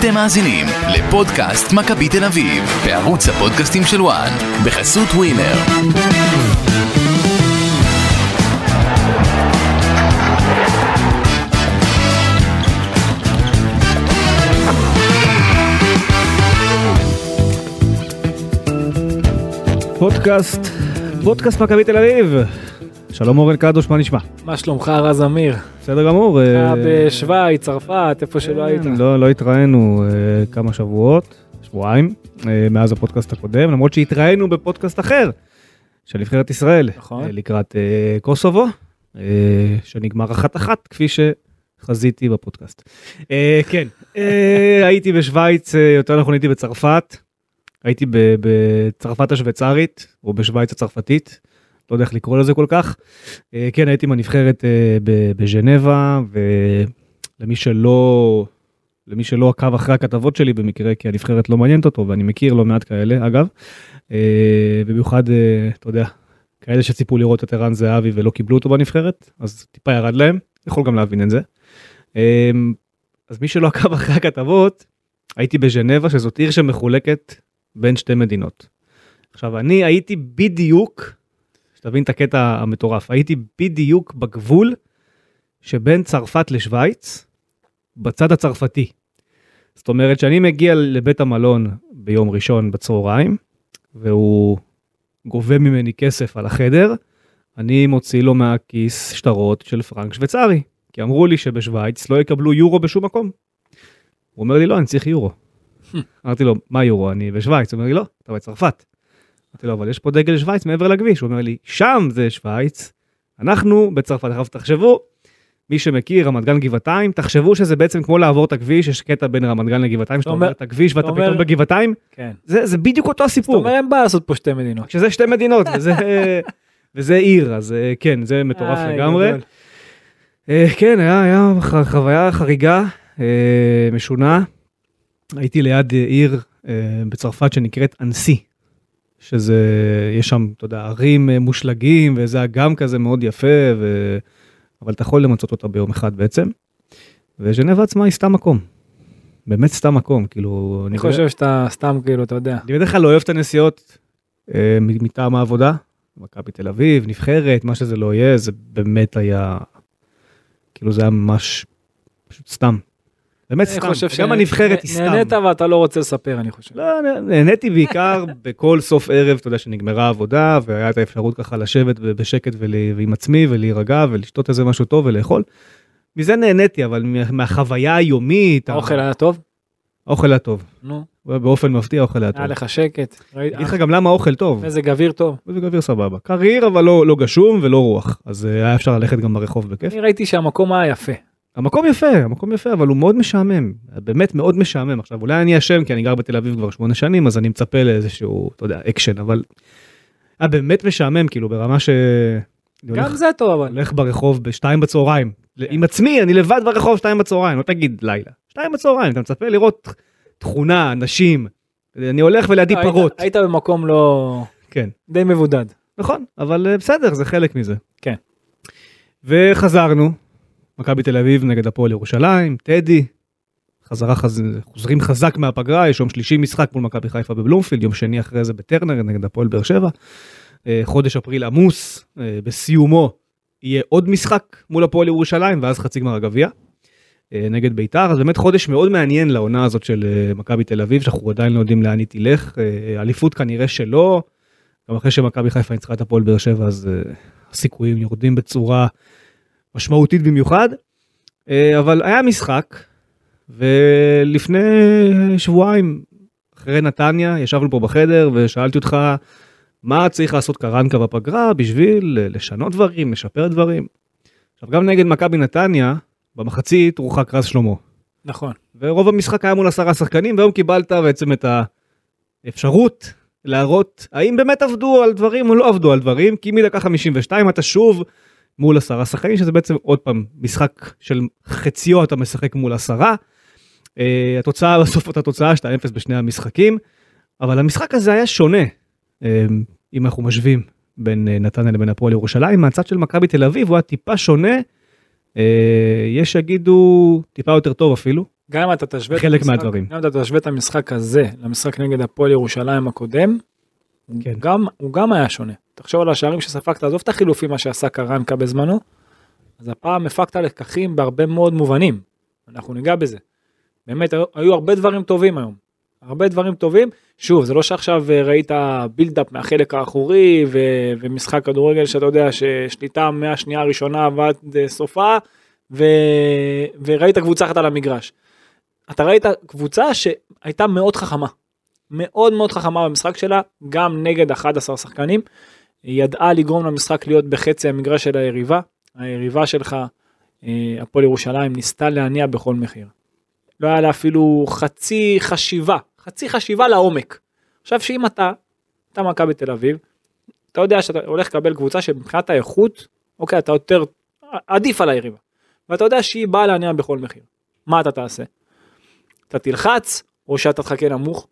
אתם מאזינים לפודקאסט מכבי תל אביב, בערוץ הפודקאסטים של וואן, בחסות ווינר. פודקאסט, פודקאסט מכבי תל אביב. שלום אורן קדוש, מה נשמע? מה שלומך רז אמיר? בסדר גמור. אתה אה, בשוויץ, צרפת, איפה שלא היית. כן, לא, לא התראינו אה, כמה שבועות, שבועיים, אה, מאז הפודקאסט הקודם, למרות שהתראינו בפודקאסט אחר של נבחרת ישראל, נכון. לקראת קוסובו, שנגמר אחת אחת, כפי שחזיתי בפודקאסט. אה, כן, הייתי בשוויץ, יותר נכון הייתי בצרפת, הייתי בצרפת השוויצרית, או בשוויץ הצרפתית, לא יודע איך לקרוא לזה כל כך. אה, כן, הייתי עם הנבחרת אה, בז'נבה, ולמי שלא, למי שלא עקב אחרי הכתבות שלי במקרה, כי הנבחרת לא מעניינת אותו, ואני מכיר לא מעט כאלה, אגב. אה, במיוחד, אתה יודע, כאלה שציפו לראות את ערן זהבי ולא קיבלו אותו בנבחרת, אז טיפה ירד להם, יכול גם להבין את זה. אז מי שלא עקב אחרי הכתבות, הייתי בז'נבה, שזאת עיר שמחולקת בין שתי מדינות. עכשיו, אני הייתי בדיוק, שתבין את הקטע המטורף, הייתי בדיוק בגבול שבין צרפת לשוויץ, בצד הצרפתי. זאת אומרת שאני מגיע לבית המלון ביום ראשון בצהריים, והוא גובה ממני כסף על החדר, אני מוציא לו מהכיס שטרות של פרנק שוויצרי, כי אמרו לי שבשוויץ לא יקבלו יורו בשום מקום. הוא אומר לי, לא, אני צריך יורו. אמרתי לו, מה יורו? אני בשוויץ. הוא אומר לי, לא, אתה בצרפת. אמרתי לו, אבל יש פה דגל שוויץ מעבר לכביש. הוא אומר לי, שם זה שוויץ, אנחנו בצרפת. עכשיו תחשבו, מי שמכיר, רמת גן גבעתיים, תחשבו שזה בעצם כמו לעבור את הכביש, יש קטע בין רמת גן לגבעתיים, שאתה עובר את הכביש ואתה פתאום בגבעתיים, כן. זה, זה בדיוק אותו זאת הסיפור. אומרת, אין בעיה לעשות פה שתי מדינות. שזה שתי מדינות, וזה, וזה עיר, אז אה, כן, זה מטורף לגמרי. אה, כן, היה, היה חוויה חריגה, אה, משונה. הייתי ליד עיר בצרפת שנקראת אנסי, שזה, יש שם, אתה יודע, ערים אה, מושלגים, וזה אגם כזה מאוד יפה, ו... אבל אתה יכול למצות אותה ביום אחד בעצם. וז'נבה עצמה היא סתם מקום. באמת סתם מקום, כאילו, אני חושב שאתה סתם כאילו, אתה יודע. אני בדרך כלל לא אוהב את הנסיעות אה, מטעם העבודה, מכבי תל אביב, נבחרת, מה שזה לא יהיה, זה באמת היה, כאילו זה היה ממש, פשוט סתם. באמת סתם, גם הנבחרת היא סתם. נהנית ואתה לא רוצה לספר, אני חושב. לא, נה- נהניתי בעיקר בכל סוף ערב, אתה יודע, שנגמרה העבודה, והיה את האפשרות ככה לשבת בשקט ועם עצמי ולהירגע ולשתות איזה משהו טוב ולאכול. מזה נהניתי, אבל מה- מהחוויה היומית, האוכל היה טוב? האוכל היה טוב. נו, באופן מפתיע האוכל היה טוב. היה לך שקט. אגיד לך גם למה האוכל טוב. מזג אוויר טוב. מזג אוויר סבבה. קריר אבל לא, לא גשום ולא רוח, אז אה, היה אפשר ללכת גם ברחוב בכיף. אני ראיתי שהמקום היה יפה. המקום יפה, המקום יפה, אבל הוא מאוד משעמם, באמת מאוד משעמם. עכשיו אולי אני אשם כי אני גר בתל אביב כבר שמונה שנים, אז אני מצפה לאיזשהו, אתה יודע, אקשן, אבל... היה באמת משעמם, כאילו ברמה ש... גם הולך, זה טוב, אבל. הולך ברחוב בשתיים בצהריים, עם עצמי, אני לבד ברחוב שתיים בצהריים, לא תגיד לילה. שתיים בצהריים, אתה מצפה לראות תכונה, אנשים, אני הולך ולידי היית- פרות, היית במקום לא... כן. די מבודד. נכון, אבל אה, בסדר, זה חלק מזה. כן. וחזרנו, מכבי תל אביב נגד הפועל ירושלים, טדי, חזרה חז... חוזרים חזק מהפגרה, יש יום שלישי משחק מול מכבי חיפה בבלומפילד, יום שני אחרי זה בטרנר נגד הפועל באר שבע. אה, חודש אפריל עמוס, אה, בסיומו יהיה עוד משחק מול הפועל ירושלים, ואז חצי גמר הגביע. אה, נגד ביתר, אז באמת חודש מאוד מעניין לעונה הזאת של מכבי תל אביב, שאנחנו עדיין לא יודעים לאן היא תלך. אליפות כנראה שלא, גם אחרי שמכבי חיפה ניצחה את הפועל באר שבע, אז הסיכויים יורדים בצורה משמעותית במיוחד. Uh, אבל היה משחק, ולפני שבועיים, אחרי נתניה, ישבנו פה בחדר ושאלתי אותך, מה צריך לעשות קרנקה בפגרה בשביל אה, לשנות דברים, לשפר דברים. עכשיו, גם נגד מכבי נתניה, במחצית הורחק רז שלמה. נכון. ורוב המשחק היה מול עשרה שחקנים, והיום קיבלת בעצם את האפשרות להראות האם באמת עבדו על דברים או לא עבדו על דברים, כי מדקה 52 אתה שוב מול עשרה שחקנים, שזה בעצם עוד פעם משחק של חציו אתה משחק מול עשרה. Uh, התוצאה בסוף אותה תוצאה 2-0 בשני המשחקים, אבל המשחק הזה היה שונה, uh, אם אנחנו משווים בין uh, נתניה לבין הפועל ירושלים, מהצד של מכבי תל אביב הוא היה טיפה שונה, uh, יש שיגידו טיפה יותר טוב אפילו, גם אם אתה תשווה את חלק המשחק- מהדברים. גם אם אתה תשווה את המשחק הזה למשחק נגד הפועל ירושלים הקודם, הוא כן. גם, הוא גם היה שונה. תחשוב על השערים שספגת, עזוב את החילופים מה שעשה קרנקה בזמנו, אז הפעם הפקת לקחים בהרבה מאוד מובנים. אנחנו ניגע בזה. באמת, היו, הרבה דברים טובים היום. הרבה דברים טובים. שוב, זה לא שעכשיו אה, ראית בילדאפ מהחלק האחורי ו, ומשחק כדורגל שאתה יודע ששליטה מהשנייה הראשונה ועד אה, סופה, ו, וראית קבוצה אחת על המגרש. אתה ראית קבוצה שהייתה מאוד חכמה. מאוד מאוד חכמה במשחק שלה, גם נגד 11 שחקנים. היא ידעה לגרום למשחק להיות בחצי המגרש של היריבה. היריבה שלך, אה, הפועל ירושלים, ניסתה להניע בכל מחיר. לא היה לה אפילו חצי חשיבה, חצי חשיבה לעומק. עכשיו שאם אתה, אתה מכבי תל אביב, אתה יודע שאתה הולך לקבל קבוצה שמבחינת האיכות, אוקיי, אתה יותר עדיף על היריבה. ואתה יודע שהיא באה להניע בכל מחיר. מה אתה תעשה? אתה תלחץ, או שאתה תחכה נמוך?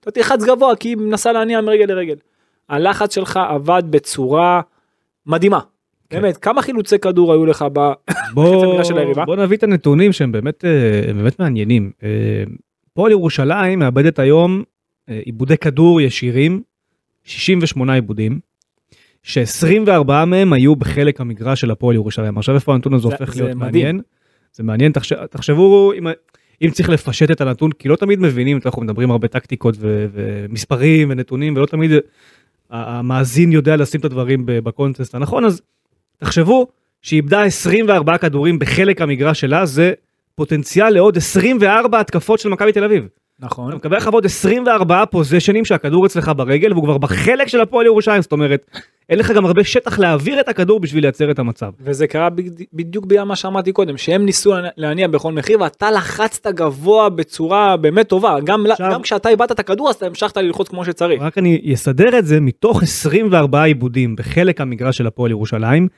אתה תלחץ גבוה, כי היא מנסה להניע מרגל לרגל. הלחץ שלך עבד בצורה מדהימה. כן. באמת, כמה חילוצי כדור היו לך ב... בוא, המגרש של היריבה. בוא נביא את הנתונים שהם באמת, אה, באמת מעניינים. אה, פועל ירושלים מאבדת היום אה, עיבודי כדור ישירים, 68 עיבודים, ש-24 מהם היו בחלק המגרש של הפועל ירושלים. עכשיו איפה הנתון הזה זה- הופך להיות מדהים. מעניין? זה מעניין, תחש... תחשבו אם, אם צריך לפשט את הנתון, כי לא תמיד מבינים, אנחנו מדברים הרבה טקטיקות ו... ומספרים ונתונים, ולא תמיד המאזין יודע לשים את הדברים בקונטסט הנכון, אז תחשבו שאיבדה 24 כדורים בחלק המגרש שלה, זה פוטנציאל לעוד 24 התקפות של מכבי תל אביב. נכון. אתה מקבל לך עוד 24 פוזיישנים שהכדור אצלך ברגל והוא כבר בחלק של הפועל ירושלים, זאת אומרת, אין לך גם הרבה שטח להעביר את הכדור בשביל לייצר את המצב. וזה קרה בד- בדיוק בגלל מה שאמרתי קודם, שהם ניסו להניע- בכל מחיר ואתה לחצת גבוה בצורה באמת טובה. גם, עכשיו- גם כשאתה איבדת את הכדור אז אתה המשכת ללחוץ כמו שצריך. רק אני אסדר את זה מתוך 24 עיבודים בחלק המגרש של הפועל ירושלים,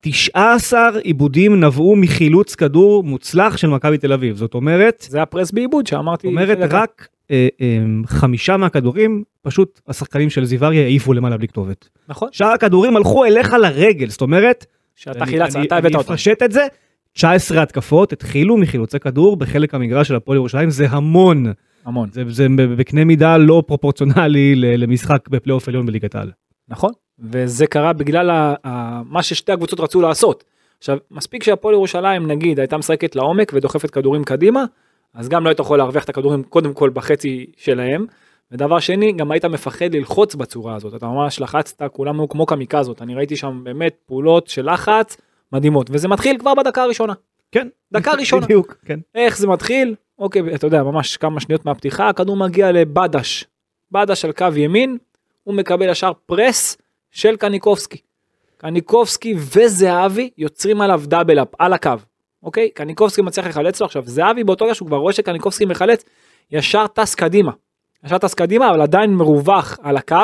19 עיבודים נבעו מחילוץ כדור מוצלח של מכבי תל אביב, זאת אומרת, זה הפרס בעיבוד שאמרתי. זאת אומרת. רק חמישה מהכדורים, פשוט השחקנים של זיווריה העיפו למעלה בלי כתובת. נכון. שאר הכדורים הלכו אליך לרגל, זאת אומרת, שאתה אני- חילצת, אני- אתה הבאת אני אותם. אפשט את זה, 19 התקפות התחילו מחילוצי כדור בחלק המגרש של הפועל ירושלים, זה המון, המון. זה, זה בקנה מידה לא פרופורציונלי למשחק בפלייאוף עליון בליגת העל. נכון. וזה קרה בגלל ה- ה- מה ששתי הקבוצות רצו לעשות. עכשיו, מספיק שהפועל ירושלים נגיד הייתה משחקת לעומק ודוחפת כדורים קדימה, אז גם לא היית יכול להרוויח את הכדורים קודם כל בחצי שלהם. ודבר שני, גם היית מפחד ללחוץ בצורה הזאת, אתה ממש לחצת, כולם היו כמו קמיקזות, אני ראיתי שם באמת פעולות של לחץ מדהימות, וזה מתחיל כבר בדקה הראשונה. כן. דקה ראשונה. בדיוק, כן. איך זה מתחיל? אוקיי, אתה יודע, ממש כמה שניות מהפתיחה, הכדור מגיע לבדש. בדש על קו ימין, הוא מקבל ישר פרס של קניקובסקי. קניקובסקי וזהבי יוצרים עליו דאבל אפ על הקו. אוקיי? קניקובסקי מצליח לחלץ לו עכשיו, זהבי באותו רגע שהוא כבר רואה שקניקובסקי מחלץ, ישר טס קדימה. ישר טס קדימה, אבל עדיין מרווח על הקו.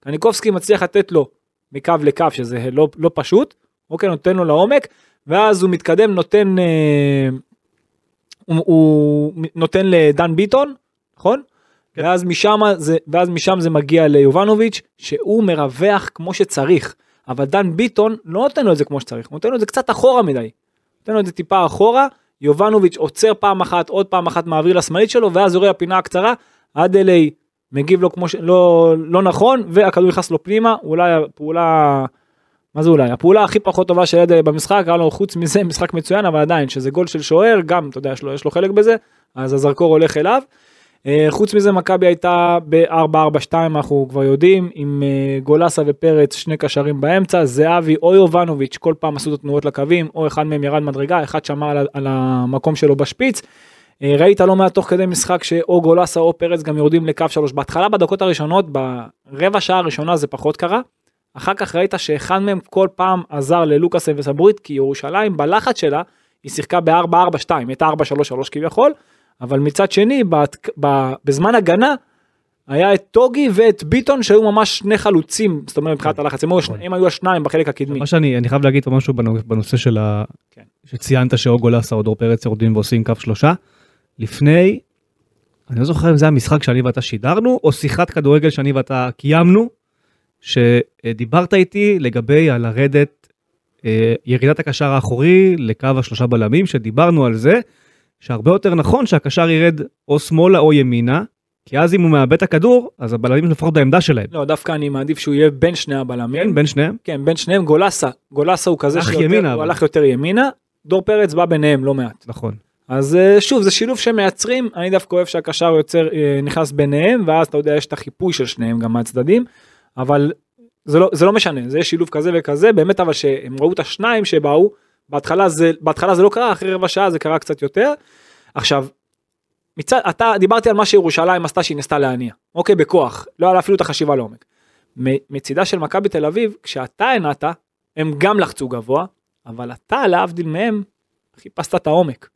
קניקובסקי מצליח לתת לו מקו לקו, שזה לא, לא פשוט. אוקיי, נותן לו לעומק, ואז הוא מתקדם, נותן... אה, הוא, הוא נותן לדן ביטון, נכון? כן. ואז משם זה, ואז משם זה מגיע ליובנוביץ', שהוא מרווח כמו שצריך. אבל דן ביטון לא נותן לו את זה כמו שצריך, הוא נותן לו את זה קצת אחורה מדי. נותן לו את זה טיפה אחורה, יובנוביץ' עוצר פעם אחת, עוד פעם אחת מעביר לשמאלית שלו, ואז יורה הפינה הקצרה, עד אליי מגיב לו כמו ש... לא, לא נכון, והכדור נכנס לו פנימה, אולי הפעולה... מה זה אולי? הפעולה הכי פחות טובה של אדלי במשחק, היה לו חוץ מזה משחק מצוין, אבל עדיין, שזה גול של שוער, גם, אתה יודע, יש לו, יש לו חלק בזה, אז הזרקור הולך אליו. אה, חוץ מזה, מכבי הייתה ב-4-4-2, אנחנו כבר יודעים, עם אה, גולסה ופרץ, שני קשרים באמצע, זהבי או יובנוביץ', כל פעם עשו את התנועות לקווים, או אחד מהם ירד מדרגה, אחד שמר על, על המקום שלו בשפיץ. אה, ראית לא מעט תוך כדי משחק שאו גולסה או פרץ גם יורדים לקו שלוש. בהתחלה בדקות הראשונות, ברבע שעה הראשונה זה פחות קרה. אחר כך ראית שאחד מהם כל פעם עזר ללוקאסן וסברית, כי ירושלים בלחץ שלה, היא שיחקה ב-4-4-2, הייתה 4-3-3 כביכול, אבל מצד שני, בת, ב, בזמן הגנה, היה את טוגי ואת ביטון שהיו ממש שני חלוצים, זאת אומרת מבחינת הלחץ, הם היו, השני- הם היו השניים בחלק הקדמי. מה שאני אני חייב להגיד פה משהו בנו- בנושא של ה... כן. שציינת שאוגו לאסה או דור פרץ יורדים ועושים קו שלושה. לפני, אני לא זוכר אם זה המשחק שאני ואתה שידרנו או שיחת כדורגל שאני ואתה קיימנו, שדיברת איתי לגבי על לרדת אה, ירידת הקשר האחורי לקו השלושה בלמים, שדיברנו על זה שהרבה יותר נכון שהקשר ירד או שמאלה או ימינה, כי אז אם הוא מאבד את הכדור, אז הבלמים לפחות בעמדה שלהם. לא, דווקא אני מעדיף שהוא יהיה בין שני הבלמים. כן, בין שניהם. כן, בין שניהם גולסה. גולסה הוא כזה שיותר- ימינה, הוא אבל. הלך יותר ימינה. דור פרץ בא ביניהם לא מעט. נכון. אז אה, שוב, זה שילוב שמייצרים, אני דווקא אוהב שהקשר יוצר, אה, נכנס ביניהם, ואז אתה יודע, יש את החיפוי של שניהם גם מהצדדים, אבל זה לא, זה לא משנה, זה שילוב כזה וכזה, באמת אבל שהם ראו את השניים שבאו, בהתחלה זה, בהתחלה זה לא קרה, אחרי רבע שעה זה קרה קצת יותר. עכשיו, מצד, אתה, דיברתי על מה שירושלים עשתה שהיא ניסתה להניע, אוקיי, בכוח, לא היה אפילו את החשיבה לעומק. מצידה של מכבי תל אביב, כשאתה הנעת, הם גם לחצו גבוה, אבל אתה, להבדיל מהם, חיפשת את העומק.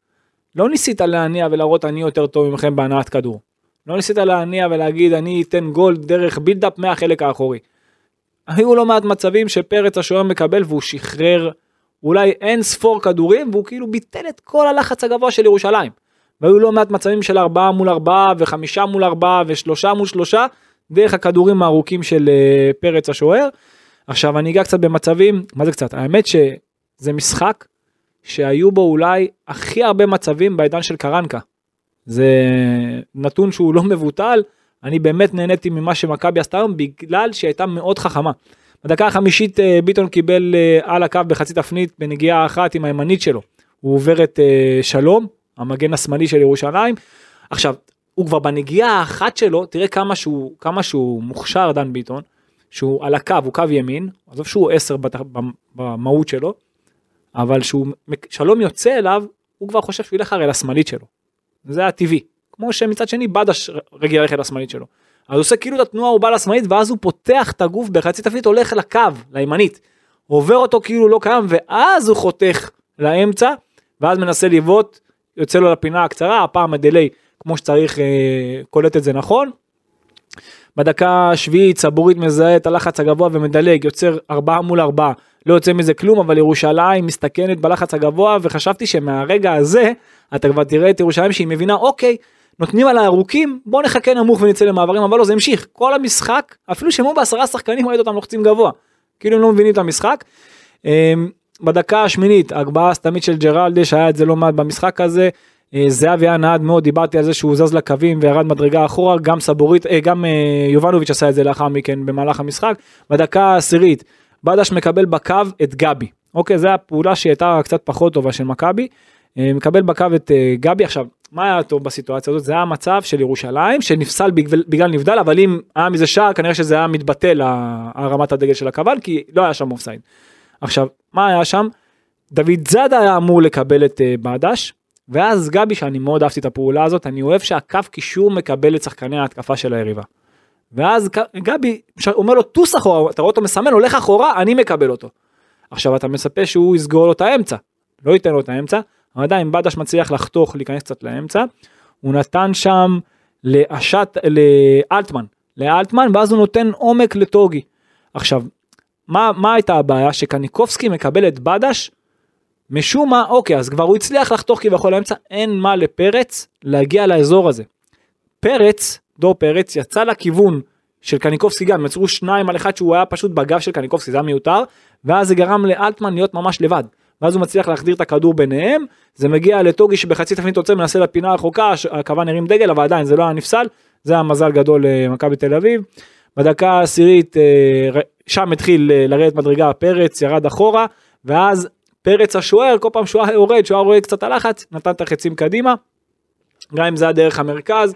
לא ניסית להניע ולהראות אני יותר טוב ממכם בהנעת כדור. לא ניסית להניע ולהגיד אני אתן גול דרך בילדאפ מהחלק האחורי. היו לא מעט מצבים שפרץ השוער מקבל והוא שחרר אולי אין ספור כדורים והוא כאילו ביטל את כל הלחץ הגבוה של ירושלים. והיו לא מעט מצבים של ארבעה מול ארבעה וחמישה מול ארבעה ושלושה מול שלושה דרך הכדורים הארוכים של אה, פרץ השוער. עכשיו אני אגע קצת במצבים, מה זה קצת? האמת שזה משחק שהיו בו אולי הכי הרבה מצבים בעידן של קרנקה. זה נתון שהוא לא מבוטל, אני באמת נהניתי ממה שמכבי עשתה היום בגלל שהיא הייתה מאוד חכמה. בדקה החמישית אה, ביטון קיבל אה, על הקו בחצי תפנית בנגיעה אחת עם הימנית שלו. הוא עובר את אה, שלום, המגן השמאלי של ירושלים. עכשיו, הוא כבר בנגיעה האחת שלו, תראה כמה שהוא, כמה שהוא מוכשר דן ביטון, שהוא על הקו, הוא קו ימין, עזוב שהוא 10 בת- במהות שלו, אבל שהוא, שלום יוצא אליו, הוא כבר חושב שהוא ילך הרי לשמאלית שלו. זה הטבעי. כמו שמצד שני בדש רגיל ללכת לשמאלית שלו. אז הוא עושה כאילו את התנועה הוא בא לשמאלית ואז הוא פותח את הגוף בחצי תפנית הולך לקו, לימנית. עובר אותו כאילו לא קיים ואז הוא חותך לאמצע ואז מנסה לבעוט, יוצא לו לפינה הקצרה, הפעם הדיליי כמו שצריך אה, קולט את זה נכון. בדקה השביעית סבורית מזהה את הלחץ הגבוה ומדלג, יוצר ארבעה מול ארבעה, לא יוצא מזה כלום, אבל ירושלים מסתכנת בלחץ הגבוה, וחשבתי שמהרגע הזה, אתה כבר תראה את ירושלים שהיא מבינה, אוקיי, נותנים על הארוכים, בוא נחכה נמוך ונצא למעברים, אבל לא, זה המשיך. כל המשחק, אפילו היו בעשרה שחקנים, ראית אותם לוחצים גבוה. כאילו הם לא מבינים את המשחק. אמ, בדקה השמינית, הגבהה הסתמית של ג'רלדש, היה את זה לא מעט במשחק הזה. אה, זהבי היה נעד מאוד, דיברתי על זה שהוא זז לקווים וירד מדרגה אחורה, גם סבורית, אה, גם אה, יובנוביץ' עשה את זה לאחר מכן במהלך המשחק. בדקה העשירית, בדש מקבל בקו את גבי. אוקיי, זו הפעולה שהייתה קצת פחות טובה של מכבי. מקבל בקו את גבי. עכשיו, מה היה טוב בסיטואציה הזאת? זה היה מצב של ירושלים שנפסל בגלל, בגלל נבדל, אבל אם היה מזה שער, כנראה שזה היה מתבטל הרמת הדגל של הקבל, כי לא היה שם אופסייד. עכשיו, מה היה שם? דוד זאדה היה אמור לקבל את אה, בדש, ואז גבי, שאני מאוד אהבתי את הפעולה הזאת, אני אוהב שהקו קישור מקבל את שחקני ההתקפה של היריבה. ואז גבי אומר לו טוס אחורה, אתה רואה אותו מסמן, הולך אחורה, אני מקבל אותו. עכשיו אתה מצפה שהוא יסגור לו את האמצע, לא ייתן לו את האמצע, אבל עדיין בדש מצליח לחתוך, להיכנס קצת לאמצע, הוא נתן שם לאשת, לאלטמן, לאלטמן, ואז הוא נותן עומק לטוגי. עכשיו, מה, מה הייתה הבעיה? שקניקובסקי מקבל את בדש, משום מה, אוקיי, אז כבר הוא הצליח לחתוך כביכול לאמצע, אין מה לפרץ להגיע לאזור הזה. פרץ, דור פרץ, יצא לכיוון של קניקובסקי גם, יצרו שניים על אחד שהוא היה פשוט בגב של קניקובסקי, זה היה מיותר, ואז זה גרם לאלטמן להיות ממש לבד. ואז הוא מצליח להחדיר את הכדור ביניהם, זה מגיע לטוגי שבחצי תפנית עוצר, מנסה לפינה הרחוקה, הכוון הרים דגל, אבל עדיין זה לא היה נפסל, זה היה מזל גדול למכבי תל אביב. בדקה העשירית, אה, שם התחיל אה, לרדת מדרגה פרץ, ירד אחורה, ואז פרץ השוער, כל פעם שהוא היה יורד, שהוא היה רואה קצת הלחץ, נתן את החצים קדימה. גם אם זה היה דרך המרכז.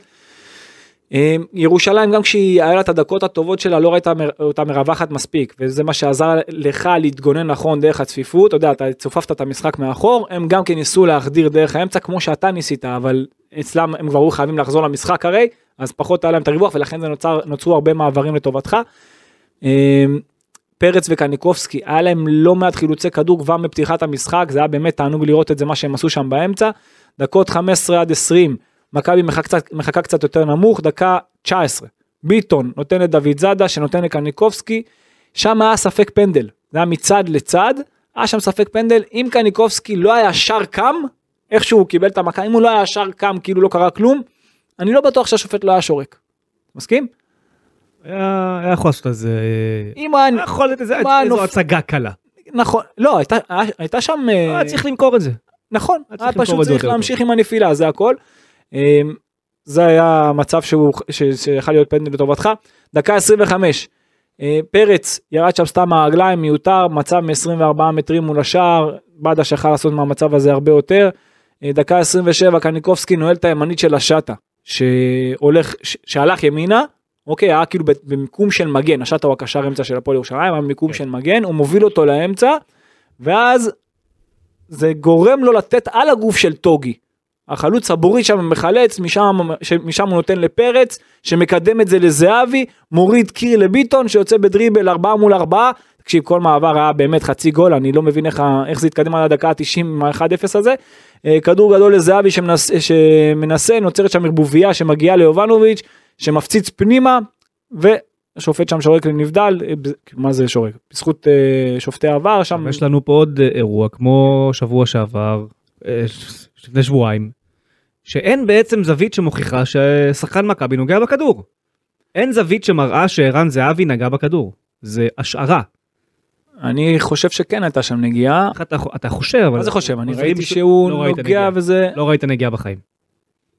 אה, ירושלים גם כשהיא היה לה את הדקות הטובות שלה לא ראית מר- אותה מרווחת מספיק וזה מה שעזר לך להתגונן נכון דרך הצפיפות אתה יודע אתה צופפת את המשחק מאחור הם גם כן ניסו להחדיר דרך האמצע כמו שאתה ניסית אבל אצלם הם כבר היו חייבים לחזור למשחק הרי אז פחות היה להם את הריווח ולכן זה נוצר נוצרו הרבה מעברים לטובתך. אה, פרץ וקניקובסקי היה להם לא מעט חילוצי כדור כבר מפתיחת המשחק זה היה באמת תענוג לראות את זה מה שהם עשו שם באמצע. דקות 15 עד 20 מכבי מחכה קצת, מחכה קצת יותר נמוך דקה 19 ביטון נותן לדוד זאדה שנותן לקניקובסקי שם היה ספק פנדל זה היה מצד לצד היה שם ספק פנדל אם קניקובסקי לא היה ישר קם איכשהו הוא קיבל את המכה אם הוא לא היה ישר קם כאילו לא קרה כלום אני לא בטוח שהשופט לא היה שורק. מסכים? היה היה יכול לעשות איזה... אם היה היה יכול להיות איזה איזו הצגה קלה. נכון לא הייתה הייתה שם אה, היה צריך למכור את זה. נכון, היה היה פשוט צריך להמשיך עם הנפילה, זה הכל. אה, זה היה מצב שהוא, ש- שיכול להיות פנדל לטובתך. דקה 25, אה, פרץ ירד שם סתם מהרגליים, מיותר, מצב מ-24 מטרים מול השער, בדש יכל לעשות מהמצב הזה הרבה יותר. אה, דקה 27, קניקובסקי נועל את הימנית של השטה, שהולך, ש- שהלך ימינה, אוקיי, היה כאילו במיקום של מגן, השטה הוא הקשר אמצע של הפועל ירושלים, היה במיקום כן. של מגן, הוא מוביל אותו לאמצע, ואז זה גורם לו לתת על הגוף של טוגי. החלוץ הבורי שם מחלץ, משם, משם הוא נותן לפרץ, שמקדם את זה לזהבי, מוריד קיר לביטון, שיוצא בדריבל 4 מול 4. תקשיב, כל מעבר היה באמת חצי גול, אני לא מבין איך, איך זה התקדם עד הדקה ה-90 עם ה-1-0 הזה. אה, כדור גדול לזהבי שמנס, שמנסה, נוצרת שם ערבוביה שמגיעה ליובנוביץ', שמפציץ פנימה, והשופט שם שורק לנבדל, אה, מה זה שורק? בזכות אה, שופטי העבר, שם... יש לנו פה עוד אירוע כמו שבוע שעבר, לפני שבועיים, שאין בעצם זווית שמוכיחה ששחקן מכבי נוגע בכדור. אין זווית שמראה שערן זהבי נגע בכדור. זה השערה. אני חושב שכן הייתה שם נגיעה. אתה, אתה חושב, אבל... מה זה חושב? אני ראיתי שהוא לא נוגע. וזה... לא ראית נגיעה בחיים.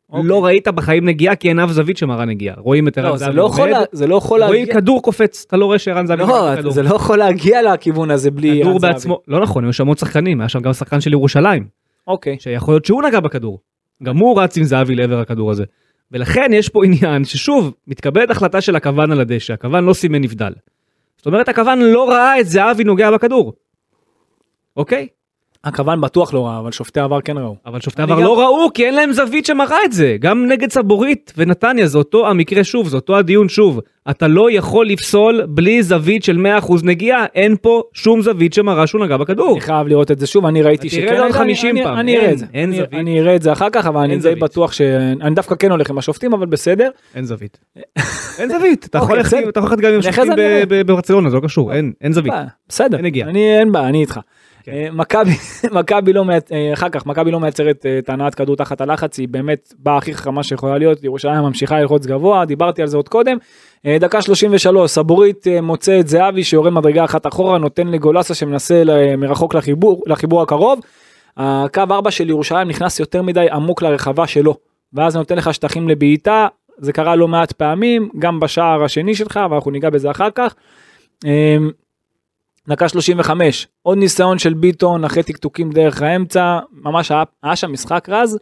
אוקיי. לא ראית בחיים נגיעה כי אין אף זווית שמראה נגיעה. רואים את ערן לא, זה זהבי לא לה- זה לא יכול רואים להגיע... כדור קופץ, אתה לא רואה שערן זהבי לא. זה לא יכול להגיע לכיוון הזה בלי... ערן זהבי. לא נכון, היו שם עוד שחקנים, היה שם גם שחקן של ירושלים, אוקיי. שיכול להיות שהוא נגע בכדור. גם הוא רץ עם זהבי לעבר הכדור הזה. ולכן יש פה עניין ששוב, מתקבלת החלטה של הכוון על הדשא, הכוון לא סימן נבדל. זאת אומרת, הכוון לא ראה את זהבי נוגע בכדור. אוקיי? הכוון בטוח לא רע, אבל שופטי העבר כן ראו. אבל שופטי עבר גם- לא ראו כי אין להם זווית שמראה את זה. גם נגד סבורית ונתניה זה אותו המקרה שוב, זה אותו הדיון שוב. אתה לא יכול לפסול בלי זווית של 100% נגיעה, אין פה שום זווית שמראה שהוא נגע בכדור. אני חייב לראות את זה שוב, אני ראיתי תראה שכן. את זה עוד הייתה, 50 אני- פעם. אני אראה את זה. אין אני- זווית. אני אראה את זה אחר כך, אבל אני די. בטוח ש... אני דווקא כן הולך עם השופטים, אבל בסדר. אין זווית. אין זווית. אתה יכול אוקיי, ללכת גם עם אחרי שופטים זה אני אראה. ב- ב- בברצלונה, זה לא קשור, אין אין זווית. אה, בסדר. אין נגיעה. אני אין בעיה, אני איתך. כן. אה, מכבי לא אה, אחר כך מכבי לא מייצרת אה, את הנעת כדור תחת הלחץ היא באמת באה הכי חכמה שיכולה להיות ירושלים ממשיכה ללחוץ גבוה דיברתי על זה עוד קודם. אה, דקה 33 סבורית אה, מוצא את זהבי שיורד מדרגה אחת אחורה נותן לגולסה שמנסה מרחוק לחיבור לחיבור הקרוב. הקו 4 של ירושלים נכנס יותר מדי עמוק לרחבה שלו ואז נותן לך שטחים לבעיטה זה קרה לא מעט פעמים גם בשער השני שלך ואנחנו ניגע בזה אחר כך. דקה 35 עוד ניסיון של ביטון אחרי טקטוקים דרך האמצע ממש היה, היה שם משחק רז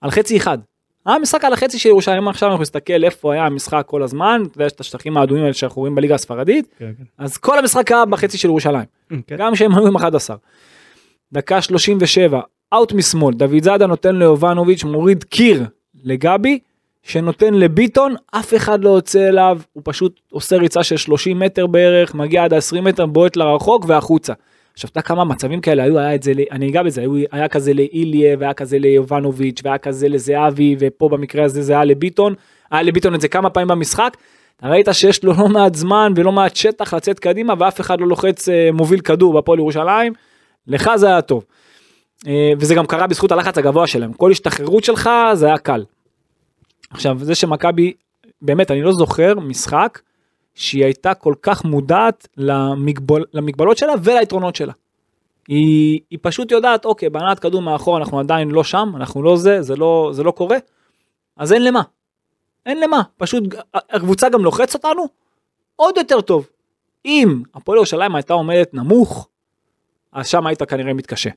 על חצי אחד. היה משחק על החצי של ירושלים עכשיו אנחנו נסתכל איפה היה המשחק כל הזמן אתה יודע יש את השטחים האדומים האלה שאנחנו רואים בליגה הספרדית כן, כן. אז כל המשחק היה בחצי של ירושלים כן. גם שהם היו עם 11. דקה 37 אאוט משמאל דוד זאדה נותן ליובנוביץ' מוריד קיר לגבי שנותן לביטון אף אחד לא יוצא אליו הוא פשוט עושה ריצה של 30 מטר בערך מגיע עד ה-20 מטר בועט לרחוק והחוצה. עכשיו אתה כמה מצבים כאלה היו היה את זה אני אגע בזה היו, היה כזה לאיליה והיה כזה ליובנוביץ' והיה כזה לזהבי ופה במקרה הזה זה היה לביטון היה לביטון את זה כמה פעמים במשחק. ראית שיש לו לא מעט זמן ולא מעט שטח לצאת קדימה ואף אחד לא לוחץ אה, מוביל כדור בפועל ירושלים. לך זה היה טוב. אה, וזה גם קרה בזכות הלחץ הגבוה שלהם כל השתחררות שלך זה היה קל. עכשיו זה שמכבי באמת אני לא זוכר משחק שהיא הייתה כל כך מודעת למגבול, למגבלות שלה וליתרונות שלה. היא, היא פשוט יודעת אוקיי בהנעת כדור מאחור אנחנו עדיין לא שם אנחנו לא זה זה לא זה לא קורה אז אין למה. אין למה פשוט הקבוצה גם לוחץ אותנו עוד יותר טוב. אם הפועל ירושלים הייתה עומדת נמוך אז שם היית כנראה מתקשה.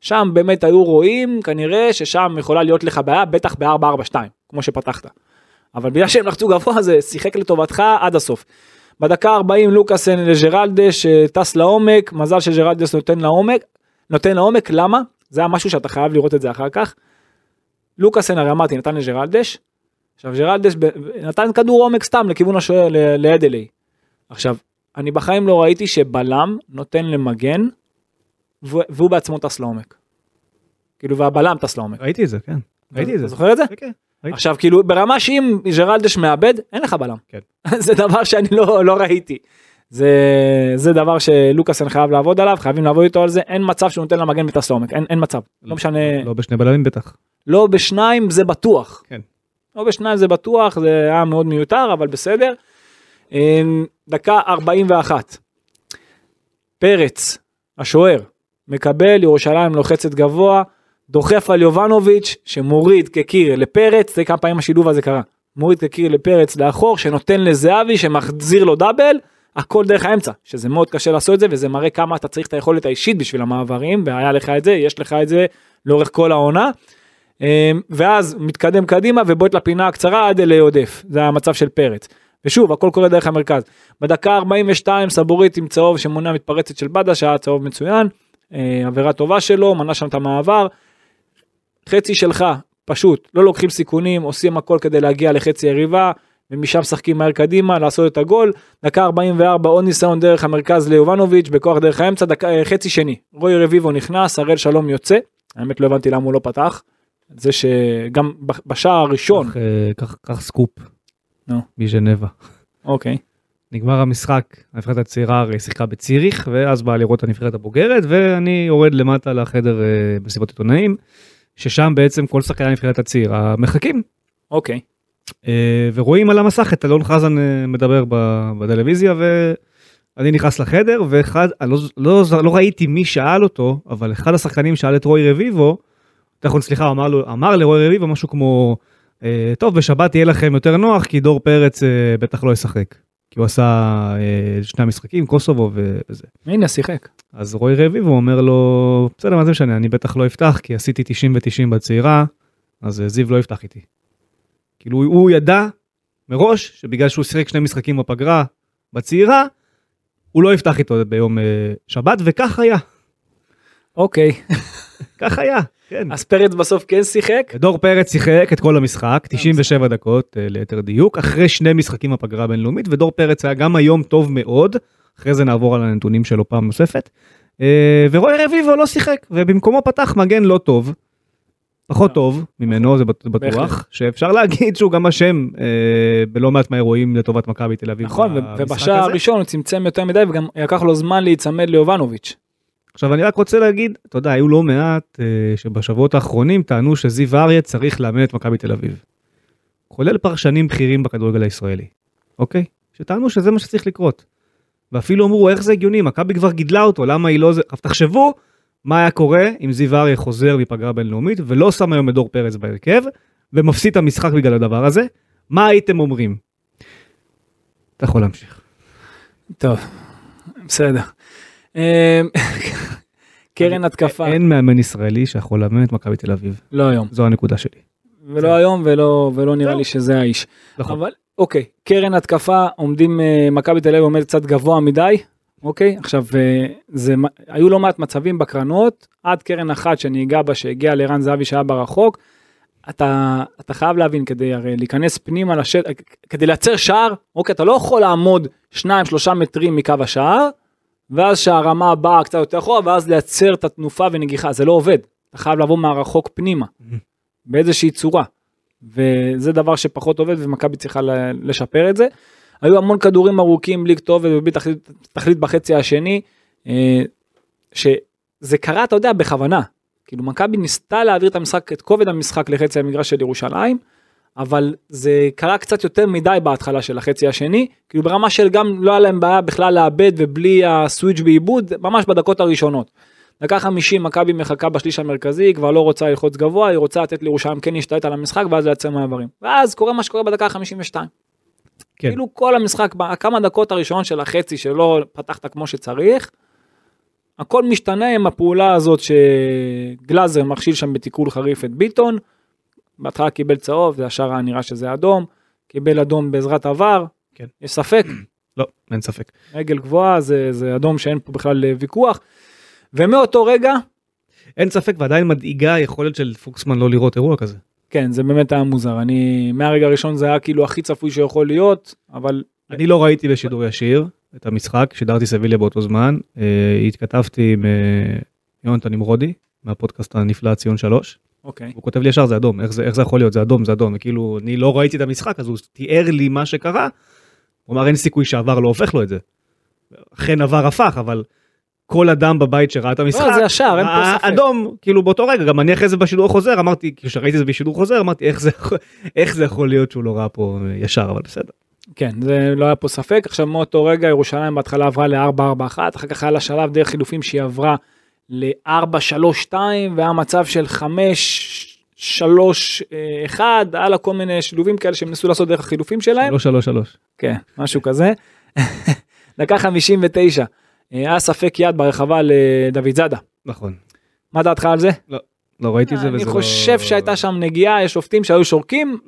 שם באמת היו רואים כנראה ששם יכולה להיות לך בעיה בטח ב-442 כמו שפתחת. אבל בגלל שהם לחצו גבוה זה שיחק לטובתך עד הסוף. בדקה 40 לוקאסן לג'רלדש אה, טס לעומק מזל שג'רלדש נותן לעומק נותן לעומק למה זה היה משהו שאתה חייב לראות את זה אחר כך. לוקאסן הרי אמרתי נתן לג'רלדש. עכשיו ג'רלדש נתן כדור עומק סתם לכיוון השוער לאדלי. עכשיו אני בחיים לא ראיתי שבלם נותן למגן והוא- בעצמו טס לעומק. כאילו והבלם טס לעומק. ראיתי את זה, כן. ראיתי את זה. זוכר את זה? כן, כן. עכשיו כאילו ברמה שאם ג'רלדש מאבד אין לך בלם. כן. זה דבר שאני לא לא ראיתי. זה זה דבר שלוקאסן חייב לעבוד עליו חייבים לעבוד איתו על זה אין מצב שהוא נותן למגן וטס לעומק אין, אין מצב לא משנה לא בשני בלמים בטח. לא בשניים זה בטוח. כן. לא בשניים זה בטוח זה היה מאוד מיותר אבל בסדר. אמ, דקה 41. פרץ השוער מקבל ירושלים לוחצת גבוה דוחף על יובנוביץ' שמוריד כקיר לפרץ, זה כמה פעמים השילוב הזה קרה, מוריד כקיר לפרץ לאחור, שנותן לזהבי, שמחזיר לו דאבל, הכל דרך האמצע, שזה מאוד קשה לעשות את זה, וזה מראה כמה אתה צריך את היכולת האישית בשביל המעברים, והיה לך את זה, יש לך את זה לאורך כל העונה. אמ, ואז מתקדם קדימה ובועט לפינה הקצרה עד אלי עודף, זה המצב של פרץ. ושוב, הכל קורה דרך המרכז. בדקה 42 סבורית עם צהוב שמונע מתפרצת של בדה, שהיה צהוב מצוין, אה, עבירה טובה שלו, מנע שם את המעבר. חצי שלך, פשוט, לא לוקחים סיכונים, עושים הכל כדי להגיע לחצי יריבה, ומשם משחקים מהר קדימה, לעשות את הגול. דקה 44, עוד ניסיון דרך המרכז ליובנוביץ', בכוח דרך האמצע, דקה, אה, חצי שני. רוי רביבו נכנס, הראל שלום יוצא. האמת לא הבנתי למה הוא לא פתח. זה שגם בשער הראשון, קח, אה, סקופ. נו. מז'נבה. אוקיי, נגמר המשחק, הנבחרת הצעירה הרי שיחקה בציריך, ואז באה לראות את הנבחרת הבוגרת, ואני יורד למטה לחדר אה, מסיבות עיתונאים, ששם בעצם כל שחקני הנבחרת הצעירה מחכים, אוקיי, אה, ורואים על המסך את אלון חזן אה, מדבר בטלוויזיה, ואני נכנס לחדר, ואחד, לא, לא, לא ראיתי מי שאל אותו, אבל אחד השחקנים שאל את רוי רביבו, נכון, סליחה, אמר, לו, אמר לרוי רביבו משהו כמו, אה, טוב, בשבת יהיה לכם יותר נוח, כי דור פרץ בטח לא ישחק. כי הוא עשה אה, שני המשחקים, קוסובו וזה. הנה שיחק. אז רוי רביבו אומר לו, בסדר, מה זה משנה, אני בטח לא אפתח, כי עשיתי 90 ו-90 בצעירה, אז אה, זיו לא יפתח איתי. כאילו, הוא- ידע מראש שבגלל שהוא שיחק שני משחקים בפגרה, בצעירה, הוא לא יפתח איתו ביום אה, שבת, וכך היה, אוקיי, כך היה, כן. אז פרץ בסוף כן שיחק, דור פרץ שיחק את כל המשחק, 97 דקות אה, ליתר דיוק, אחרי שני משחקים בפגרה הבינלאומית, ודור פרץ היה גם היום טוב מאוד, אחרי זה נעבור על הנתונים שלו פעם נוספת. אה, ורועי רביבו לא שיחק, ובמקומו פתח מגן לא טוב, פחות. טוב ממנו, זה בט- בטוח. שאפשר להגיד שהוא גם אשם אה, בלא מעט מהאירועים לטובת מכבי תל אביב. נכון, ובשער. הראשון הוא צמצם יותר מדי וגם לקח לו זמן להיצמד ליובנוביץ'. עכשיו אני רק רוצה להגיד, אתה יודע, היו לא מעט אה, שבשבועות האחרונים טענו שזיו אריה צריך לאמן את מכבי תל אביב. כולל פרשנים בכירים בכדורגל הישראלי, אוקיי? שטענו שזה מה שצריך לקרות. ואפילו אמרו איך זה הגיוני, מכבי כבר גידלה אותו, למה היא לא זה... עכשיו תחשבו מה היה קורה אם זיו אריה חוזר מפגרה בינלאומית ולא שם היום את דור פרץ בהרכב ומפסיד את המשחק בגלל הדבר הזה, מה הייתם אומרים? אתה יכול להמשיך. טוב, בסדר. אמ, קרן התקפה, אין מאמן ישראלי שיכול לאמן את מכבי תל אביב, לא היום, זו הנקודה שלי. ולא היום ולא ולא נראה. לי שזה האיש. נכון. אבל אוקיי, קרן התקפה עומדים, אה, מכבי תל אביב עומדת קצת גבוה מדי, אוקיי? עכשיו, אה, זה, היו לא מעט מצבים בקרנות, עד קרן אחת שאני אגע בה שהגיע לערן זהבי שהיה ברחוק, אתה, אתה חייב להבין כדי הרי להיכנס פנימה לשטח, כדי לייצר שער, אוקיי, אתה לא יכול לעמוד 2-3 מטרים מקו השער, ואז שהרמה הבאה קצת יותר אחורה, ואז לייצר את התנופה ונגיחה, זה לא עובד, אתה חייב לבוא מהרחוק פנימה, באיזושהי צורה. וזה דבר שפחות עובד ומכבי צריכה לשפר את זה. היו המון כדורים ארוכים בלי כתובת ובלי תכלית, תכלית בחצי השני, אה, שזה קרה, אתה יודע, בכוונה. כאילו מכבי ניסתה להעביר את המשחק, את כובד המשחק לחצי המגרש של ירושלים, אבל זה קרה קצת יותר מדי בהתחלה של החצי השני, כאילו ברמה של גם לא היה להם בעיה בכלל לאבד ובלי הסוויץ' בעיבוד, ממש בדקות הראשונות. דקה 50 מכבי מחכה בשליש המרכזי, היא כבר לא רוצה ללחוץ גבוה, היא רוצה לתת לירושלים כן להשתלט על המשחק ואז לייצר מעברים. ואז קורה מה שקורה בדקה ה-52. כן. כאילו כל המשחק, כמה דקות הראשונות של החצי שלא פתחת כמו שצריך, הכל משתנה עם הפעולה הזאת שגלאזר מכשיל שם בתיקול חריף את ביטון, בהתחלה קיבל צהוב, זה ישר היה נראה שזה אדום, קיבל אדום בעזרת עבר, כן. יש ספק, לא, אין ספק. רגל גבוהה זה, זה אדום שאין פה בכלל אה, ויכוח, ומאותו רגע, אין ספק ועדיין מדאיגה היכולת של פוקסמן לא לראות אירוע כזה. כן זה באמת היה מוזר, אני מהרגע הראשון זה היה כאילו הכי צפוי שיכול להיות, אבל אני לא ראיתי בשידור ישיר את המשחק, שידרתי סביליה באותו זמן, אה, התכתבתי עם אה, יונתן נמרודי, מהפודקאסט הנפלא ציון 3, אוקיי, הוא כותב לי ישר זה אדום, איך זה, איך זה יכול להיות, זה אדום, זה אדום, וכאילו אני לא ראיתי את המשחק אז הוא תיאר לי מה שקרה, הוא אמר אין סיכוי שעבר לא הופך לו את זה. אכן עבר הפך, אבל כל אדם בבית שראה את המשחק, לא, זה השער, אין פה ספק. אדום, כאילו באותו רגע, גם אני אחרי זה בשידור חוזר, אמרתי, כשראיתי את זה בשידור חוזר, אמרתי איך זה, איך זה יכול להיות שהוא לא ראה פה ישר, אבל בסדר. כן, זה לא היה פה ספק. עכשיו מאותו רגע ירושלים בהתחלה עברה ל-4-4-1, אחר כך היה לה שלב דרך חילופים שהיא עברה ל-4-3-2 והיה מצב של 5-3-1 היה לה כל מיני שילובים כאלה שהם ניסו לעשות דרך החילופים שלהם. שלוש שלוש שלוש. כן, משהו כזה. דקה 59, אה, היה ספק יד ברחבה לדוד זאדה. נכון. מה דעתך על זה? לא ראיתי את זה וזה אני לא... חושב שהייתה שם נגיעה, יש שופטים שהיו שורקים,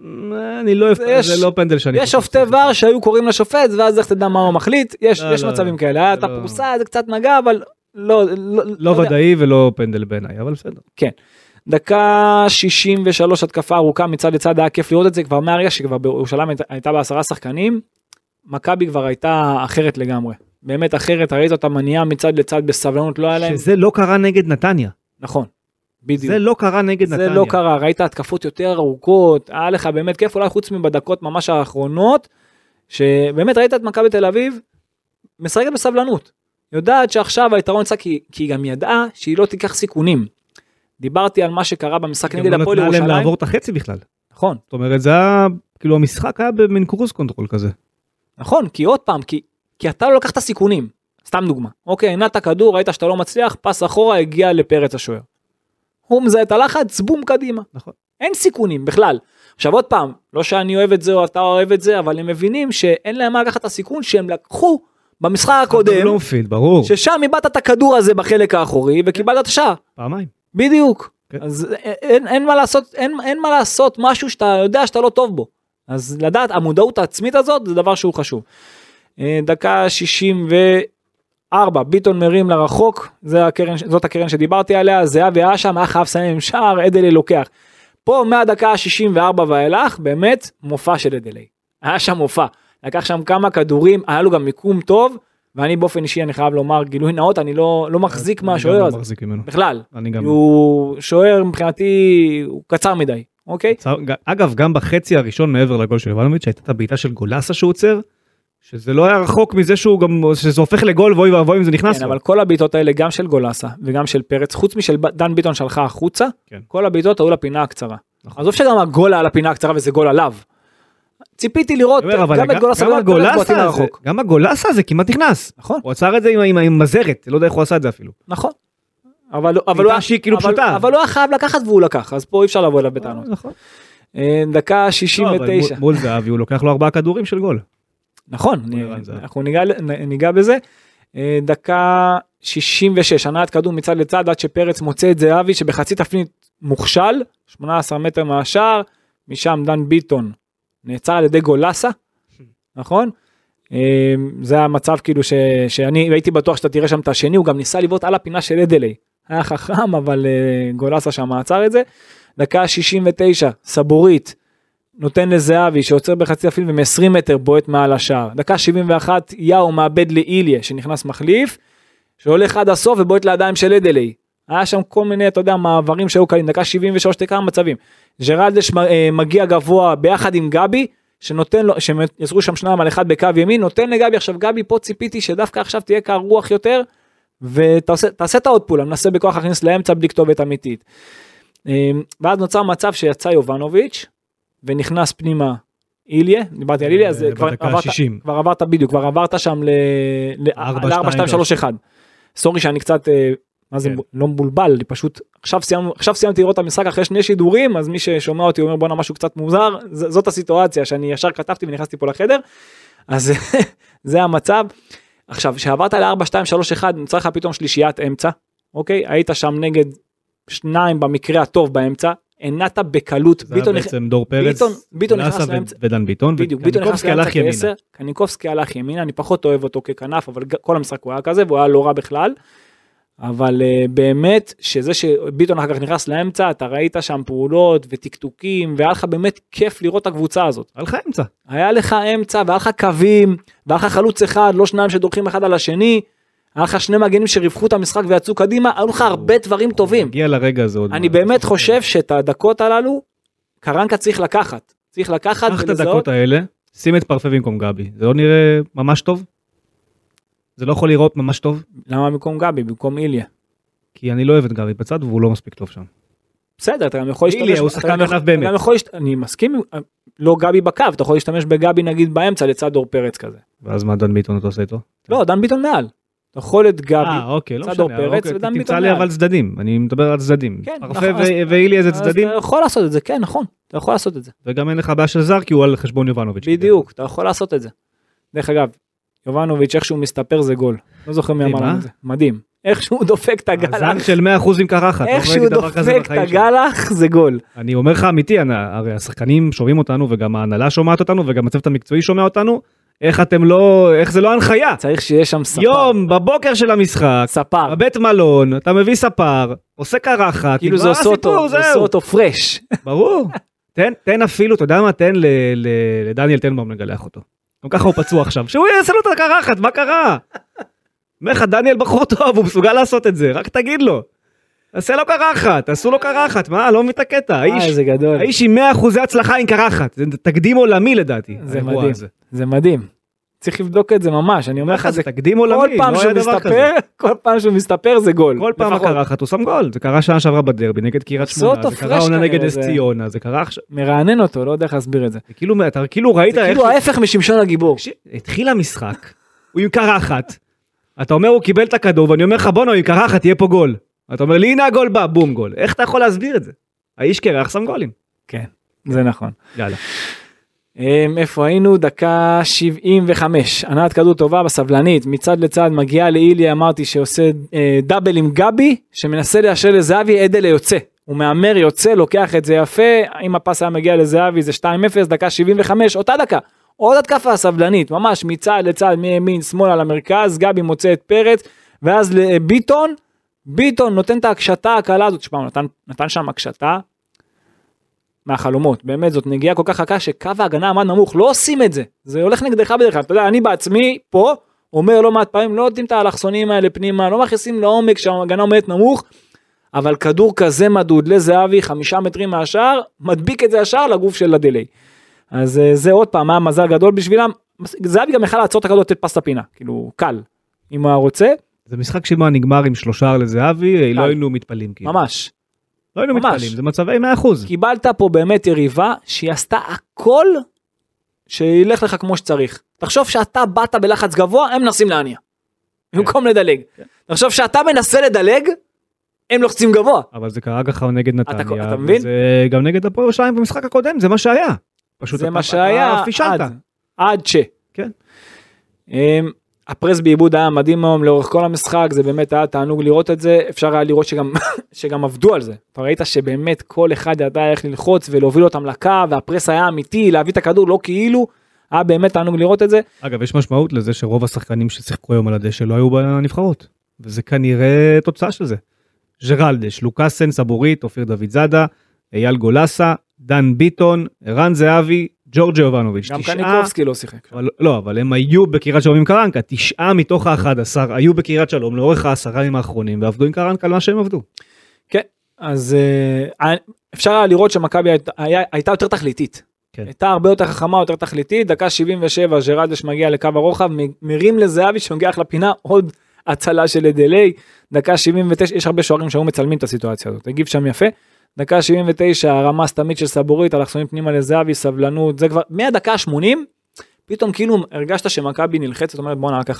אני לא אוהב, יש- זה לא פנדל שאני... יש חושב שופטי שצריך. ור שהיו קוראים לשופט ואז איך תדע מה הוא מחליט, יש לא, יש לא, מצבים לא. כאלה, לא- הפרוסה, זה קצת נגע, אבל לא, לא, לא יודע. ודאי ולא פנדל בעיניי, אבל בסדר. דקה 63 התקפה ארוכה מצד לצד היה כיף לראות את זה כבר מהרגע שכבר בירושלים הייתה- בעשרה שחקנים. מכבי כבר הייתה אחרת לגמרי באמת אחרת ראית אותה מניעה מצד לצד בסבלנות לא היה להם שזה לא קרה נגד נתניה. נכון. בדיוק. זה לא קרה נגד זה נתניה. לא קרה ראית התקפות יותר ארוכות היה לך באמת כיף אולי חוץ מהדקות ממש האחרונות שבאמת ראית את מכבי תל אביב משחקת בסבלנות יודעת שעכשיו היתרון יצא כי, כי היא גם ידעה שהיא לא תיקח סיכונים. דיברתי על מה שקרה במשחק גם נגד לא הפועל נתנה להם ירושלים לעבור את החצי בכלל. נכון זאת אומרת זה היה, כאילו המשחק היה במין cruise control כזה. נכון כי עוד פעם כי, כי אתה לא לקחת את הסיכונים סתם דוגמה אוקיי הנעת כדור ראית שאתה לא מצליח פס אחורה הגיע לפרץ השוער. הוא מזהה את הלחץ בום קדימה. נכון. אין סיכונים בכלל. עכשיו עוד פעם, לא שאני אוהב את זה או אתה אוהב את זה, אבל הם מבינים שאין להם מה לקחת את הסיכון שהם לקחו במשחק הקודם, בלומפילד, ברור. ששם איבדת את הכדור הזה בחלק האחורי וקיבלת את השער. פעמיים. בדיוק. כן. אז אין, אין מה לעשות, אין, אין מה לעשות משהו שאתה יודע שאתה לא טוב בו. אז לדעת, המודעות העצמית הזאת זה דבר שהוא חשוב. אה, דקה 64, ביטון מרים לרחוק, זה הקרן, זאת הקרן שדיברתי עליה, זהבי היה שם, היה חייב לסיים עם שער, אדלי לוקח. פה מהדקה ה-64 ואילך, באמת מופע של אדלי. היה שם מופע. לקח שם כמה כדורים, היה לו גם מיקום טוב, ואני באופן אישי, אני חייב לומר, גילוי נאות, אני לא, לא מחזיק מהשוער לא הזה. מחזיק ממנו. בכלל. אני גם... הוא שוער מבחינתי הוא קצר מדי אוקיי צר- ג- אגב, גם בחצי הראשון מעבר לגול של יובנוביץ' הייתה את הבעיטה של גולסה שהוא עוצר, שזה לא היה רחוק מזה שהוא גם, שזה הופך לגול ואוי ואבוי אם זה נכנס כן, לו. אבל כל הבעיטות האלה גם של גולסה וגם של פרץ חוץ משל דן ביטון שהלכה החוצה כן. כל הבעיטות היו לפינה הקצרה. נכון. עזוב שגם הגול היה לפינה הקצרה וזה גול עליו. ציפיתי לראות גם את גולסה גם וגם את בועטים לרחוק. גם הגולסה הזה כמעט נכנס. נכון הוא עצר את זה עם- מזרת, לא יודע איך הוא עשה את זה אפילו. נכון. אבל אבל הוא היה- שהיא כאילו אבל- הוא היה חייב לקחת והוא לקח אז פה אי אפשר לבוא אליו בטענות. נכון. אה, דקה לא, אבל 69. מול- מול זהבי הוא לוקח לו ארבעה כדורים של גול. נכון, זהבי. אנחנו ניגע, ניגע בזה. אה, דקה 66, הנעת כדור מצד לצד עד שפרץ מוצא את זהבי שבחצי תפנית מוכשל, 18 מטר מהשער, משם דן ביטון נעצר על ידי גולסה, נכון? אה, זה המצב כאילו ש, שאני הייתי בטוח שאתה תראה שם את השני, הוא גם ניסה לבעוט על הפינה של אדלי. היה חכם אבל אה, גולסה שם עצר את זה. דקה 69, סבורית. נותן לזהבי שעוצר בחצי אפילו ומ-20 מטר בועט מעל השער. דקה 71 יאו מאבד לאיליה שנכנס מחליף, שהולך עד הסוף ובועט לידיים של אדלי. היה שם כל מיני אתה יודע מעברים שהיו קלים דקה 73 תקרה מצבים. ג'רלדש אה, מגיע גבוה ביחד עם גבי שנותן לו שהם יצרו שם שניים על אחד בקו ימין נותן לגבי עכשיו גבי פה ציפיתי שדווקא עכשיו תהיה קר רוח יותר ותעשה תעשה את העוד פעולה מנסה בכוח להכניס לאמצע בלי כתובת אמיתית. אה, ואז נוצר מצב שיצא יובנוביץ' ונכנס פנימה איליה, דיברתי על איליה, אז אה, כבר עברת, ה-60. כבר עברת בדיוק, כבר עברת שם ארבע, ל-4, 2, שתיים, 3, 1. סורי שאני קצת, מה זה, כן. לא מבולבל, אני פשוט, עכשיו סיימנו, עכשיו סיימתי לראות את המשחק אחרי שני שידורים, אז מי ששומע אותי אומר בואנה משהו קצת מוזר, ז- זאת הסיטואציה שאני ישר כתבתי ונכנסתי פה לחדר, אז זה המצב. עכשיו, כשעברת ל-4, 2, 3, 1, נוצר לך פתאום שלישיית אמצע, אוקיי? היית שם נגד שניים במקרה הטוב באמצע, הנעת בקלות, זה ביטון נכ- בעצם דור פרץ, ביטון- ביטון נכנס לאמצע. ודן ביטון, בדיוק, ביטון נכנס לאמצע. כעשר, קניקובסקי הלך ימינה, אני פחות אוהב אותו ככנף, אבל כל המשחק הוא היה כזה, והוא היה לא רע בכלל. אבל uh, באמת, שזה שביטון אחר כך נכנס לאמצע, אתה ראית שם פעולות וטקטוקים, והיה לך באמת כיף לראות את הקבוצה הזאת. היה לך אמצע. היה לך אמצע, והיה לך קווים, והיה לך חלוץ אחד, לא שניים שדורכים אחד על השני, היה לך שני מגנים שריווחו את המשחק ויצאו קדימה, היו לך הרבה דברים טובים. הגיע לרגע הזה עוד. אני. באמת חושב שאת הדקות הללו, קרנקה צריך לקחת. צריך לקחת קח את. הדקות האלה, שים את פרפה במקום גבי. זה לא נראה ממש טוב? זה לא יכול לראות ממש טוב? למה במקום גבי, במקום איליה? כי אני לא אוהב את גבי בצד והוא לא מספיק טוב שם. בסדר, אתה גם יכול להשתמש... איליה הוא שחקן כנף באמת. אני מסכים, לא גבי בקו, אתה יכול להשתמש בגבי נגיד באמצע לצד דור פרץ כזה. ואז מה דן ביטון אתה עושה איתו? לא, דן ביטון מעל. אתה יכול את גבי, אה, אוקיי, לא משנה. פרץ אוקיי, ודן תמצא ביטון לי מעל. אבל צדדים, אני מדבר על צדדים. כן, נכון, ו- ואילי איזה אז צדדים, אתה יכול לעשות את זה, כן, נכון, אתה יכול לעשות את זה. וגם אין לך בעיה של זר כי הוא על חשבון יובנוביץ'. בדיוק, אתה יכול לעשות את זה. דרך אגב, יובנוביץ' איך שהוא מסתפר זה גול. לא זוכר מי אמר לנו אה? את זה. מדהים. איך שהוא דופק את הזן הגלח, של 100% עם קרחת. איך לא שהוא דבר כזה דופק את. הגלח זה גול. אני אומר לך אמיתי, הרי השחקנים שומעים אותנו וגם ההנהלה שומעת אותנו וגם הצוות המקצועי שומע אותנו, איך אתם לא, איך זה לא הנחיה. צריך שיהיה שם ספר. יום בבוקר של המשחק, ספר. בבית מלון, אתה מביא ספר, עושה קרחת, כאילו זה עושה אותו, זה עושה. אותו פרש. ברור. תן, תן אפילו, אתה יודע מה, תן לדניאל טנבאום לגלח אותו. גם ככה הוא פצוע עכשיו, שהוא יעשה לו את הקרחת, מה קרה? אומר לך, דניאל בחור טוב, הוא מסוגל לעשות את זה, רק תגיד לו. תעשה לו קרחת, תעשו לו קרחת, מה, לא מבין את הקטע, אה, האיש, איזה גדול. האיש עם 100% הצלחה עם קרחת, זה תקדים עולמי לדעתי. זה מדהים. זה מדהים. צריך לבדוק את זה ממש, אני אומר לך, זה תקדים כל עולמי, פעם לא שהוא. מסתפר, כל פעם שהוא מסתפר זה גול. כל פעם. הקרחת הוא שם גול, זה קרה שנה שעברה בדרבי נגד קריית שמונה, זה קרה עונה נגד נס זה- ציונה, זה קרה עכשיו, מרענן אותו, לא יודע איך להסביר את זה. כאילו, אתה כאילו ראית זה כאילו ההפך משמשון הגיבור. התחיל המשחק, הוא עם קרחת, אתה אומר הוא קיבל את הכדור ואני אומר לך בואנה הוא עם קרחת יהיה פה גול. אתה אומר לי הנה הגול בא בום גול, איך אתה יכול להסביר את זה? האיש קרח שם גולים. כן, זה נכון. יאללה. אמ, איפה היינו? דקה 75. הנעת כדור טובה בסבלנית, מצד לצד מגיעה לאילי, אמרתי שעושה אה, דאבל עם גבי, שמנסה לאשר לזהבי, אדל יוצא. הוא מהמר יוצא, לוקח את זה יפה, אם הפס היה מגיע לזהבי זה 2-0, דקה 75, אותה דקה. עוד התקפה סבלנית, ממש מצד לצד, מימין, שמאלה למרכז, גבי מוצא את פרץ, ואז לביטון, ביטון נותן את ההקשתה הקלה הזאת, הוא נתן, נתן שם הקשתה מהחלומות, באמת זאת נגיעה כל כך חכה שקו ההגנה עמד נמוך, לא עושים את זה, זה הולך נגדך בדרך כלל, אתה יודע, אני בעצמי פה אומר לא מעט פעמים, לא נותנים את האלכסונים האלה פנימה, לא מכניסים לעומק שההגנה עומדת נמוך, אבל כדור כזה מדוד לזהבי, חמישה מטרים מהשער, מדביק את זה ישר לגוף של הדיליי. אז אה, זה עוד פעם, היה מזל גדול בשבילם, זהבי גם יכל לעצור את הכדור לתת פס לפינה, כאילו קל, אם הוא היה רוצה, זה משחק שמה נגמר עם שלושה לזהבי, לא היינו מתפלאים כאילו. ממש. לא היינו ממש. מתפלאים, זה מצבי 100%. קיבלת פה באמת יריבה שהיא עשתה הכל שילך לך כמו שצריך. תחשוב שאתה באת בלחץ גבוה, הם מנסים להניע. במקום לדלג. תחשוב שאתה מנסה לדלג, הם לוחצים גבוה. אבל זה קרה ככה נגד נתניה, אתה מבין? זה גם נגד הפועל ירושלים במשחק הקודם, זה מה שהיה. פשוט זה אתה- מה שהיה אתה פישלת. עד, עד ש. כן. הפרס בעיבוד היה מדהים היום לאורך כל המשחק, זה באמת היה תענוג לראות את זה, אפשר היה לראות שגם, שגם עבדו על זה. אתה ראית שבאמת כל אחד ידע איך ללחוץ ולהוביל אותם לקו, והפרס היה אמיתי, להביא את הכדור לא כאילו, היה באמת תענוג לראות את זה. אגב, יש משמעות לזה שרוב השחקנים ששיחקו היום על הדשא לא היו בנבחרות, וזה כנראה תוצאה של זה. ג'רלדש, לוקאסן, סבורית, אופיר דוד זאדה, אייל גולסה, דן ביטון, ערן זהבי, ג'ורג'ה יובנוביץ'. גם תשעה- קניקובסקי לא שיחק. אבל, לא, אבל הם היו בקריית שלום עם קרנקה, תשעה מתוך האחד עשר היו בקריית שלום לאורך העשרה ימים האחרונים ועבדו עם קרנקה על מה שהם עבדו. כן, אז אה, אפשר היה לראות שמכבי היה- הייתה יותר תכליתית. כן. הייתה הרבה יותר חכמה, יותר תכליתית, דקה 77 ג'רלדש מגיע לקו הרוחב, מ- מרים לזהבי שנוגח לפינה עוד הצלה של דיליי, דקה 79, יש הרבה שוערים שהיו מצלמים את הסיטואציה הזאת, הגיב שם יפה, דקה 79 הרמה סתמית של סבורית, אלכסונים פנימה לזהבי, סבלנות, זה כבר, מהדקה ה-80, פתאום כאילו הרגשת שמכבי נלחצת, אומרת בואנה רק 1-0,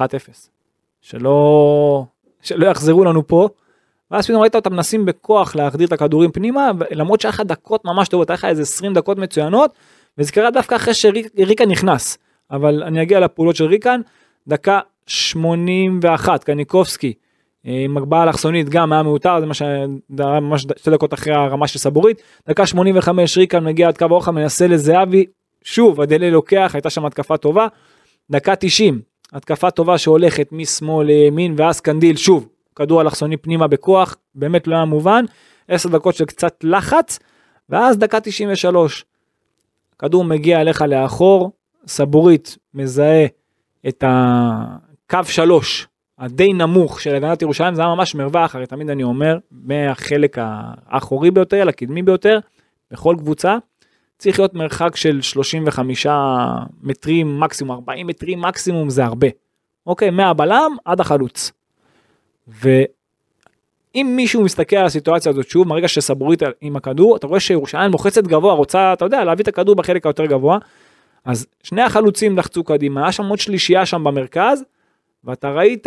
שלא, שלא יחזרו לנו פה. ואז פתאום ראית אותם מנסים בכוח להחדיר את הכדורים פנימה, למרות שהיה לך דקות ממש טובות, היה לך איזה 20 דקות מצוינות, וזה קרה דווקא אחרי שריקן נכנס. אבל אני אגיע לפעולות של ריקן, דקה 81, קניקובסקי, עם הגבהה אלכסונית גם היה מיותר, זה מה שהיה ממש שתי דקות אחרי הרמה של סבורית, דקה 85 ריקן מגיע עד קו הרוחב, מנסה לזהבי, שוב הדלי לוקח, הייתה שם התקפה טובה, דקה 90, התקפה טובה שהולכת משמאל לימין ואז קנדיל, שוב, כדור אלכסוני פנימה בכוח, באמת לא היה מובן, 10 דקות של קצת לחץ, ואז דקה 93, כדור מגיע אליך לאחור, סבורית מזהה את הקו 3 הדי נמוך של הגנת ירושלים, זה היה ממש מרווח, הרי תמיד אני אומר, מהחלק האחורי ביותר לקדמי ביותר, בכל קבוצה, צריך להיות מרחק של 35 מטרים מקסימום, 40 מטרים מקסימום זה הרבה. אוקיי, מהבלם עד החלוץ. ואם מישהו מסתכל על הסיטואציה הזאת שוב, מהרגע שסבורית עם הכדור, אתה רואה שירושלים מוחצת גבוה, רוצה, אתה יודע, להביא את הכדור בחלק היותר גבוה. אז שני החלוצים לחצו קדימה, היה שם עוד שלישייה שם במרכז, ואתה ראית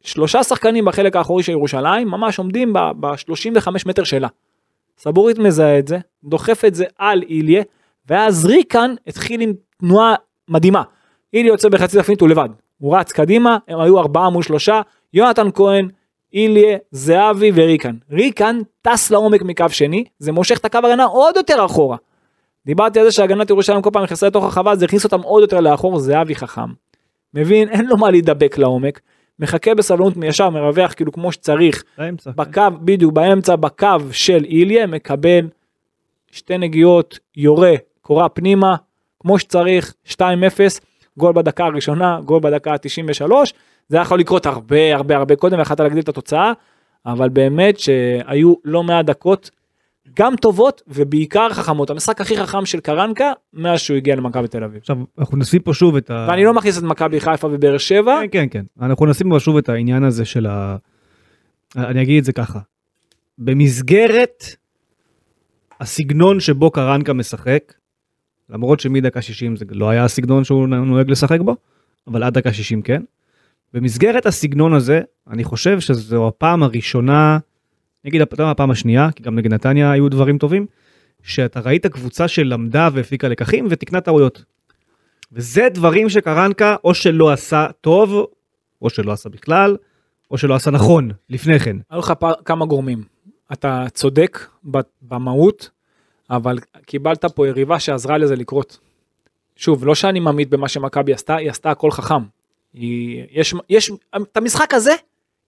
שלושה שחקנים בחלק האחורי של ירושלים, ממש עומדים ב-35 מטר שלה. סבורית מזהה את זה, דוחף את זה על איליה, ואז ריקן התחיל עם תנועה מדהימה. איליה יוצא בחצי תפנית הוא לבד, הוא רץ קדימה, הם היו ארבעה מול שלושה, יונתן כהן, איליה, זהבי וריקן. ריקן טס לעומק מקו שני, זה מושך את הקו הגנה עוד יותר אחורה. דיברתי על זה שהגנת ירושלים כל פעם נכנסה לתוך החווה, זה הכניס אותם עוד יותר לאחור, זהבי חכם. מבין, אין לו מה להידבק לעומק. מחכה בסבלנות ישר, מרווח כאילו כמו שצריך, באמצע. כן. בקו, בדיוק באמצע, בקו של איליה, מקבל שתי נגיעות, יורה, קורה פנימה, כמו שצריך, 2-0, גול בדקה הראשונה, גול בדקה ה-93, זה יכול לקרות הרבה הרבה הרבה קודם, ויכולת להגדיל את התוצאה, אבל באמת שהיו לא מעט דקות, גם טובות ובעיקר חכמות. המשחק הכי חכם של קרנקה, מאז שהוא הגיע למכבי תל אביב. עכשיו אנחנו נשים פה שוב את ה... ואני לא מכניס את מכבי חיפה ובאר שבע, כן כן כן אנחנו נשים פה שוב את העניין הזה של ה... אני אגיד את זה ככה. במסגרת הסגנון שבו קרנקה משחק, למרות שמדקה 60 זה לא היה הסגנון שהוא נוהג לשחק בו, אבל עד דקה 60 כן. במסגרת הסגנון הזה, אני חושב שזו הפעם הראשונה, אני אגיד הפעם השנייה, כי גם נגד נתניה היו דברים טובים, שאתה ראית קבוצה שלמדה והפיקה לקחים ותיקנה טעויות. וזה דברים שקרנקה או שלא עשה טוב, או שלא עשה בכלל, או שלא עשה נכון לפני כן. היו לך כמה גורמים. אתה צודק במהות, אבל קיבלת פה יריבה שעזרה לזה לקרות. שוב, לא שאני ממעיט במה שמכבי עשתה, היא עשתה הכל חכם. היא, יש, יש, את המשחק הזה,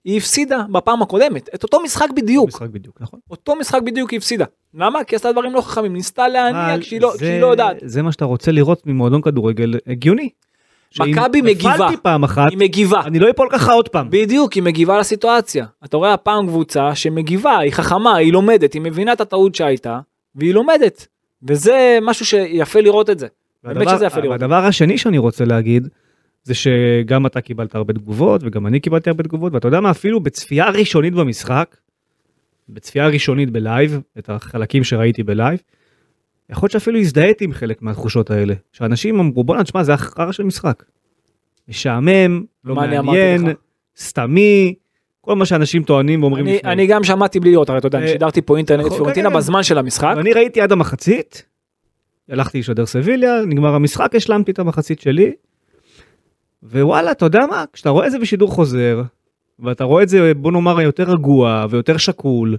היא הפסידה בפעם הקודמת, את אותו משחק בדיוק, משחק בדיוק, נכון? אותו משחק בדיוק היא הפסידה. למה? כי עשתה דברים לא חכמים, ניסתה להניע כשהיא לא, לא יודעת. זה מה שאתה רוצה לראות ממועדון כדורגל הגיוני. מכבי מגיבה. נפלתי פעם אחת, היא מגיבה. אני לא אפול ככה עוד פעם. בדיוק, היא מגיבה לסיטואציה. אתה רואה הפעם קבוצה שמגיבה, היא חכמה, היא לומדת, היא מבינה את הטעות שהייתה, והיא לומדת. וזה משהו שיפה לראות את זה. באמת והדבר- שזה יפה לראות. הדבר השני שאני רוצה להגיד, זה שגם אתה קיבלת הרבה תגובות, וגם אני קיבלתי הרבה תגובות, ואתה יודע מה, אפילו בצפייה ראשונית במשחק, בצפייה ראשונית בלייב, את החלקים שראיתי בלייב, יכול להיות שאפילו הזדהיתי עם חלק מהתחושות האלה. שאנשים אמרו, בואנה, תשמע, זה החרא של משחק. משעמם, לא אני מעניין? סתמי, כל מה שאנשים טוענים ואומרים אני, לפני. אני גם שמעתי בלי לראות, הרי אתה יודע, אני אה, שידרתי פה אינטרנט נכון, פיורנטינה כן, כן. בזמן של המשחק. ואני ראיתי עד המחצית, הלכתי לשדר סביליה, נגמר המשחק, השלמתי את המחצית שלי, ווואלה, אתה יודע מה, כשאתה רואה את זה בשידור חוזר, ואתה רואה את זה, בוא נאמר, יותר רגוע ויותר שקול,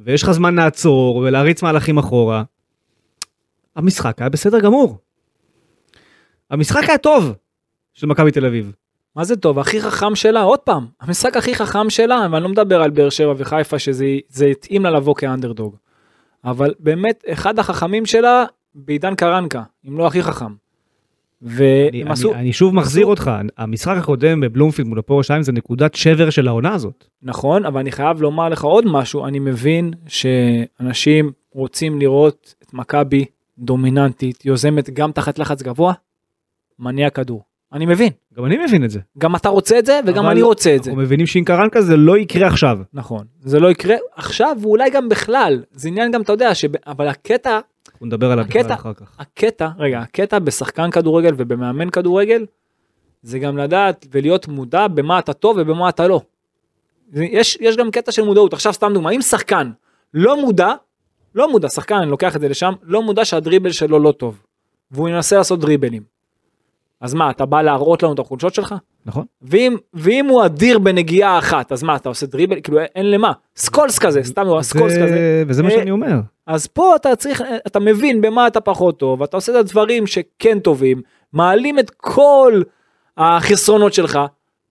ויש לך זמן לעצור ולהריץ מהלכים אחורה, המשחק היה בסדר גמור. המשחק היה טוב של מכבי תל אביב. מה זה טוב, הכי חכם שלה, עוד פעם, המשחק הכי חכם שלה, ואני לא מדבר על באר שבע וחיפה שזה זה התאים לה לבוא כאנדרדוג. אבל באמת, אחד החכמים שלה בעידן קרנקה, אם לא הכי חכם. אני, והם אני, עשו, אני שוב מחזיר עשו- אותך, המשחק הקודם בבלומפילד מול הפועל ירושלים זה נקודת שבר של העונה הזאת. נכון, אבל אני חייב לומר לך עוד משהו, אני מבין שאנשים רוצים לראות את מכבי דומיננטית, יוזמת גם תחת לחץ גבוה, מניע כדור. אני מבין, גם אני מבין את זה. גם אתה רוצה את זה וגם אני רוצה את זה. אנחנו מבינים שעם קרנקה זה לא יקרה עכשיו. נכון, זה לא יקרה עכשיו ואולי גם בכלל, זה עניין גם אתה יודע, שב... אבל הקטע, אנחנו נדבר עליו בכלל הקטע- אחר כך. הקטע, רגע, הקטע בשחקן כדורגל ובמאמן כדורגל, זה גם לדעת ולהיות מודע במה אתה טוב ובמה אתה לא. יש, יש גם קטע של מודעות, עכשיו סתם דוגמא, אם שחקן לא מודע, לא מודע, שחקן, אני לוקח את זה לשם, לא מודע שהדריבל שלו לא טוב, והוא ינסה לעשות דריבלים. אז מה, אתה בא להראות לנו את החולשות שלך? נכון? ואם, ואם הוא אדיר בנגיעה אחת, אז מה, אתה עושה דריבל? כאילו אין למה. סקולס כזה, סתם הוא סקולס זה- כזה. וזה מה אה, שאני אומר. אז פה אתה צריך, אתה מבין במה אתה פחות טוב, אתה עושה את הדברים שכן טובים, מעלים את כל החסרונות שלך,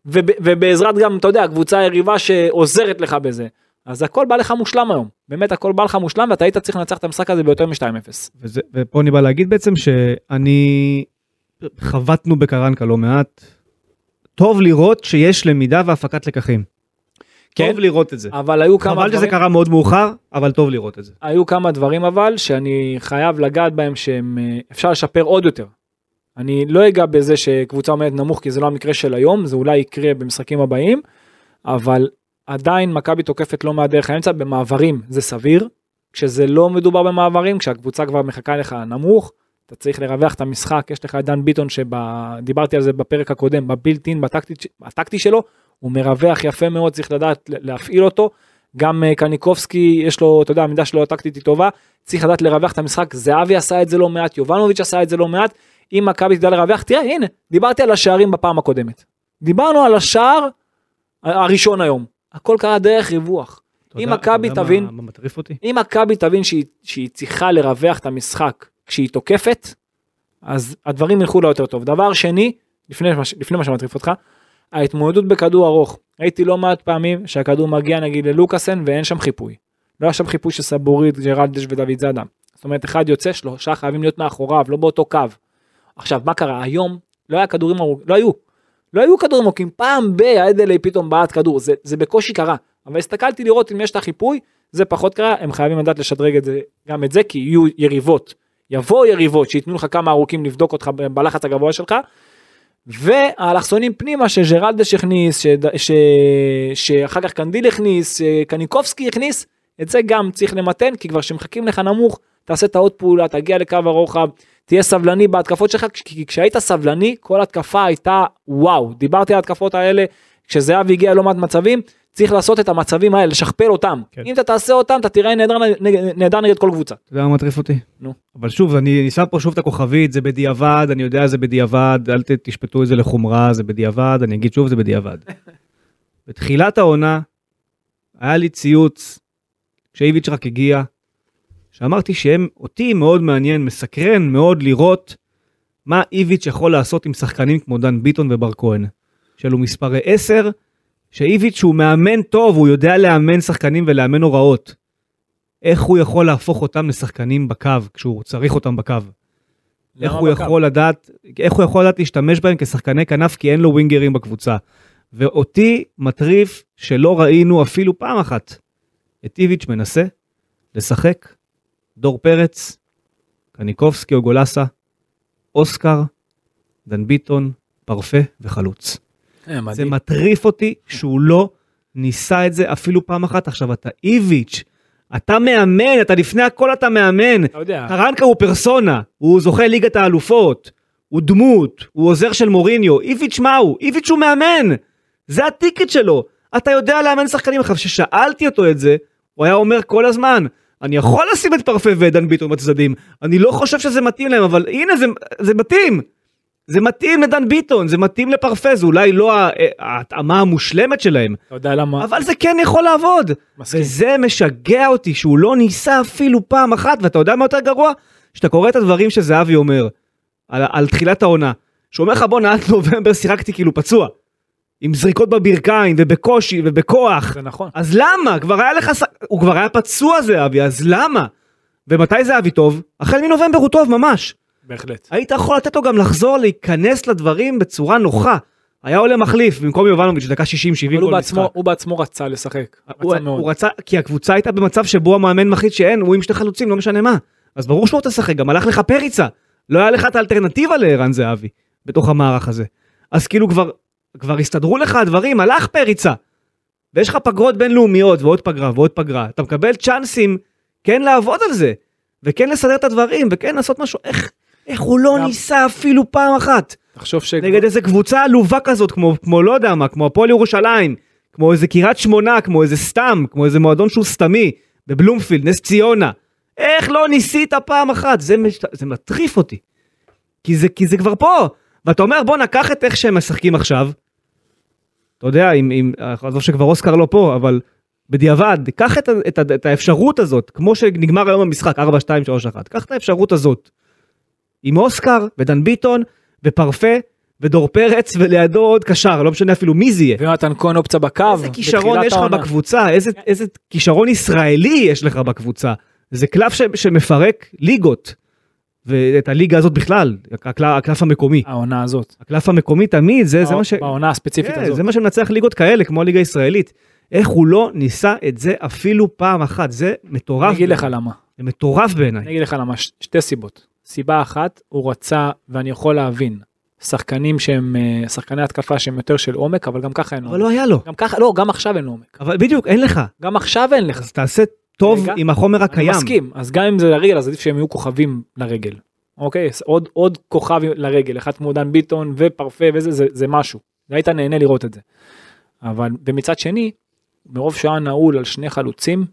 וב, ובעזרת גם, אתה יודע, קבוצה יריבה שעוזרת לך בזה. אז הכל בא לך מושלם היום, באמת הכל בא לך מושלם ואתה היית צריך לנצח את המשחק הזה ביותר מ-2-0. וזה- ופה אני בא להגיד בעצם שאני חבטנו בקרנקה לא מעט. טוב לראות שיש למידה והפקת לקחים. כן. טוב לראות את זה. אבל היו כמה חבל שזה דברים, קרה מאוד מאוחר, אבל טוב לראות את זה. היו כמה דברים אבל שאני חייב לגעת בהם שהם אה, אפשר לשפר עוד יותר. אני לא אגע בזה שקבוצה עומדת נמוך כי זה לא המקרה של היום, זה אולי יקרה במשחקים הבאים, אבל עדיין מכבי תוקפת לא מעט דרך האמצע במעברים זה סביר, כשזה לא מדובר במעברים, כשהקבוצה כבר מחכה לך נמוך, אתה צריך לרווח את המשחק, יש לך את דן ביטון שדיברתי על זה בפרק הקודם, בבילטין, בטקטי, בטקטי שלו, הוא מרווח יפה מאוד, צריך לדעת להפעיל אותו. גם אה, קניקובסקי, יש לו, אתה יודע, המידה שלו הטקטית היא טובה, צריך לדעת לרווח את המשחק, זהבי עשה את זה לא מעט, יובנוביץ' עשה את זה לא מעט, אם מכבי תדע לרווח, תראה, הנה, דיברתי על השערים בפעם הקודמת. דיברנו על השער הראשון היום, הכל קרה דרך ריווח. אם מכבי תבין, מה? אם מכבי תבין שהיא, שהיא צריכה לרווח את המשחק כשהיא תוקפת, אז הדברים ילכו לה יותר טוב. דבר שני, לפני, לפני מה שמטריף אותך, ההתמודדות בכדור ארוך. הייתי לא מעט פעמים שהכדור מגיע נגיד ללוקאסן ואין שם חיפוי. לא היה שם חיפוי של סבורית, ג'רלדש ודוד זאדה. זאת אומרת, אחד יוצא שלושה חייבים להיות מאחוריו, לא באותו קו. עכשיו, מה קרה? היום לא היה כדורים ארוכים, לא היו. לא היו כדורים ארוכים, פעם ב- האדלי פתאום בעט כדור, זה, זה בקושי קרה. אבל הסתכלתי לראות אם יש את החיפוי, זה פחות קרה, הם חייבים לדעת לשדרג את זה, גם את זה, כי יהיו יריבות. יבואו יריבות שייתנו לך כמה ארוכים לבדוק אותך בלחץ הגבוה שלך. והאלכסונים פנימה שג'רלדש הכניס, ש... ש... שאחר כך קנדיל הכניס, קניקובסקי הכניס, את זה גם צריך למתן, כי כבר כשמחכים לך נמוך, תעשה את העוד פעולה, תגיע לקו הרוחב, תהיה סבלני בהתקפות שלך, כי כשהיית סבלני, כל התקפה הייתה וואו. דיברתי על ההתקפות האלה, כשזהב הגיע לא מעט מצבים, צריך לעשות את המצבים האלה, לשכפל אותם. כן. אם אתה תעשה אותם, אתה תראה נהדר, נהדר נגד כל קבוצה. אתה יודע מה מטריף אותי? נו. אבל שוב, אני, אני שם פה שוב את הכוכבית, זה בדיעבד, אני יודע זה בדיעבד, אל תשפטו את זה לחומרה, זה בדיעבד, אני אגיד שוב זה בדיעבד. בתחילת העונה, היה לי ציוץ, כשאיביץ' רק הגיע, שאמרתי שהם, אותי מאוד מעניין, מסקרן מאוד לראות מה איביץ' יכול לעשות עם שחקנים כמו דן ביטון ובר כהן. שאלו מספרי 10, שאיביץ' הוא מאמן טוב, הוא יודע לאמן שחקנים ולאמן הוראות. איך הוא יכול להפוך אותם לשחקנים בקו, כשהוא צריך אותם בקו? איך הוא בקו? יכול לדעת, איך הוא יכול לדעת להשתמש בהם כשחקני כנף, כי אין לו ווינגרים בקבוצה. ואותי מטריף שלא ראינו אפילו פעם אחת את איביץ' מנסה לשחק דור פרץ, קניקובסקי או גולסה, אוסקר, דן ביטון, פרפה וחלוץ. אה, זה מטריף אותי שהוא לא ניסה את זה אפילו פעם אחת. עכשיו אתה איביץ', אתה מאמן, אתה לפני הכל אתה מאמן. אתה יודע. קרנקה הוא פרסונה, הוא זוכה ליגת האלופות, הוא דמות, הוא עוזר של מוריניו. איביץ' מה הוא? איביץ' הוא מאמן. זה הטיקט שלו. אתה יודע לאמן שחקנים. עכשיו, כששאלתי אותו את זה, הוא היה אומר כל הזמן, אני יכול לשים את פרפה ודן ביטון בצדדים, אני לא חושב שזה מתאים להם, אבל הנה זה, זה מתאים. זה מתאים לדן ביטון, זה מתאים לפרפה, זה אולי לא ההתאמה המושלמת שלהם. אתה יודע למה? אבל זה כן יכול לעבוד. מסכים. וזה משגע אותי שהוא לא ניסה אפילו פעם אחת, ואתה יודע מה יותר גרוע? שאתה קורא את הדברים שזהבי אומר על, על תחילת העונה. שהוא אומר לך בואנה עד נובמבר שיחקתי כאילו פצוע. עם זריקות בברכיים ובקושי ובכוח. זה נכון. אז למה? כבר היה לך, הוא כבר היה פצוע זהבי, אז למה? ומתי זהבי טוב? החל מנובמבר הוא טוב ממש. בהחלט. היית יכול לתת לו גם לחזור להיכנס לדברים בצורה נוחה. היה עולה מחליף במקום יובנוביץ' דקה 60-70 אבל הוא כל משחק. הוא בעצמו רצה לשחק. הוא, רצה מאוד. הוא רצה, כי הקבוצה הייתה במצב שבו המאמן מחליט שאין, הוא עם שני חלוצים, לא משנה מה. אז ברור שהוא תשחק, גם הלך לך פריצה. לא היה לך את האלטרנטיבה לערן זהבי, בתוך המערך הזה. אז כאילו כבר, כבר הסתדרו לך הדברים, הלך פריצה. ויש לך פגרות בינלאומיות, ועוד פגרה, ועוד פגרה. אתה מקבל צ'אנסים כן לעבוד על זה, וכן לסדר את הדברים, וכן לעשות משהו. איך, איך הוא לא גם- ניסה אפילו פעם אחת? תחשוב ש... נגד איזה קבוצה עלובה כזאת, כמו, כמו לא יודע מה, כמו הפועל ירושלים, כמו איזה קריית שמונה, כמו איזה סתם, כמו איזה מועדון שהוא סתמי, בבלומפילד, נס ציונה. איך לא ניסית פעם אחת? זה, מש... זה מטריף אותי. כי זה, כי זה כבר פה. ואתה אומר, בוא נקח את איך שהם משחקים עכשיו. אתה יודע, אם, אם, עזוב שכבר אוסקר לא פה, אבל בדיעבד, קח את, את, ה- את האפשרות הזאת, כמו שנגמר היום המשחק, 4, 2, 3, 1, קח את האפשרות הזאת. עם אוסקר ודן ביטון ופרפה ודור פרץ ולידו עוד קשר, לא משנה אפילו מי זה יהיה. ויונתן כהן אופציה בקו. איזה כישרון יש לך העונה. בקבוצה, איזה, איזה כישרון ישראלי יש לך בקבוצה. זה קלף ש, שמפרק ליגות. ואת הליגה הזאת בכלל, הקלף, הקלף המקומי. העונה הזאת. הקלף המקומי תמיד, זה, זה מה ש... בעונה הספציפית כן, הזאת. זה מה שמנצח ליגות כאלה, כמו הליגה הישראלית. איך הוא לא ניסה את זה אפילו פעם אחת, זה מטורף. אני אגיד לך. למה. זה מטורף בעיניי. אני אגיד לך למה, ש- שתי סיבות. סיבה אחת, הוא רצה, ואני יכול להבין, שחקנים שהם, אה, שחקני התקפה שהם יותר של עומק, אבל גם ככה אין לו. אבל לא היה לו. גם ככה, לא, גם עכשיו אין עומק. אבל בדיוק, אין לך. גם עכשיו אין לך. אז תעשה טוב רגע, עם החומר אני הקיים. מסכים, אז גם אם זה לרגל, אז עדיף שהם יהיו כוכבים לרגל. אוקיי? עוד, עוד כוכב לרגל, אחד כמו דן ביטון ופרפה וזה, זה, זה משהו. והיית נהנה לראות את זה. אבל, ומצד שני, מרוב שהיה נעול על שני חלוצים,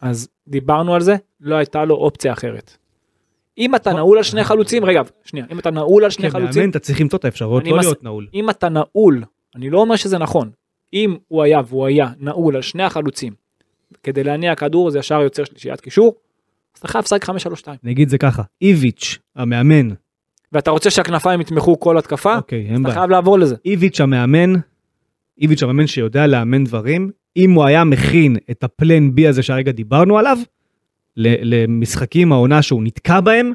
אז דיברנו על זה, לא הייתה לו אופציה אחרת. אם אתה נעול על שני חלוצים, רגע, שנייה, אם אתה נעול על שני חלוצים, כמאמן אתה צריך למצוא את האפשרות לא להיות נעול. אם אתה נעול, אני לא אומר שזה נכון, אם הוא היה והוא היה נעול על שני החלוצים, כדי להניע כדור זה ישר יוצר שלישיית קישור, אז אתה חייב לשחק 5-3-2. אני אגיד את זה ככה, איביץ' המאמן, ואתה רוצה שהכנפיים יתמכו כל התקפה, אוקיי, אין אתה בעיה. חייב לעבור לזה. איביץ' המאמן, איביץ' המאמן שיודע לאמן דברים, אם הוא היה מכין את הפלן בי הזה שהרגע דיברנו עליו, למשחקים העונה שהוא נתקע בהם,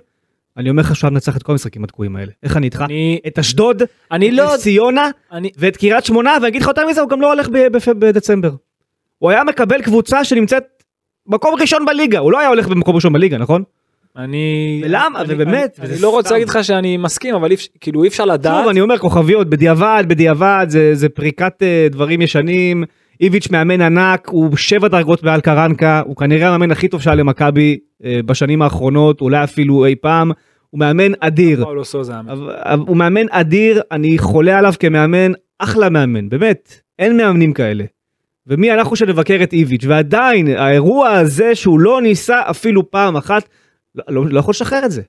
אני אומר לך שהוא מנצח את כל המשחקים התקועים האלה. איך אני איתך? אני, את אשדוד, אני את לא, נס ציונה אני, ואת קריית שמונה, ואגיד לך יותר מזה, הוא גם לא הולך בדצמבר. הוא היה מקבל קבוצה שנמצאת מקום ראשון בליגה, הוא לא היה הולך במקום ראשון בליגה, נכון? אני? אני- ובאמת, אני, אני לא רוצה. להגיד לך שאני מסכים, אבל אי כאילו אי אפשר לדעת, שוב, אני אומר כוכביות, בדיעבד, בדיעבד, זה, זה פריקת אה, דברים ישנים. איביץ' מאמן ענק, הוא שבע דרגות מעל קרנקה, הוא כנראה המאמן הכי טוב שהיה למכבי אה, בשנים האחרונות, אולי אפילו אי פעם. הוא מאמן אדיר. הוא מאמן אדיר, אני חולה עליו כמאמן, אחלה מאמן, באמת, אין מאמנים כאלה. ומי אנחנו שנבקר את איביץ', ועדיין האירוע הזה שהוא לא ניסה אפילו פעם אחת, לא, לא, לא יכול לשחרר את זה.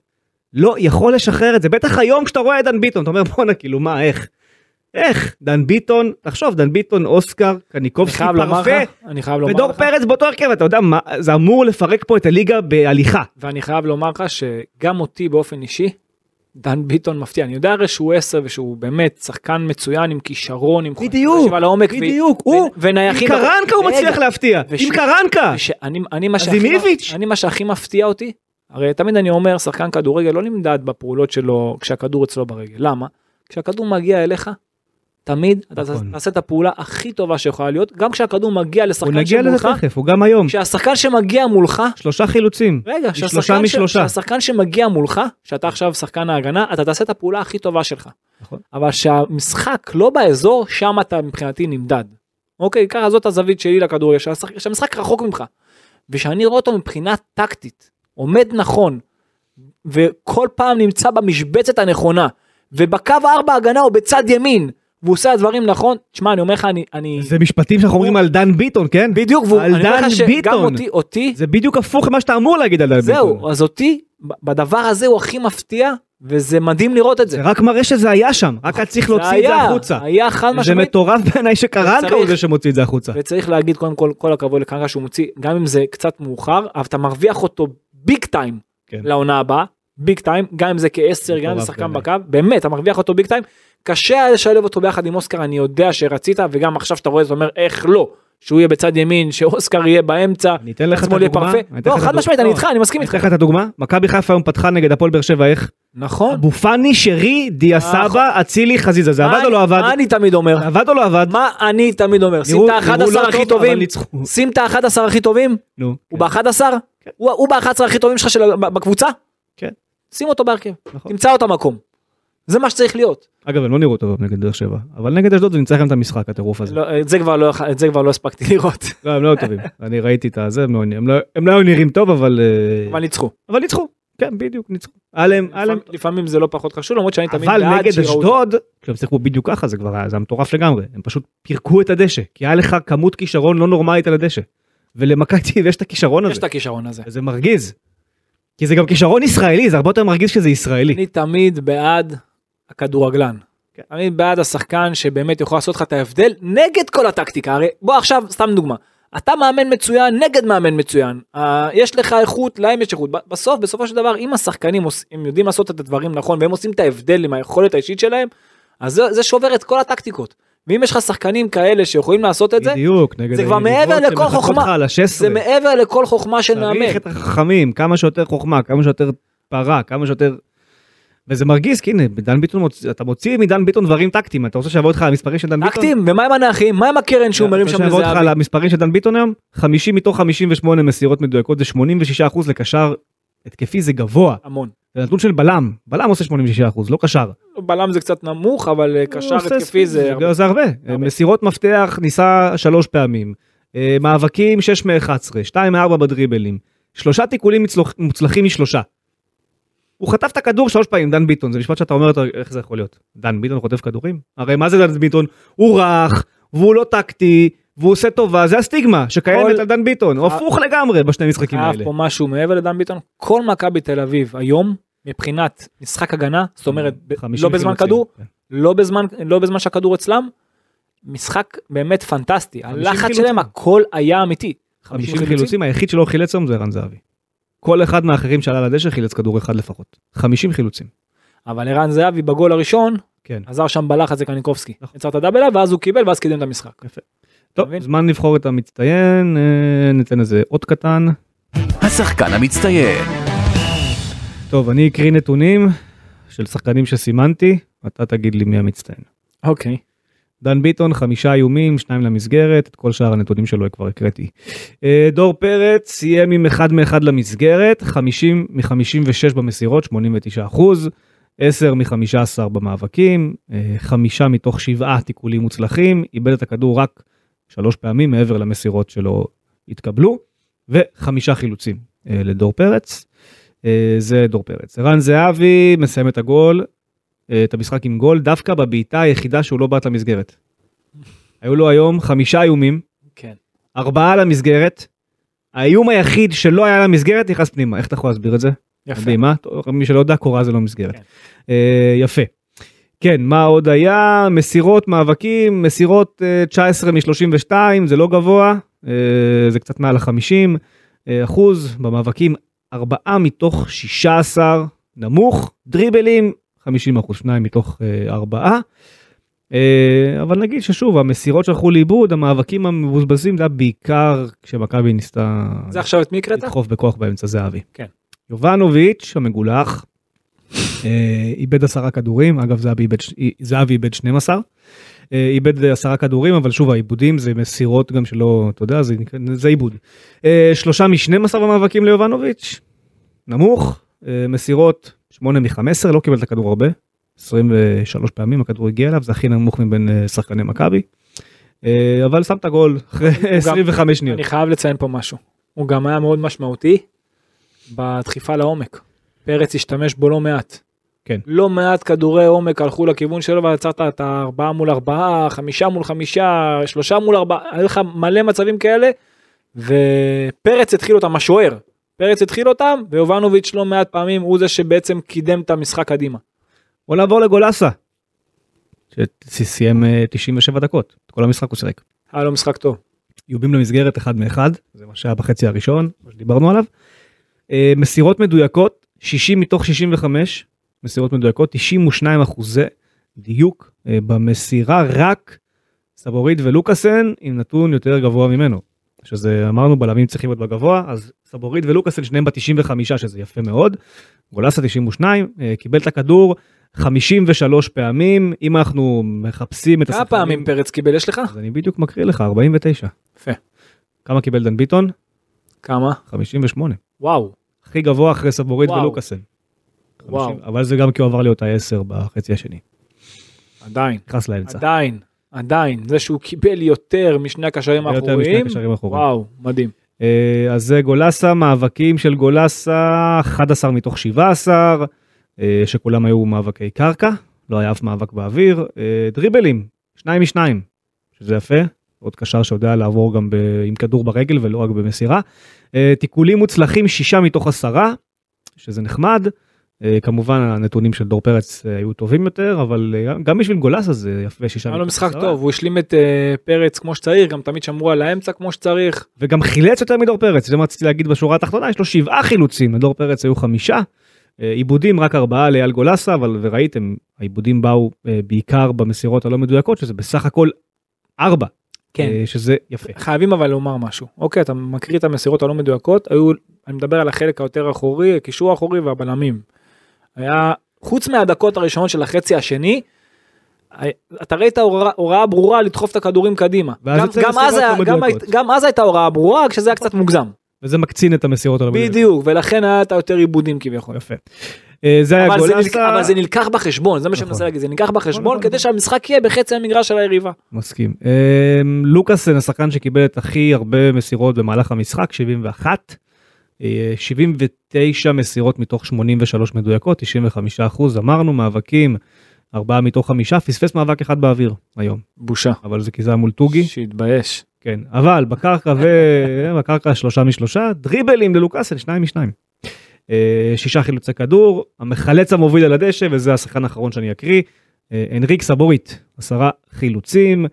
לא יכול לשחרר את זה, בטח היום כשאתה רואה את דן ביטון, אתה אומר בואנה כאילו מה, איך? איך? דן ביטון, תחשוב, דן ביטון, אוסקר, אני קניקובסקי, פרפה, אני חייב לומר ודור לך, פרץ באותו הרכב, אתה יודע מה, זה אמור לפרק פה את הליגה בהליכה. ואני חייב לומר לך שגם אותי באופן אישי, דן ביטון מפתיע, אני יודע הרי שהוא 10 ושהוא באמת שחקן מצוין עם כישרון, עם חשיבה לעומק, בדיוק, ו- הוא, עם ונייחים, קרנקה הוא מצליח להפתיע, וש- עם קרנקה. ושאני אני מה אז שהכי עם. אני מה שהכי מפתיע אותי, הרי תמיד אני אומר שחקן כדורגל לא נמדד בפעולות שלו כשהכדור אצלו ברגל, למה? כשהכדור מגיע אליך, תמיד אתה נכון. תעשה את הפעולה הכי טובה שיכולה להיות, גם כשהכדור מגיע הוא לשחקן נגיע לזה שמולך, תכף, הוא גם היום. כשהשחקן שמגיע מולך, שלושה חילוצים. רגע, משלושה שהשחקן, ש... משלושה. שהשחקן שמגיע מולך, שאתה עכשיו שחקן ההגנה, אתה תעשה את הפעולה הכי טובה שלך. נכון. אבל שהמשחק לא באזור, שם אתה מבחינתי נמדד. אוקיי, ככה זאת הזווית שלי לכדורגל, שהשחק- שהמשחק רחוק ממך. ושאני רואה אותו מבחינה טקטית, עומד נכון, וכל פעם נמצא במשבצת הנכונה, ובקו ארבע הגנה או בצד ימין, והוא עושה הדברים נכון, תשמע, אני אומר לך, אני... אני... זה משפטים שאנחנו אומרים על דן ביטון, כן? בדיוק, והוא, על אני אומר דן לך שגם ביטון. אותי, אותי, זה בדיוק הפוך ממה שאתה אמור להגיד על דן ביטון. זהו, אז אותי, בדבר הזה הוא הכי מפתיע, וזה מדהים לראות את זה. זה רק מראה שזה היה שם, רק היה צריך להוציא את זה היה, החוצה. היה חד זה משמעית, מטורף בעיניי שקרנקה הוא זה שמוציא את זה החוצה. וצריך להגיד קודם כל, כל הכבוד לקרקע שהוא מוציא, גם אם זה קצת מאוחר, אבל אתה מרוויח אותו big time כן. לעונה הבאה, big time, גם אם זה כעשר, גם אם זה שחקן. בקו, באמת, אתה מרוויח אותו big time. קשה היה לשלב אותו ביחד עם אוסקר, אני יודע שרצית, וגם עכשיו שאתה רואה זה, אומר איך לא, שהוא יהיה בצד ימין, שאוסקר יהיה באמצע, אני אתן לך את הדוגמה. אני לא, חד משמעית, אני לא, איתך, אני מסכים אני איתך. אתן לך את הדוגמה. מכבי חיפה היום פתחה נגד הפועל באר שבע איך? נכון. אבו פאני, שרי, דיה נכון. סבא, אצילי, חזיזה. זה מה עבד או אני- לא עבד? מה אני תמיד אומר? זה עבד או לא עבד? מה אני תמיד אומר? שים את ה-11 נראו לא הכי טוב, טובים. שים את ה-11 הכי טובים, נו. הוא כן. ב-11? הוא הוא ב-11 הכי טובים שלך בקבוצה? שים אותו בהרכב, נכון. תמצא אותו מקום. זה מה שצריך להיות. אגב, הם לא נראו טוב נגד באר שבע. אבל נגד אשדוד זה ניצח להם את המשחק, הטירוף הזה. לא, את זה לא את זה כבר לא הספקתי לראות, לא, הם לא היו טובים. אני ראיתי את הזה, הם לא- הם לא- הם לא היו נראים טוב, אבל... אה, אבל ניצחו. אבל ניצחו. כן, בדיוק, ניצחו. היה להם- לפעמים- זה לא פחות חשוב, למרות שאני תמיד אבל בעד נגד שיראו אותו. אשדוד, כשהם שיחקו בדיוק ככה, זה כבר היה, זה מטורף לגמרי. הם פשוט פירקו את הדשא. כי היה לך כמות כישרון לא נורמלית על הדשא. ולמכבי יש את הכישרון יש הזה. את הכישרון הזה. וזה מרגיז. כי זה גם כישרון ישראלי, זה הרבה יותר מרגיז שזה ישראלי. אני תמיד בעד הכדורגלן. כן. תמיד בעד השחקן שבאמת יכול לעשות לך את ההבדל נגד כל הטקטיקה. הרי בוא עכשיו סתם דוגמה. אתה מאמן מצוין נגד מאמן מצוין. Uh, יש לך איכות, להם יש איכות. בסוף, בסופו של דבר, אם השחקנים הם יודעים לעשות את הדברים נכון והם עושים את ההבדל עם היכולת האישית שלהם, אז זה, זה שובר את כל הטקטיקות. ואם יש לך שחקנים כאלה שיכולים לעשות את זה, בדיוק, נגד זה כבר מעבר לכל חוכמה. לך על ה-16. זה מעבר לכל חוכמה של מאמן. צריך את החכמים, כמה שיותר חוכמה, כמה שיותר פרה, כמה שיותר... וזה מרגיז, כי הנה, דן ביטון, מוצ... אתה מוציא מדן ביטון דברים טקטיים, אתה רוצה שיבוא איתך על המספרים של דן ביטון? טקטים, ומה עם הנחים? מה עם הקרן שהוא מרים שם אתה רוצה שיבוא איתך לזהבי? על המספרים של דן ביטון היום? 50 מתוך 58 מסירות מדויקות, זה 86% לקשר התקפי, זה גבוה. המון. זה נתון של בלם, בלם עושה 86%, לא קשר. בלם זה קצת נמוך, אבל אה, קשר התקפי זה... הרבה. זה הרבה. מסירות מפתח ניסה שלוש פעמים. אה, מאבקים 6 מ-11, 2 מ-4 בדריבלים. שלושה תיקולים מצלוח- מוצלחים משלושה. הוא חטף את הכדור שלוש פעמים, דן ביטון, זה משפט שאתה אומר, איך זה יכול להיות? דן ביטון חוטף כדורים? הרי מה זה דן ביטון? הוא רך, והוא לא טקטי, והוא עושה טובה, זה הסטיגמה שקיימת כל- על דן ביטון, הוא הפוך לגמרי בשני משחקים חייב האלה. פה משהו מעבר לדן ביטון, כל מכבי תל אביב היום, מבחינת משחק הגנה, זאת אומרת, ב- 50 לא בזמן כדור, כן. לא בזמן, לא בזמן שהכדור אצלם, משחק באמת פנטסטי, 50 הלחץ. שלהם הכל היה אמיתי. 50 חילוצים, היחיד שלא חילץ היום זה ערן זהבי. כל אחד מהאחרים שעלה לדשא חילץ כדור אחד לפחות. 50 חילוצים. אבל ערן זהבי בגול הראשון, כן. עזר שם בלחץ לקניקובסקי. נכון. יצר את הדאבלה ואז הוא קיבל ואז קידם את המשחק. טוב, מבין? זמן לבחור את המצטיין, אה, ניתן איזה אות קטן. השחקן המצטיין, טוב, אני אקריא נתונים של שחקנים שסימנתי, אתה תגיד לי מי המצטיין. אוקיי. דן ביטון, חמישה איומים, שניים למסגרת, את כל שאר הנתונים שלו כבר הקראתי. אה, דור פרץ סיים עם אחד מאחד למסגרת, 50 מ-56 במסירות, 89 אחוז, 10 מ-15 במאבקים, אה, חמישה מתוך שבעה תיקולים מוצלחים, איבד את הכדור רק שלוש פעמים מעבר למסירות שלו התקבלו, וחמישה חילוצים אה, לדור פרץ. אה, זה דור פרץ. ערן זהבי מסיים את הגול, אה, את המשחק עם גול, דווקא בבעיטה היחידה שהוא לא בעט למסגרת. היו לו היום חמישה איומים, כן. ארבעה למסגרת. האיום היחיד שלא היה למסגרת נכנס פנימה, איך אתה יכול להסביר את זה? יפה. מדהים? טוב, מי שלא יודע, קורה זה לא מסגרת. כן. אה, יפה. כן, מה עוד היה? מסירות, מאבקים, מסירות אה, 19 מ-32, זה לא גבוה, אה, זה קצת מעל ה-50 אה, אחוז, במאבקים 4 מתוך 16, נמוך, דריבלים 50 אחוז, 2 מתוך 4. אבל נגיד ששוב, המסירות שהלכו לאיבוד, המאבקים המבוזבזים, זה היה בעיקר כשמכבי ניסתה זה עכשיו את מי הקראת? לדחוף בכוח באמצע זהבי. כן. יובנוביץ' המגולח, אה, איבד עשרה כדורים, אגב זהבי איבד, ש- זהבי איבד 12, אה, איבד עשרה כדורים, אבל שוב העיבודים זה מסירות גם שלא, אתה יודע, זה, זה עיבוד. אה, שלושה מ-12 במאבקים ליובנוביץ', נמוך, אה, מסירות 8 מ-15, לא קיבל את הכדור הרבה, 23 פעמים הכדור הגיע אליו, זה הכי נמוך מבין אה, שחקני מכבי. אה, אבל שם את הגול אחרי 25 שניות. אני חייב לציין פה משהו. הוא גם היה מאוד משמעותי בדחיפה לעומק. פרץ השתמש בו לא מעט. כן. לא מעט כדורי עומק הלכו לכיוון שלו ויצרת את הארבעה מול ארבעה, חמישה מול חמישה, שלושה מול ארבעה, היה לך מלא מצבים כאלה, ופרץ התחיל אותם, השוער. פרץ התחיל אותם, ויובנוביץ' לא מעט פעמים הוא זה שבעצם קידם את המשחק קדימה. בוא נעבור לגולסה. שסיים אה, 97 דקות, את כל המשחק הוא שיחק. היה לו משחק טוב. איומים למסגרת אחד מאחד, זה מה שהיה בחצי הראשון, מה שדיברנו עליו. אה, מסירות מדויקות, 60 מתוך 65 מסירות מדויקות, 92 אחוזי דיוק אה, במסירה, רק סבורית ולוקאסן עם נתון יותר גבוה ממנו. שזה אמרנו בלמים צריכים להיות בגבוה, אז סבורית ולוקאסן שניהם ב-95 שזה יפה מאוד. גולסה 92, אה, קיבל את הכדור 53 פעמים, אם אנחנו מחפשים את כמה פעמים פרץ קיבל יש לך? אז אני בדיוק מקריא לך 49. יפה. כמה קיבל דן ביטון? כמה? 58. וואו. הכי גבוה אחרי סבורית. ולוקאסן. וואו. 50, אבל זה גם כי הוא עבר לי אותה 10 בחצי השני. עדיין. נכנס לאמצע. עדיין. עדיין. זה שהוא קיבל יותר משני הקשרים יותר משני האחוריים. הקשרים האחוריים. וואו, מדהים. אה, אז זה גולסה, מאבקים של גולסה, 11 מתוך 17, אה, שכולם היו מאבקי קרקע, לא היה אף מאבק באוויר. אה, דריבלים, שניים משניים, שזה יפה, עוד קשר שיודע לעבור גם ב, עם כדור ברגל ולא רק במסירה. תיקולים מוצלחים, שישה מתוך עשרה, שזה נחמד. אה, כמובן הנתונים של דור פרץ אה, היו טובים יותר, אבל אה, גם בשביל גולסה זה יפה שישה היה לו משחק. טוב, הוא השלים את פרץ כמו שצריך, גם תמיד שמרו על האמצע כמו שצריך. וגם חילץ יותר מדור פרץ, זה מה רציתי להגיד בשורה התחתונה, יש לו שבעה חילוצים, לדור פרץ היו חמישה, עיבודים רק ארבעה לאייל גולסה, אבל וראיתם, העיבודים באו בעיקר במסירות הלא מדויקות, שזה בסך הכל ארבע, כן. שזה יפה. חייבים אבל לומר משהו. אוקיי, אתה מקריא את המסירות הלא מדויקות, היו, אני מדבר על החלק היותר אחורי, הקישור האחורי והבלמים. היה, חוץ מהדקות הראשונות של החצי השני, אה, אתה ראית הוראה, הוראה ברורה לדחוף את הכדורים קדימה. גם, גם, אז היה, לא גם, גם אז הייתה הוראה ברורה, כשזה היה קצת מוגזם. וזה מקצין את המסירות הלא מדויקות. בדיוק, ולכן היה את היותר עיבודים כביכול. יפה. אה, זה היה נלק, אבל זה נלקח בחשבון, זה מה שאני נכון. מנסה להגיד, זה נלקח בחשבון נכון, כדי נכון. שהמשחק יהיה בחצי המגרש של היריבה. מסכים. אה, לוקאסן השחקן שקיבל את הכי הרבה מסירות במהלך המשחק, 71. אה, 79 מסירות מתוך 83 מדויקות, 95 אחוז, אמרנו, מאבקים, ארבעה מתוך חמישה, פספס מאבק אחד באוויר היום, בושה. אבל זה כי זה היה מול טוגי, שיתבייש. כן, אבל בקרקע ובקרקע שלושה משלושה, דריבלים ללוקאסל, שניים משניים. אה, שישה חילוצי כדור, המחלץ המוביל על הדשא, וזה השחקן האחרון שאני אקריא, אה, הנריק סבורית, עשרה חילוצים,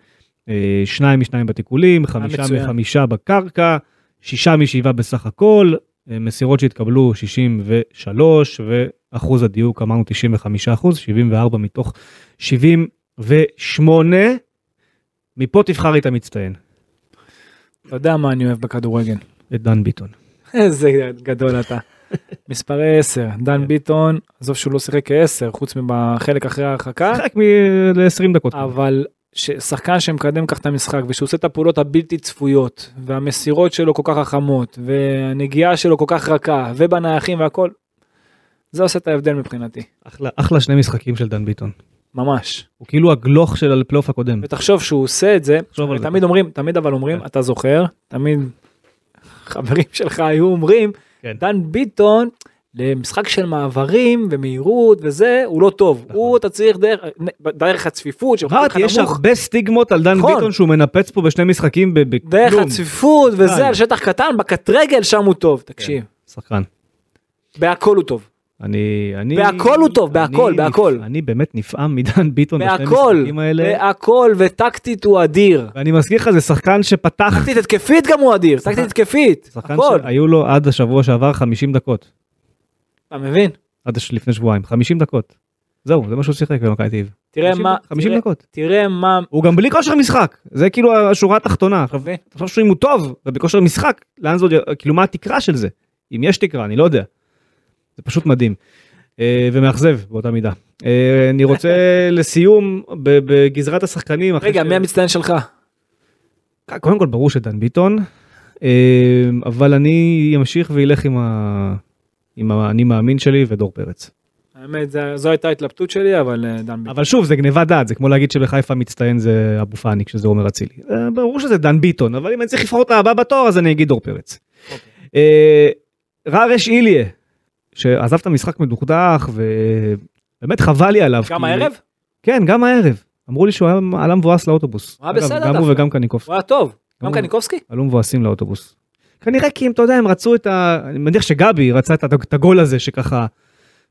אה, שניים משניים בתיקולים, חמישה. מחמישה בקרקע, שישה משבעה בסך הכל, אה, מסירות שהתקבלו 63, ואחוז הדיוק אמרנו 95 אחוז, 74 מתוך 78. מפה תבחר את המצטיין, אתה יודע מה אני אוהב בכדורגל. את דן ביטון. איזה גדול אתה. מספרי 10, דן ביטון, עזוב שהוא לא שיחק כ-10, חוץ מבחלק אחרי ההרחקה, שיחק מ-20 דקות. אבל שחקן שמקדם כך את המשחק ושהוא עושה את הפעולות הבלתי צפויות והמסירות שלו כל כך חכמות והנגיעה שלו כל כך רכה ובנייחים והכל. זה עושה את ההבדל מבחינתי אחלה, אחלה שני משחקים של דן ביטון. ממש הוא כאילו הגלוך של הפלייאוף הקודם. ותחשוב שהוא עושה את זה על זה. תמיד אומרים תמיד אבל אומרים כן. אתה זוכר תמיד חברים שלך היו אומרים כן. דן ביטון למשחק של מעברים ומהירות וזה הוא לא טוב נכון. הוא אתה צריך דרך דרך הצפיפות של אמרתי, יש נמוך. הרבה סטיגמות על דן נכון. ביטון שהוא מנפץ פה בשני משחקים ב- דרך בכלום. הצפיפות. וזה על שטח קטן בקט רגל שם הוא טוב תקשיב שחקן. בהכל הוא טוב אני, אני... בהכל הוא טוב, בהכל, אני בהכל. אני באמת נפעם מדן ביטון בשני בהכל המשחקים האלה. בהכל וטקטית הוא אדיר ואני מזכיר לך, זה שחקן שפתח, טקטית התקפית גם הוא אדיר טקטית התקפית הכל שהיו לו עד השבוע שעבר 50 דקות. אתה מבין עד לפני שבועיים, 50 דקות. זהו, זה מה שהוא שיחק במכבי תל אביב. תראה 50 מה 50 תראה- דקות. תראה מה הוא גם בלי כושר משחק, זה כאילו השורה התחתונה. מבין? תחשוב שאם הוא טוב ובכושר משחק, לאן י- כאילו מה התקרה של זה? אם יש תקרה, אני לא יודע. זה פשוט מדהים. אה, ומאכזב באותה מידה. אה, אני רוצה לסיום בגזרת השחקנים. רגע ש- מי המצטיין שלך קודם כל ברור שדן ביטון, אה, אבל אני אמשיך וילך עם ה... עם האני מאמין שלי ודור פרץ. האמת זה- זו הייתה ההתלבטות שלי אבל אה, דן ביטון אבל שוב זה גניבת דעת זה כמו להגיד שבחיפה מצטיין זה אבו פאני כשזה עומר אצילי. אה, ברור שזה דן ביטון אבל אם אני צריך לבחור את הבא בתור אז אני אגיד דור פרץ. אוקיי. אה, ררש איליה שעזב את המשחק מדוכדך ובאמת חבל לי עליו. גם כי- הערב כן גם הערב. אמרו לי שהוא היה- עלה מבואס לאוטובוס. הוא היה בסדר גם הוא דווקא. וגם קניקוב. הוא היה טוב גם קניקובסקי עלו מבואסים לאוטובוס. כנראה כי אם אתה יודע הם רצו את ה... אני מניח שגבי רצה את, הגול הזה שככה.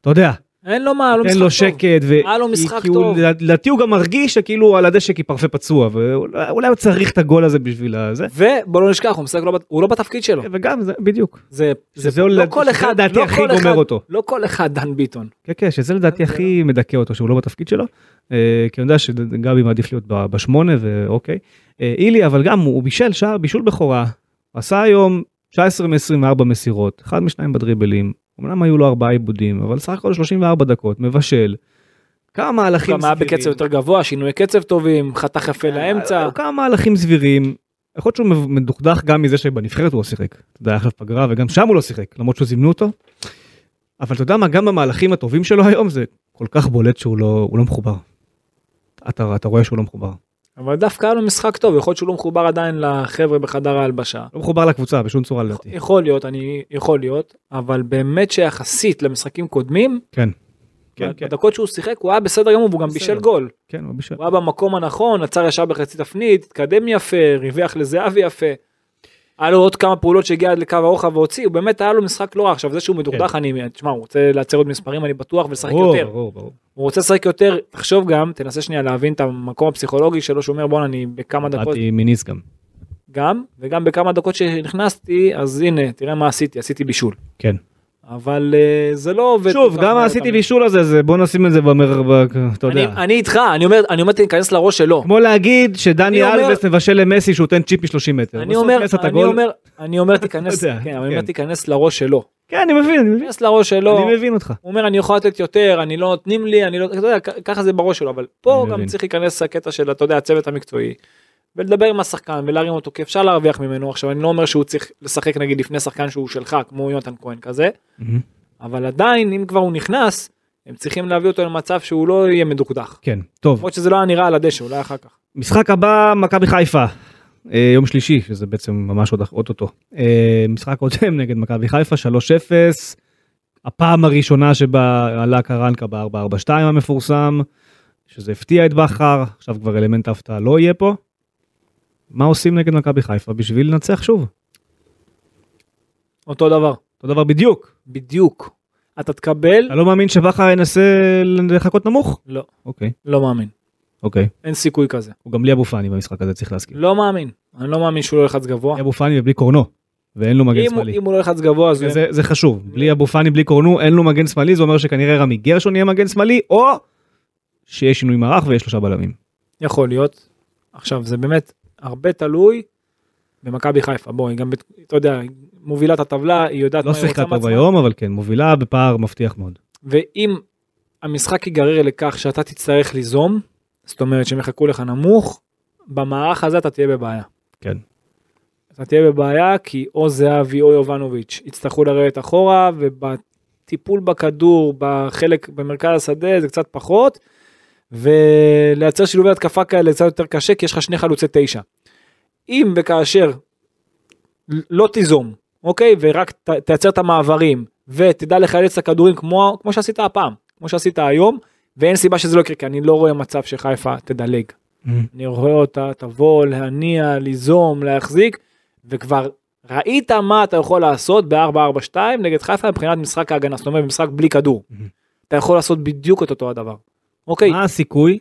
אתה יודע. אין לו מה לו לו משחק טוב שקט. ו... היה לו משחק טוב. לדעתי הוא גם מרגיש שכאילו על הדשא כי פרפה פצוע ואולי הוא צריך את הגול הזה בשביל הזה. ובוא לא נשכח הוא משחק לא הוא לא בתפקיד שלו וגם זה בדיוק. זה שזה זה לא- לא כל אחד לדעתי לא הכי גומר אחד- אותו. לא כל אחד דן ביטון כן כן שזה לדעתי הכי מדכא אותו שהוא לא בתפקיד שלו. אה, כי אני יודע שגבי מעדיף להיות בשמונה ואוקיי. אה, אילי אבל גם הוא בישל שער בישול בכורה. עשה היום 19 מ-24 מסירות אחד משניים בדריבלים. אמנם היו לו ארבעה עיבודים אבל סך הכל 34 דקות מבשל. כמה מהלכים גם היה סבירים. בקצב יותר גבוה שינוי קצב טובים חתך יפה לאמצע היו כמה מהלכים סבירים. יכול להיות שהוא מדוכדך גם מזה שבנבחרת הוא לא שיחק. אתה יודע, אחלה פגרה וגם שם הוא לא שיחק למרות שזימנו אותו. אבל אתה יודע מה גם במהלכים הטובים שלו היום זה כל כך בולט שהוא לא הוא לא מחובר. אתה, אתה רואה שהוא לא מחובר. אבל דווקא היה לו משחק טוב יכול להיות שהוא לא מחובר עדיין לחבר'ה בחדר ההלבשה. לא מחובר לקבוצה בשום צורה לדעתי. יכול להיות אני יכול להיות אבל באמת שיחסית למשחקים קודמים כן. כן, כן. בדקות שהוא שיחק הוא היה בסדר גמור והוא גם. בישל גול כן, הוא בישל. הוא היה במקום הנכון עצר ישר בחצי תפנית התקדם יפה ריווח לזהבי יפה. היה לו עוד כמה פעולות שהגיע עד לקו הרוחב והוציא הוא באמת היה לו משחק לא רע עכשיו זה שהוא מדוכדך אני תשמע הוא רוצה לייצר עוד מספרים אני בטוח ולשחק כן. יותר ברור, ברור. הוא רוצה לשחק יותר תחשוב גם תנסה שנייה להבין את המקום הפסיכולוגי שלו שהוא אומר בואנה אני בכמה דקות באתי מניס גם. גם וגם בכמה דקות שנכנסתי אז הנה תראה מה עשיתי עשיתי בישול כן. אבל אה, זה לא עובד. שוב, גם עשיתי. בישול הזה, זה בוא נשים את זה במר... ב- אתה יודע. אני איתך אני אומר אני אומר תיכנס לראש שלו. כמו להגיד שדני אומר- אלבס מבשל למסי שהוא נותן צ'יפ מ-30 מטר. אני אומר אני. אומר אני אומר תיכנס כן, אני אומר כן. תיכנס לראש שלו. כן, אני מבין, אני מבין. תיכנס לראש שלו. אני מבין אותך. הוא אומר אני יכול לתת יותר אני לא נותנים לי אני לא אתה יודע ככה זה בראש שלו אבל פה גם. צריך להיכנס הקטע של אתה יודע הצוות המקצועי. ולדבר עם השחקן ולהרים אותו כי אפשר להרוויח ממנו עכשיו אני לא אומר שהוא צריך לשחק נגיד לפני שחקן שהוא שלך כמו יונתן כהן כזה אבל עדיין אם כבר הוא נכנס הם צריכים להביא אותו למצב שהוא לא יהיה מדוכדך. כן, טוב. למרות שזה לא היה נראה על הדשא אולי אחר כך. משחק הבא, מכבי חיפה. אה, יום שלישי, שזה בעצם ממש עוד אוטוטו. אה, משחק קודם נגד מכבי חיפה, 3-0. הפעם הראשונה שבה עלה קרנקה ב-442 המפורסם, שזה הפתיע את בכר, עכשיו כבר אלמנט ההפתעה לא יהיה פה. מה עושים נגד מכבי חיפה בשביל לנצח שוב? אותו דבר, אותו דבר בדיוק. בדיוק. אתה תקבל, אתה לא מאמין שבכר ינסה לחכות נמוך? לא, אוקיי, לא מאמין. אוקיי. אין סיכוי כזה. הוא גם בלי אבו פאני במשחק הזה, צריך להזכיר. לא מאמין. אני לא מאמין שהוא לא ילחץ גבוה. אבו פאני ובלי קורנו, ואין לו מגן שמאלי. אם הוא לא ילחץ גבוה אז. זה, זה חשוב, בלי אבו פאני, בלי קורנו, אין לו מגן שמאלי, זה אומר שכנראה רמי גרשון יהיה מגן שמאלי, או שיש שינוי מערך ויש שלושה בלמים. יכול להיות. עכשיו זה באמת הרבה תלוי במכבי חיפה. בוא, היא גם, אתה יודע, מובילה את הטבלה, היא יודעת לא מה היא שיחקה רוצה טוב מעצמה. היום, אבל כן, מובילה בפער מבטיח מאוד. ואם המשחק ייגרר לכך שאתה תצטרך ליזום, זאת אומרת שהם יחכו לך נמוך, במערך הזה אתה תהיה בבעיה. כן. אתה תהיה בבעיה כי או זהבי או יובנוביץ' יצטרכו לרדת אחורה ובטיפול בכדור בחלק במרכז השדה זה קצת פחות ולייצר שילובי התקפה כאלה קצת יותר קשה כי יש לך שני חלוצי תשע. אם וכאשר לא תיזום אוקיי ורק ת, תייצר את המעברים ותדע לחלץ את הכדורים כמו כמו שעשית הפעם כמו שעשית היום ואין סיבה שזה לא יקרה כי אני לא רואה מצב שחיפה תדלג. אני רואה אותה תבוא להניע ליזום להחזיק וכבר ראית מה אתה יכול לעשות ב-442 נגד חיפה מבחינת משחק ההגנה זאת אומרת משחק בלי כדור. מהמם. אתה יכול לעשות בדיוק את אותו הדבר. אוקיי מה הסיכוי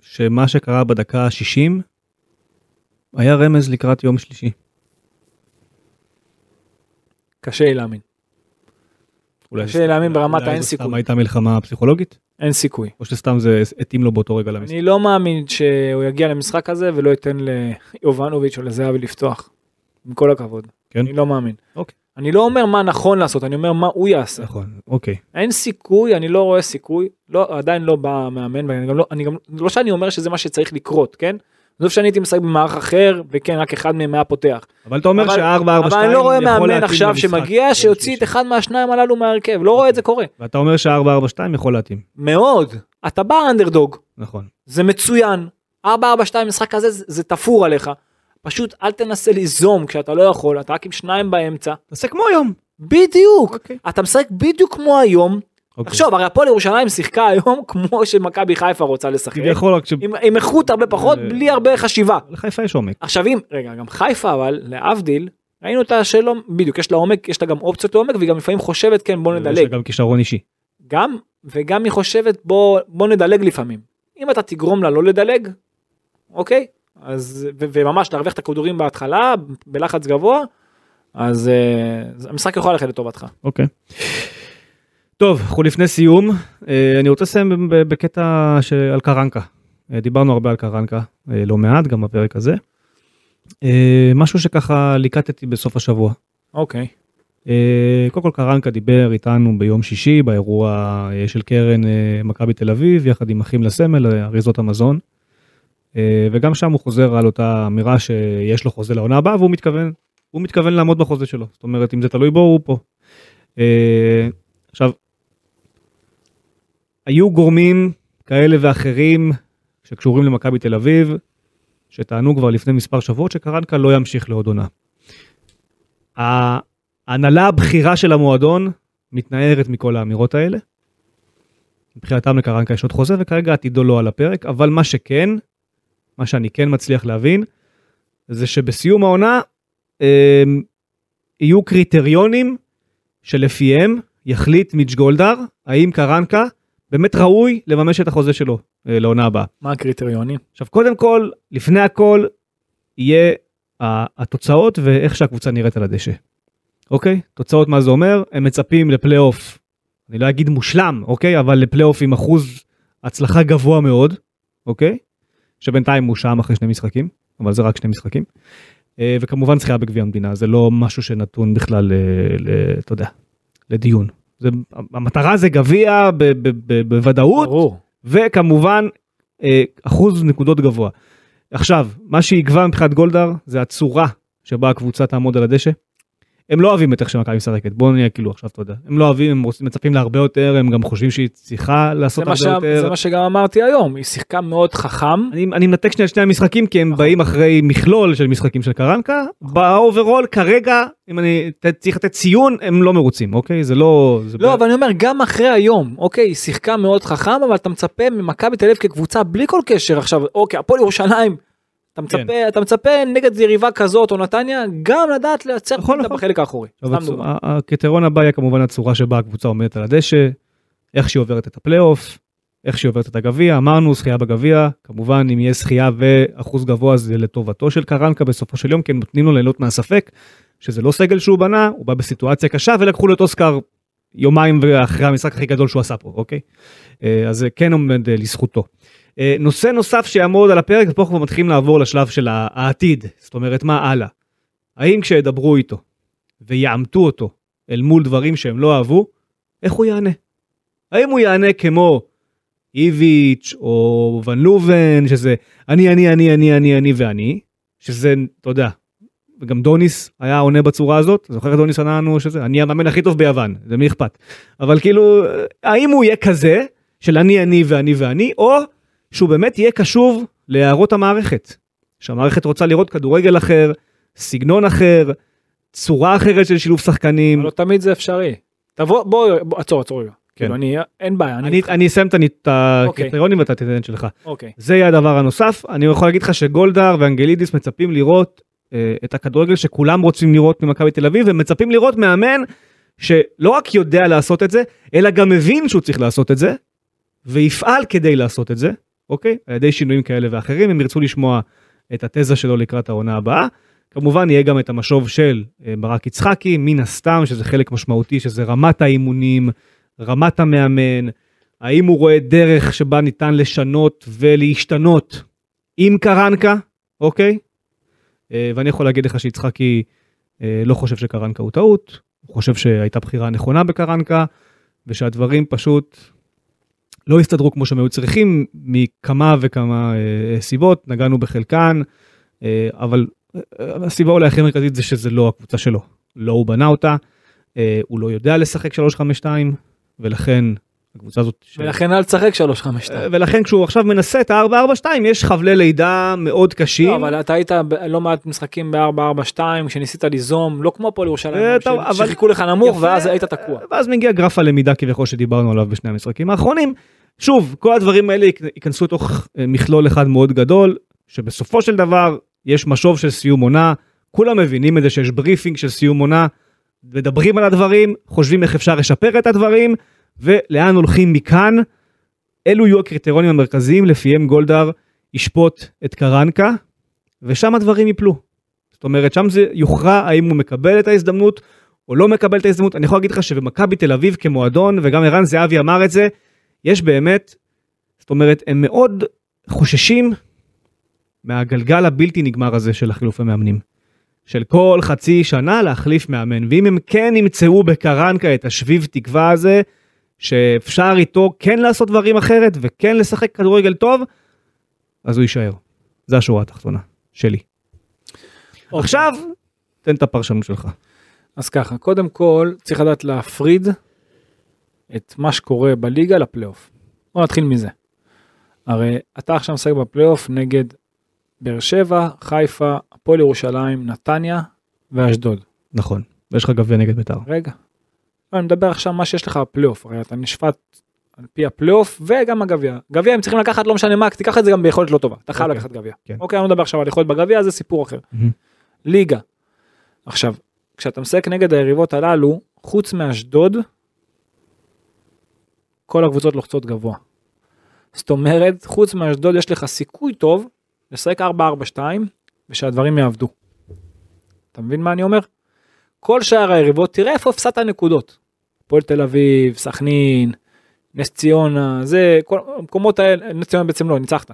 שמה שקרה בדקה ה-60 היה רמז לקראת יום שלישי? קשה לי להאמין אולי קשה זה- להאמין ברמת האין סיכוי. סתם הייתה מלחמה פסיכולוגית? אין סיכוי. או שסתם זה התאים לו באותו רגע למשחק? אני לא מאמין שהוא יגיע למשחק הזה ולא ייתן ליובנוביץ' או לזהבי לפתוח. עם כל הכבוד. כן? אני לא מאמין. אוקיי. אני לא אומר מה נכון לעשות אני אומר מה הוא יעשה. נכון, אוקיי. אין סיכוי אני לא רואה סיכוי לא עדיין לא בא מאמן ואני גם לא אני גם לא שאני אומר שזה מה שצריך לקרות כן. עזוב שאני הייתי משחק במערך אחר וכן רק אחד מהם היה פותח. אבל אתה אומר אבל- שה-442 יכול אבל אני לא רואה מאמן עכשיו שמגיע שיוציא. את אחד מהשניים הללו מההרכב לא רואה את זה קורה. ואתה אומר שה-442 יכול להתאים. מאוד. אתה בא אנדרדוג נכון. זה מצוין. 442 משחק כזה זה, זה תפור עליך. פשוט אל תנסה ליזום כשאתה לא יכול אתה רק עם שניים באמצע. תעשה כמו היום. בדיוק. אוקיי. אתה משחק בדיוק כמו היום. אוקיי. תחשוב הרי הפועל ירושלים שיחקה היום כמו שמכבי חיפה רוצה לשחק. כביכול רק ש... עם, עם איכות הרבה פחות בלי הרבה חשיבה. לחיפה יש עומק. עכשיו אם רגע גם חיפה אבל להבדיל ראינו אותה שלא בדיוק יש לה עומק יש לה גם אופציות לעומק והיא גם לפעמים חושבת כן בוא יש לה נדלג גם כישרון אישי. גם וגם היא חושבת בוא בוא נדלג לפעמים אם אתה תגרום לה לא לדלג אוקיי אז ו- וממש להרוויח את הכדורים בהתחלה בלחץ גבוה אז uh, המשחק יכול ללכת לטובתך אוקיי. טוב, אנחנו לפני סיום. אה, אני רוצה לסיים בקטע של- על קרנקה. אה, דיברנו הרבה על קרנקה, אה, לא מעט, גם בפרק הזה. משהו שככה ליקטתי בסוף השבוע. אוקיי אה, קודם כל קרנקה דיבר איתנו ביום שישי באירוע של קרן מכבי תל אביב יחד עם אחים לסמל אריזות המזון. וגם שם הוא חוזר על אותה אמירה שיש לו חוזה לעונה הבאה והוא מתכוון הוא מתכוון לעמוד בחוזה שלו זאת אומרת אם זה תלוי בו הוא פה. עכשיו. היו גורמים כאלה ואחרים שקשורים למכבי תל אביב שטענו כבר לפני מספר שבועות שקרנקה לא ימשיך לעוד עונה. ההנהלה הבכירה של המועדון מתנערת מכל האמירות האלה. מבחינתם לקרנקה יש עוד חוזה וכרגע עתידו לא על הפרק, אבל מה שכן, מה שאני כן מצליח להבין, זה שבסיום העונה אה, יהיו קריטריונים שלפיהם יחליט מיץ' גולדהר האם קרנקה באמת ראוי לממש את החוזה שלו אה, לעונה הבאה. מה הקריטריונים עכשיו קודם כל, לפני הכל, יהיה התוצאות ואיך שהקבוצה נראית על הדשא. אוקיי? תוצאות מה זה אומר? הם מצפים לפלייאוף, אני לא אגיד מושלם, אוקיי? אבל לפלייאוף עם אחוז הצלחה גבוה מאוד, אוקיי? שבינתיים הוא שם אחרי שני משחקים, אבל זה רק שני משחקים. אה, וכמובן זכייה בגביע המדינה, זה לא משהו שנתון בכלל, אתה יודע, לדיון. זה, המטרה זה גביע בוודאות, ברור וכמובן אה, אחוז נקודות גבוה. עכשיו, מה שיקבע מבחינת גולדהר זה הצורה שבה הקבוצה תעמוד על הדשא, הם לא אוהבים את איך שמכבי משחקת, בוא נהיה כאילו עכשיו אתה יודע, הם לא אוהבים, הם רוצים, מצפים להרבה יותר, הם גם חושבים שהיא צריכה לעשות הרבה ש... יותר. זה מה שגם אמרתי היום, היא שיחקה מאוד חכם. אני, אני מנתק שנייה את שני המשחקים כי הם נכון. באים אחרי מכלול של משחקים של קרנקה, ב overall כרגע, אם אני ת- צריך לתת ציון, הם לא מרוצים, אוקיי? זה לא... זה לא, ב- אבל אני אומר, גם אחרי היום, אוקיי, היא שיחקה מאוד חכם, אבל אתה מצפה ממכבי תל אביב כקבוצה בלי כל קשר עכשיו, אוקיי, הפועל ירושלים, אתה מצפה, כן. אתה מצפה נגד יריבה כזאת או נתניה, גם לדעת לייצר נכון, נכון. בחלק האחורי. הקריטריון הבא יהיה כמובן הצורה שבה הקבוצה עומדת על הדשא, איך שהיא עוברת את הפלייאוף, איך שהיא עוברת את הגביע, אמרנו זכייה בגביע, כמובן אם יהיה זכייה ואחוז גבוה זה לטובתו של קרנקה בסופו של יום, כי נותנים לו ליהנות מהספק, שזה לא סגל שהוא בנה, הוא בא בסיטואציה קשה ולקחו לו את אוסקר יומיים אחרי המשחק הכי גדול שהוא עשה פה, אוקיי? אה, אז זה כן עומד אה, לזכותו. אה, נושא נוסף שיעמוד על הפרק, ופה כבר מתחילים לעבור לשלב של העתיד, זאת אומרת מה הלאה. האם כשידברו איתו ויעמתו אותו אל מול דברים שהם לא אהבו, איך הוא יענה? האם הוא יענה כמו איביץ' או ון לובן, שזה אני, אני, אני, אני, אני, אני ואני, שזה, אתה יודע, וגם דוניס היה עונה בצורה הזאת, זוכר את דוניס ענה לנו שזה, אני המאמן הכי טוב ביוון, זה מי אכפת. אבל כאילו, האם הוא יהיה כזה, של אני, אני ואני ואני, או שהוא באמת יהיה קשוב להערות המערכת. שהמערכת רוצה לראות כדורגל אחר, סגנון אחר, צורה אחרת של שילוב שחקנים. לא תמיד זה אפשרי. תבוא, בוא, בוא, עצור, עצור. כן. כאילו, אני, אין בעיה, אני אני. אני אסיים את אוקיי. הקריטריונים ואתה תתן את שלך. אוקיי. זה יהיה הדבר הנוסף. אני יכול להגיד לך שגולדהר ואנגלידיס מצפים לראות אה, את הכדורגל שכולם רוצים לראות ממכבי תל אביב, ומצפים לראות מאמן שלא רק יודע לעשות את זה, אלא גם מבין שהוא צריך לעשות את זה, ויפעל כדי לעשות את זה, אוקיי? על ידי שינויים כאלה ואחרים, הם ירצו לשמוע את התזה שלו לקראת העונה הבאה. כמובן יהיה גם את המשוב של אה, ברק יצחקי, מן הסתם שזה חלק משמעותי, שזה רמת האימונים, רמת המאמן, האם הוא רואה דרך שבה ניתן לשנות ולהשתנות עם קרנקה, אוקיי? אה, ואני יכול להגיד לך שיצחקי אה, לא חושב שקרנקה הוא טעות, הוא חושב שהייתה בחירה נכונה בקרנקה, ושהדברים פשוט לא הסתדרו כמו שהם היו צריכים מכמה וכמה אה, סיבות, נגענו בחלקן, אה, אבל אה, הסיבה אולי הכי מרכזית זה שזה לא הקבוצה שלו, לא הוא בנה אותה, אה, הוא לא יודע לשחק 352, ולכן הקבוצה הזאת... ש- ולכן אל תשחק 352. אה, ולכן כשהוא עכשיו מנסה את ה-442 יש חבלי לידה מאוד קשים. לא, אבל אתה היית בלא מעט משחקים ב-442 כשניסית ליזום, לא כמו הפועל אה, ירושלים, טוב, ש- אבל- שחיכו לך נמוך יפה. ואז היית תקוע. ואז מגיע גרף הלמידה כביכול שדיברנו עליו בשני המשחקים האחרונים. שוב, כל הדברים האלה ייכ- ייכנסו לתוך אה, מכלול אחד מאוד גדול, שבסופו של דבר יש משוב של סיום עונה, כולם מבינים את זה שיש briefing של סיום עונה, מדברים על הדברים, חושבים איך אפשר לשפר את הדברים, ולאן הולכים מכאן. אלו יהיו הקריטריונים המרכזיים לפיהם גולדהאר ישפוט את קראנקה, ושם הדברים ייפלו. זאת אומרת, שם זה יוכרע האם הוא מקבל את ההזדמנות או לא מקבל את ההזדמנות. אני יכול להגיד לך שבמכבי תל אביב כמועדון, וגם ערן זהבי אמר את זה, יש באמת, זאת אומרת, הם מאוד חוששים מהגלגל הבלתי נגמר הזה של החילופי מאמנים. של כל חצי שנה להחליף מאמן, ואם הם כן ימצאו בקרנקה את השביב תקווה הזה, שאפשר איתו כן לעשות דברים אחרת וכן לשחק כדורגל טוב, אז הוא יישאר. זה השורה התחתונה שלי. אוקיי. עכשיו, תן את הפרשנות שלך. אז ככה, קודם כל צריך לדעת להפריד את מה שקורה בליגה לפלייאוף. בוא נתחיל מזה. הרי אתה עכשיו משחק בפלייאוף נגד באר שבע, חיפה, הפועל ירושלים, נתניה ואשדוד. נכון. ויש לך גביע נגד בית"ר. רגע. אני מדבר עכשיו מה שיש לך בפלייאוף, הרי אתה נשפט על פי הפלייאוף וגם הגביע. גביע הם צריכים לקחת לא משנה מה, תיקח את זה גם ביכולת לא טובה, אתה חייב אוקיי. לקחת גביע. כן. אוקיי, אני לא מדבר עכשיו על יכולת בגביע, זה סיפור אחר. ליגה. עכשיו, כשאתה משחק נגד היריבות הללו, חוץ מאשדוד, כל הקבוצות לוחצות גבוה. זאת אומרת, חוץ מאשדוד יש לך סיכוי טוב לשחק 4-4-2 ושהדברים יעבדו. אתה מבין מה אני אומר? כל שאר היריבות, תראה איפה הפסדת נקודות. הפועל תל אביב, סכנין, נס ציונה, זה, כל המקומות האלה, נס ציונה בעצם לא, ניצחת.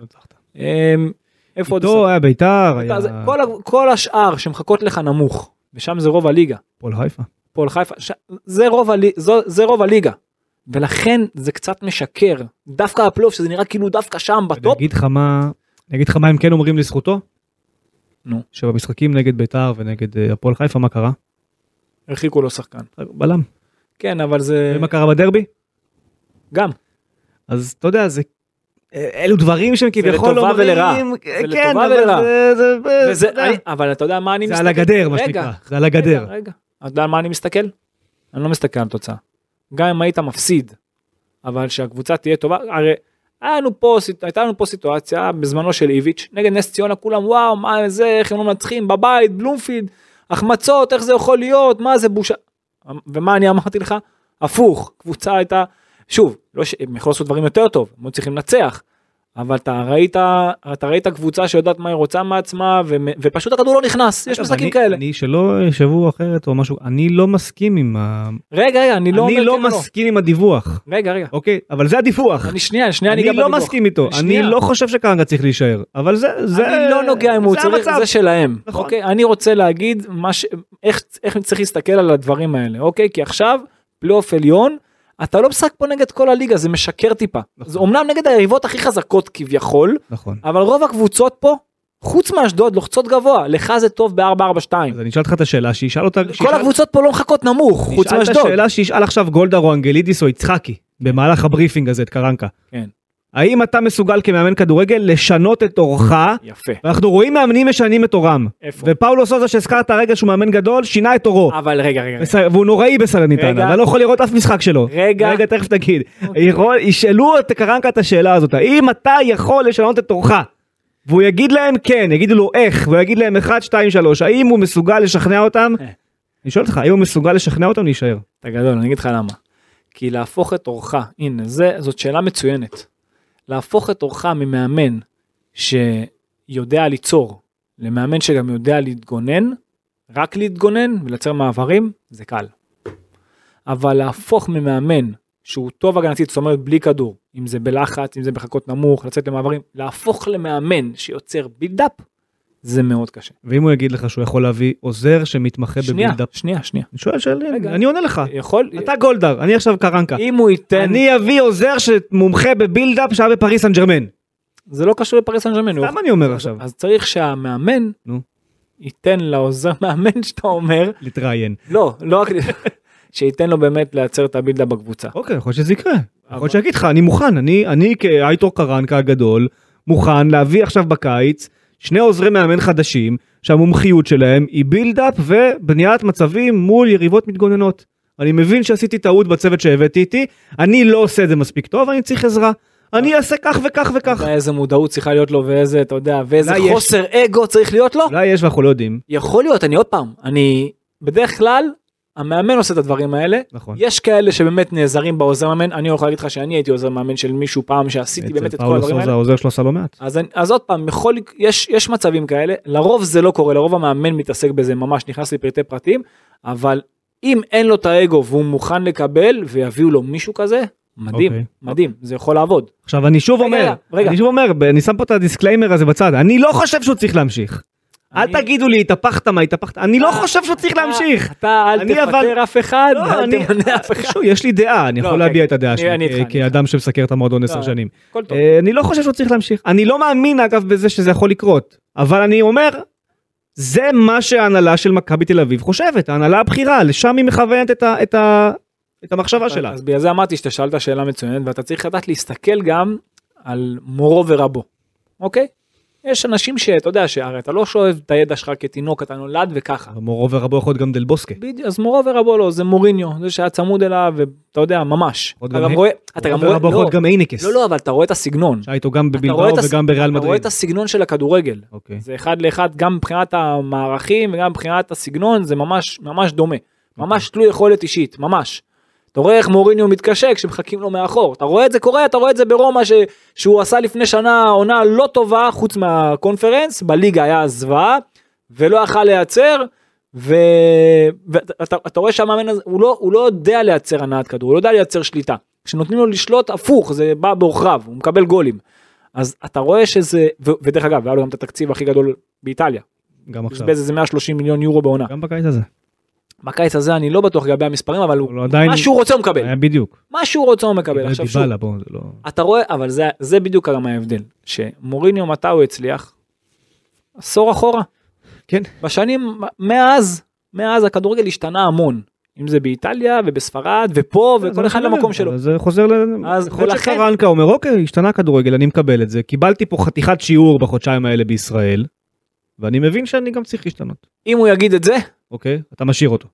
אמ, איפה עוד? איתו היה בית"ר, היה אז כל, כל השאר שמחכות לך נמוך, ושם זה רוב הליגה. הפועל חיפה. הפועל חיפה, ש... זה, רוב הלי... זו, זה רוב הליגה. ולכן זה קצת משקר. דווקא הפלייאוף שזה נראה כאילו דווקא שם אני ב top. אגיד לך מה, אני אגיד לך מה הם כן אומרים לזכותו, נו. שבמשחקים נגד בית"ר ונגד אה, הפועל חיפה מה קרה? הרחיקו לו שחקן. בלם. כן, אבל זה ומה קרה בדרבי? גם. אז אתה יודע, זה... אלו דברים שהם כביכול לטובה. אומרים, זה כן, לטובה אבל ולרעה. זה- זה- וזה, יודע, אני, אבל אתה יודע מה אני זה מסתכל? על הגדר, מה שנקרא, זה על הגדר. רגע, רגע. אתה יודע על מה אני מסתכל? אני לא מסתכל על תוצאה. גם אם היית מפסיד, אבל שהקבוצה תהיה טובה, הרי היה לנו פה, הייתה לנו פה סיטואציה בזמנו של איביץ', נגד נס ציונה כולם וואו, מה זה, איך הם לא מנצחים בבית, בלומפילד, החמצות, איך זה יכול להיות, מה זה בושה. ומה אני אמרתי לך? הפוך, קבוצה הייתה, שוב, לא ש... הם יכלו לעשות דברים יותר טוב, הם צריכים לנצח. אבל אתה ראית, אתה ראית קבוצה שיודעת מה היא רוצה מעצמה, ו... ופשוט הכדור לא נכנס, יש משחקים אני- כאלה. אני שלא ישבו אחרת או משהו, אני לא מסכים עם ה... רגע, רגע, אני לא אני לא כן או מסכים עם הדיווח, רגע, רגע. אוקיי? אבל זה הדיווח. אני שנייה, שנייה, אני אגע לא בדיווח. מסכים איתו, אני. לא חושב שקרנקה צריך להישאר, אבל זה, זה, אני לא נוגע אם הוא צריך. זה שלהם. נכון. אוקיי? אני רוצה להגיד מה ש... איך, איך צריך להסתכל על הדברים האלה, אוקיי? כי עכשיו, פלייאוף עליון, אתה לא משחק פה נגד כל הליגה, זה משקר טיפה. נכון. זה אומנם נגד היריבות הכי חזקות כביכול, נכון. אבל רוב הקבוצות פה, חוץ מאשדוד, לוחצות גבוה. לך זה טוב ב-442. אז אני אשאל אותך את השאלה, שישאל אותה, כל שישאל- הקבוצות פה לא מחכות נמוך, חוץ נשאל את מאשדוד. השאלה שישאל עכשיו גולדהאר או אנגלידיס או יצחקי, במהלך ה briefing הזה את קראנקה. כן. האם אתה מסוגל כמאמן כדורגל לשנות את עורך? יפה. ואנחנו רואים מאמנים משנים את אורם. איפה? ופאולו סוזה שהזכרת הרגע שהוא מאמן גדול, שינה את אורו. אבל רגע, רגע. בס- והוא נוראי רגע. ואני לא יכול לראות אף משחק שלו. רגע. רגע, תכף תגיד. יכול- ישאלו את קרנקה את השאלה הזאת, האם אתה יכול לשנות את אורך? והוא יגיד להם כן, יגידו לו איך, והוא יגיד להם 1, 2, 3, האם הוא מסוגל לשכנע אותם? אה. אני שואל אותך, האם הוא מסוגל לשכנע אותם להישאר? אתה גדול, אני אגיד לך למה. כי להפוך את אורך, הנה, זה, זאת שאלה מצוינת. להפוך את עורך ממאמן שיודע ליצור למאמן שגם יודע להתגונן, רק להתגונן ולייצר מעברים, זה קל. אבל להפוך ממאמן שהוא טוב הגנתית, זאת אומרת בלי כדור, אם זה בלחץ, אם זה בלחכות נמוך, לצאת למעברים, להפוך למאמן שיוצר build-up, זה מאוד קשה. ואם הוא יגיד לך שהוא יכול להביא עוזר שמתמחה שנייה, ב build-up? שנייה, שנייה. אני שואל שאלה. אני עונה לך. יכול, אתה גולדהאר, אני עכשיו קראנקה. אם הוא ייתן, אני אביא עוזר שמומחה ב build-up שהיה בפריס סן ג'רמן. זה לא קשור לפריס סן ג'רמן. סתם אני אומר עכשיו. אז צריך שהמאמן נו. ייתן לעוזר מאמן שאתה אומר, להתראיין. לא, לא רק, שייתן לו באמת לייצר את הבילדה בקבוצה. אוקיי, יכול להיות שזה יקרה. יכול להיות שיגיד לך, אני מוכן, אני, אני כאייטור קרנקה הגדול, מוכן להביא עכשיו בקיץ שני עוזרי מאמן חדשים, שהמומחיות שלהם היא בילדאפ ובניית מצבים מול יריבות מתגוננות. אני מבין שעשיתי טעות בצוות שהבאתי איתי, אני לא עושה את זה מספיק טוב, אני צריך עזרה. אני אעשה כך וכך וכך. איזה מודעות צריכה להיות לו ואיזה, אתה יודע, ואיזה. חוסר אגו צריך להיות לו? אולי יש ואנחנו לא יודעים. יכול להיות, אני עוד פעם, אני, בדרך כלל, המאמן עושה את הדברים האלה. נכון. יש כאלה שבאמת נעזרים בעוזר מאמן, אני יכול להגיד לך שאני הייתי עוזר מאמן של מישהו פעם שעשיתי באמת את כל הדברים האלה. העוזר שלו עשה לא מעט. אז, אני- אז עוד פעם, יכול, יש, יש מצבים כאלה, לרוב זה לא קורה, לרוב המאמן מתעסק בזה, ממש נכנס לפרטי פרטים, אבל אם אין לו את האגו והוא מוכן לקבל ויביאו לו מישהו כזה, מדהים, אוקיי. מדהים, זה יכול לעבוד. עכשיו אני שוב רגע, אומר, רגע. אני שוב אומר, אני שם פה את ה disclaimer הזה בצד, אני לא חושב שהוא צריך להמשיך. אל תגידו לי התהפכת מה התהפכת, אני לא חושב שהוא צריך אתה- להמשיך. אתה אל תפטר אף אחד, לא, אני- תמנה אף אחד. שוב, יש לי דעה, אני לא, יכול רגע, להביע את הדעה שלי כאדם שמסקר את המועדון עשר לא, שנים. הכל טוב. אה, אני לא חושב שהוא צריך להמשיך. אני לא מאמין אגב בזה שזה יכול לקרות, אבל אני אומר, זה מה שההנהלה של מכבי תל אביב חושבת, ההנהלה הבכירה, לשם היא מכוונת ה- את המחשבה שלה. אז בגלל זה אמרתי שאתה שאלת שאלה מצוינת ואתה צריך לדעת להסתכל גם על מורו ורבו, אוקיי? יש אנשים שאתה יודע שהרי אתה לא שואב את הידע שלך כתינוק אתה נולד וככה. מורו ורבו יכול להיות גם דל בוסקה. בדיוק, אז מורו ורבו לא, זה מוריניו, זה שהיה צמוד אליו, ואתה יודע, ממש. אתה גם רואה, אתה גם רואה, לא, גם אייניקס. לא, לא, אבל אתה רואה את הסגנון. שהיה איתו גם בבלבאו וגם בריאל אתה רואה מדריד. את הסגנון של הכדורגל. אוקיי. זה אחד לאחד, גם מבחינת המערכים וגם מבחינת הסגנון, זה ממש, ממש דומה. ממש תלוי יכולת אישית, ממש. אתה רואה איך מוריניו מתקשה כשמחכים לו מאחור. אתה רואה את זה קורה, אתה רואה את זה ברומא ש... שהוא עשה לפני שנה עונה לא טובה חוץ מהקונפרנס, בליגה היה זוועה, ולא יכל לייצר, ו... ואתה אתה רואה שהמאמן הזה, הוא לא, הוא לא יודע לייצר הנעת כדור, הוא לא יודע לייצר שליטה. כשנותנים לו לשלוט הפוך, זה בא בעוכריו, הוא מקבל גולים. אז אתה רואה שזה, ו... ודרך אגב, היה לו גם את התקציב הכי גדול באיטליה. גם עכשיו. בזבז איזה 130 מיליון יורו בעונה. גם בקיץ הזה. בקיץ הזה אני לא בטוח לגבי המספרים, אבל הוא, לא, עדיין- מה שהוא רוצה הוא מקבל. היה בדיוק. מה שהוא רוצה הוא מקבל. עכשיו שוב, בוא, לא... אתה רואה, אבל זה, זה בדיוק גם ההבדל, שמוריניו מתי הוא הצליח? עשור אחורה. כן. בשנים, מאז, מאז הכדורגל השתנה המון. אם זה באיטליה ובספרד ופה זה וכל אחד למקום שלו. זה חוזר ל... אז ולכן- שקרנקה אומר אוקיי השתנה הכדורגל אני מקבל את זה קיבלתי פה חתיכת שיעור בחודשיים האלה בישראל. ואני מבין שאני גם צריך להשתנות אם הוא יגיד את זה, אוקיי אתה משאיר אותו.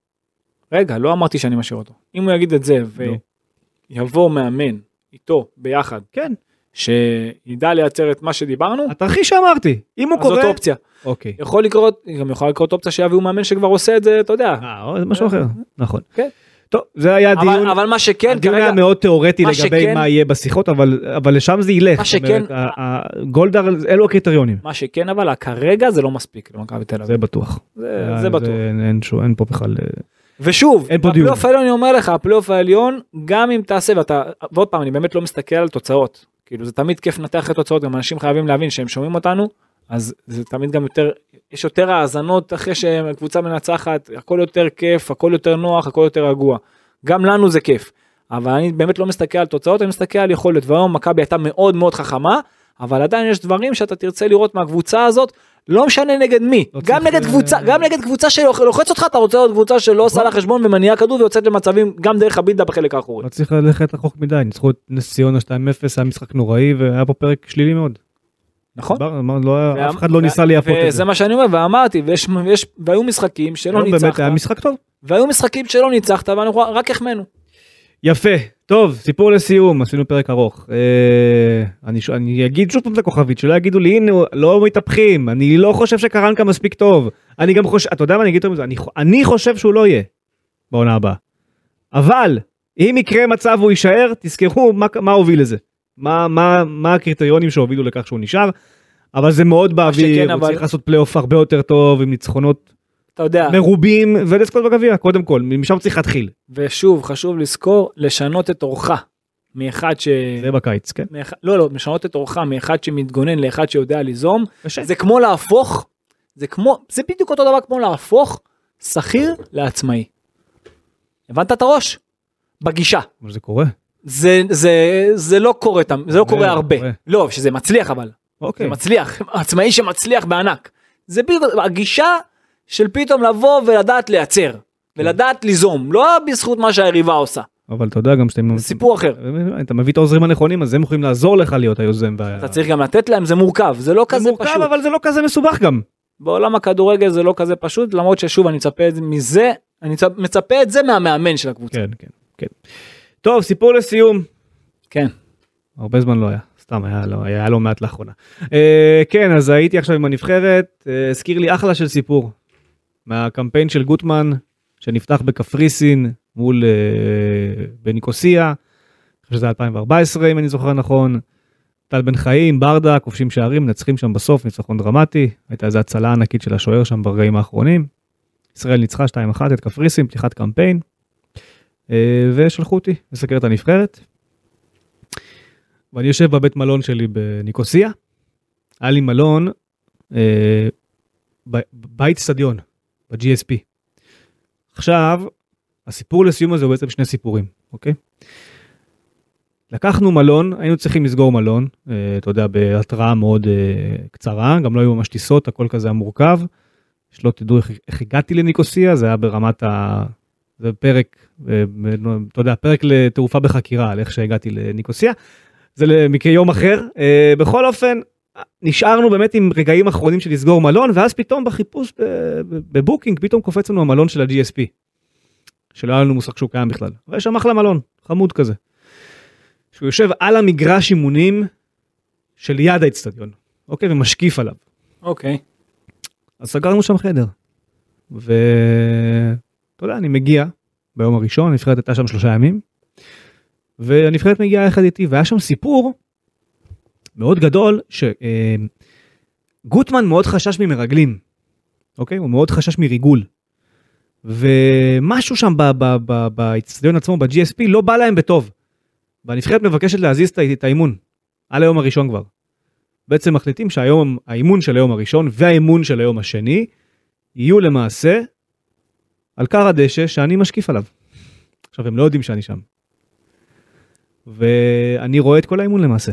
רגע לא אמרתי שאני משאיר אותו. אם הוא יגיד את זה נו. ויבוא מאמן איתו ביחד כן שידע לייצר את מה שדיברנו, התרחיש שאמרתי אם הוא אז זאת. אופציה. אוקיי. יכול לקרות, גם יכולה לקרות אופציה שיביאו מאמן שכבר עושה את זה, אתה יודע. אה, זה משהו אחר נכון. כן. טוב זה היה אבל, דיון. אבל מה שכן, הדיון כרגע, היה מאוד תיאורטי מה לגבי שכן- מה יהיה בשיחות אבל אבל לשם זה ילך. מה שכן- אומרת, גולדהאר אלו הקריטריונים. מה שכן אבל כרגע זה לא מספיק למכבי תל אביב. זה בטוח. זה, אה, זה בטוח. אין- אין שום- אין פה בכלל. אה, ושוב. הפלייאוף העליון אני אומר לך, הפלייאוף העליון, גם אם תעשה, ואתה, ועוד פעם, אני באמת לא מסתכל על תוצאות. כאילו זה תמיד כיף לנתח אחרי תוצאות, גם אנשים חייבים להבין שהם שומעים אותנו, אז זה תמיד גם יותר, יש יותר האזנות אחרי שקבוצה מנצחת, הכל יותר כיף, הכל יותר נוח, הכל יותר רגוע. גם לנו זה כיף. אבל אני באמת לא מסתכל על תוצאות, אני מסתכל על יכולת, והיום מכבי הייתה מאוד מאוד חכמה, אבל עדיין יש דברים שאתה תרצה לראות מהקבוצה הזאת, לא משנה נגד מי, לא גם נגד אה, קבוצה, גם נגד קבוצה שלוחץ אותך, אתה רוצה עוד קבוצה שלא עושה לה חשבון ומניעה כדור ויוצאת למצבים גם דרך הבילדה בחלק האחורי. לא צריך ללכת רחוק מדי ניצחו את נס ציונה 2-0 היה משחק נוראי והיה פה פרק שלילי מאוד. נכון? לא וה- אף אחד לא ניסה לייפות את וזה זה. מה שאני אומר ואמרתי ויש ויש והיו משחקים שלא לא, באמת ניצחת היה משחק טוב. והיו משחקים שלא ניצחת ואנחנו רק החמאנו. יפה טוב סיפור לסיום עשינו פרק ארוך אה, אני אני אגיד שוב פעם את הכוכבית שלא יגידו לי הנה לא מתהפכים אני לא חושב שקרנקה מספיק טוב אני גם חושב אתה יודע מה אני אגיד יותר מזה אני אני חושב שהוא לא יהיה בעונה הבאה. אבל אם יקרה מצב והוא יישאר תזכרו מה מה הוביל לזה מה מה מה הקריטריונים שהובילו לכך שהוא נשאר. אבל זה מאוד באוויר שכן, הוא אבל- צריך לעשות פלייאוף הרבה יותר טוב עם ניצחונות אתה יודע מרובים ולזכות בגביע קודם כל משם צריך להתחיל ושוב חשוב לזכור לשנות את אורך מאחד ש... זה בקיץ כן. מאחד- לא לא לשנות את אורך מאחד שמתגונן לאחד שיודע ליזום קשה. זה כמו להפוך זה כמו זה בדיוק אותו דבר כמו להפוך שכיר לעצמאי. הבנת את הראש? בגישה. אבל זה קורה. זה זה זה לא קורה זה לא קורה, קורה הרבה. לא שזה מצליח אבל אוקיי. זה מצליח עצמאי שמצליח בענק זה בדיוק הגישה של פתאום לבוא ולדעת לייצר ולדעת ליזום לא בזכות מה שהיריבה עושה אבל אתה יודע גם שאתם זה סיפור אחר אתה מביא את העוזרים הנכונים אז הם יכולים לעזור לך להיות היוזם. אתה צריך גם לתת להם זה מורכב זה לא זה כזה מורכב פשוט אבל זה לא כזה מסובך גם. בעולם הכדורגל זה לא כזה פשוט למרות ששוב אני מצפה את זה מזה אני מצפ- מצפה את זה מהמאמן של הקבוצה כן כן כן. טוב סיפור לסיום. כן הרבה זמן לא היה סתם היה לא היה לא מעט לאחרונה. אה, כן אז הייתי עכשיו עם הנבחרת אה, הזכיר לי אחלה של סיפור. מהקמפיין של גוטמן שנפתח בקפריסין מול אה, בניקוסיה. חושב שזה 2014 אם אני זוכר נכון. טל בן חיים ברדה כובשים שערים מנצחים שם בסוף ניצחון דרמטי הייתה איזה הצלה ענקית של השוער שם ברגעים האחרונים. ישראל ניצחה 2-1 את קפריסין פתיחת קמפיין. אה, ושלחו אותי לסקר את הנבחרת. ואני יושב בבית מלון שלי בניקוסיה. היה לי מלון אה, ב- בית סטדיון ב-GSP. עכשיו הסיפור לסיום הזה הוא בעצם שני סיפורים אוקיי. לקחנו מלון היינו צריכים לסגור מלון אה, אתה יודע בהתראה מאוד אה, קצרה גם לא היו ממש טיסות הכל כזה היה מורכב. שלא תדעו איך, איך הגעתי לניקוסיה זה היה ברמת ה... זה פרק אה, אתה יודע פרק לתעופה בחקירה על איך שהגעתי לניקוסיה. זה למקרה יום אחר אה, בכל אופן נשארנו באמת עם רגעים אחרונים של לסגור מלון ואז פתאום בחיפוש בבוקינג פתאום קופץ לנו המלון של ה-GSP. שלא היה לנו מושג שהוא קיים בכלל. ויש שם אחלה מלון חמוד כזה. שהוא יושב על המגרש אימונים של יד האצטדיון אוקיי ומשקיף עליו. אוקיי אז סגרנו שם חדר. ואתה יודע אני מגיע ביום הראשון הנבחרת הייתה שם שלושה ימים. והנבחרת מגיעה יחד איתי והיה שם סיפור מאוד גדול שגוטמן מאוד חשש ממרגלים. אוקיי הוא מאוד חשש מריגול. ומשהו שם באצטדיון עצמו ב-GSP לא בא להם בטוב. והנבחרת מבקשת להזיז את האימון. על היום הראשון כבר. בעצם מחליטים שהיום האימון של היום הראשון והאימון של היום השני יהיו למעשה על כר הדשא שאני משקיף עליו. עכשיו הם לא יודעים שאני שם. ואני רואה את כל האימון למעשה.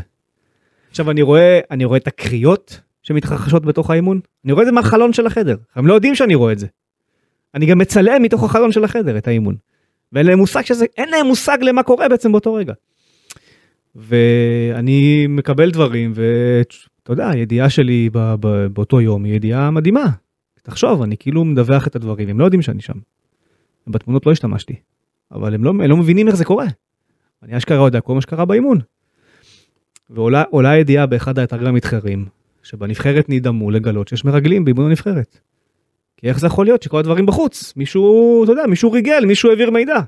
עכשיו אני רואה אני רואה את הקריאות שמתרחשות בתוך האימון אני רואה את זה מהחלון של החדר הם לא יודעים שאני רואה את זה. אני גם מצלם מתוך החלון של החדר את האימון. ואין להם מושג שזה, אין להם מושג למה קורה בעצם באותו רגע. ואני מקבל דברים, ואתה יודע, הידיעה שלי ב, ב, באותו יום היא ידיעה מדהימה. תחשוב, אני כאילו מדווח את הדברים, הם לא יודעים שאני שם. בתמונות לא השתמשתי, אבל הם לא, הם לא מבינים איך זה קורה. אני אשכרה יודע כל מה שקרה באימון. ועולה הידיעה באחד האתרים המתחרים, שבנבחרת נדהמו לגלות שיש מרגלים באימון הנבחרת. כי איך זה יכול להיות שכל הדברים בחוץ מישהו אתה יודע מישהו ריגל מישהו העביר מידע.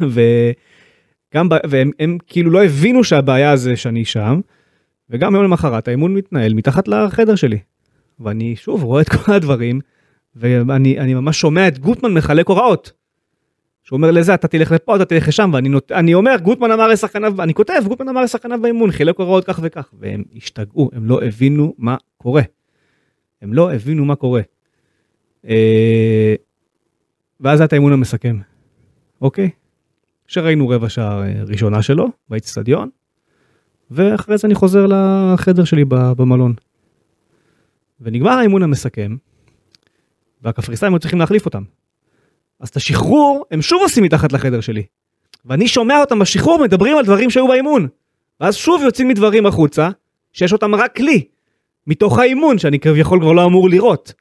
וגם והם הם כאילו לא הבינו שהבעיה זה שאני שם. וגם יום למחרת האימון מתנהל מתחת לחדר שלי. ואני שוב רואה את כל הדברים ואני אני ממש שומע את גוטמן מחלק הוראות. שהוא אומר לזה אתה תלך לפה אתה תלך לשם ואני נות... אומר גוטמן אמר לשחקניו אני כותב גוטמן אמר לשחקניו באימון חילק הוראות כך וכך והם השתגעו הם לא הבינו מה קורה. הם לא הבינו מה קורה. אה, ואז היה את האימון המסכם, אוקיי? שראינו רבע שעה אה, ראשונה שלו באיצטדיון, ואחרי זה אני חוזר לחדר שלי במלון. ונגמר האימון המסכם, והקפריסאים היו צריכים להחליף אותם. אז את השחרור הם שוב עושים מתחת לחדר שלי. ואני שומע אותם בשחרור מדברים על דברים שהיו באימון. ואז שוב יוצאים מדברים החוצה, שיש אותם רק לי, מתוך האימון שאני כביכול כבר לא אמור לראות.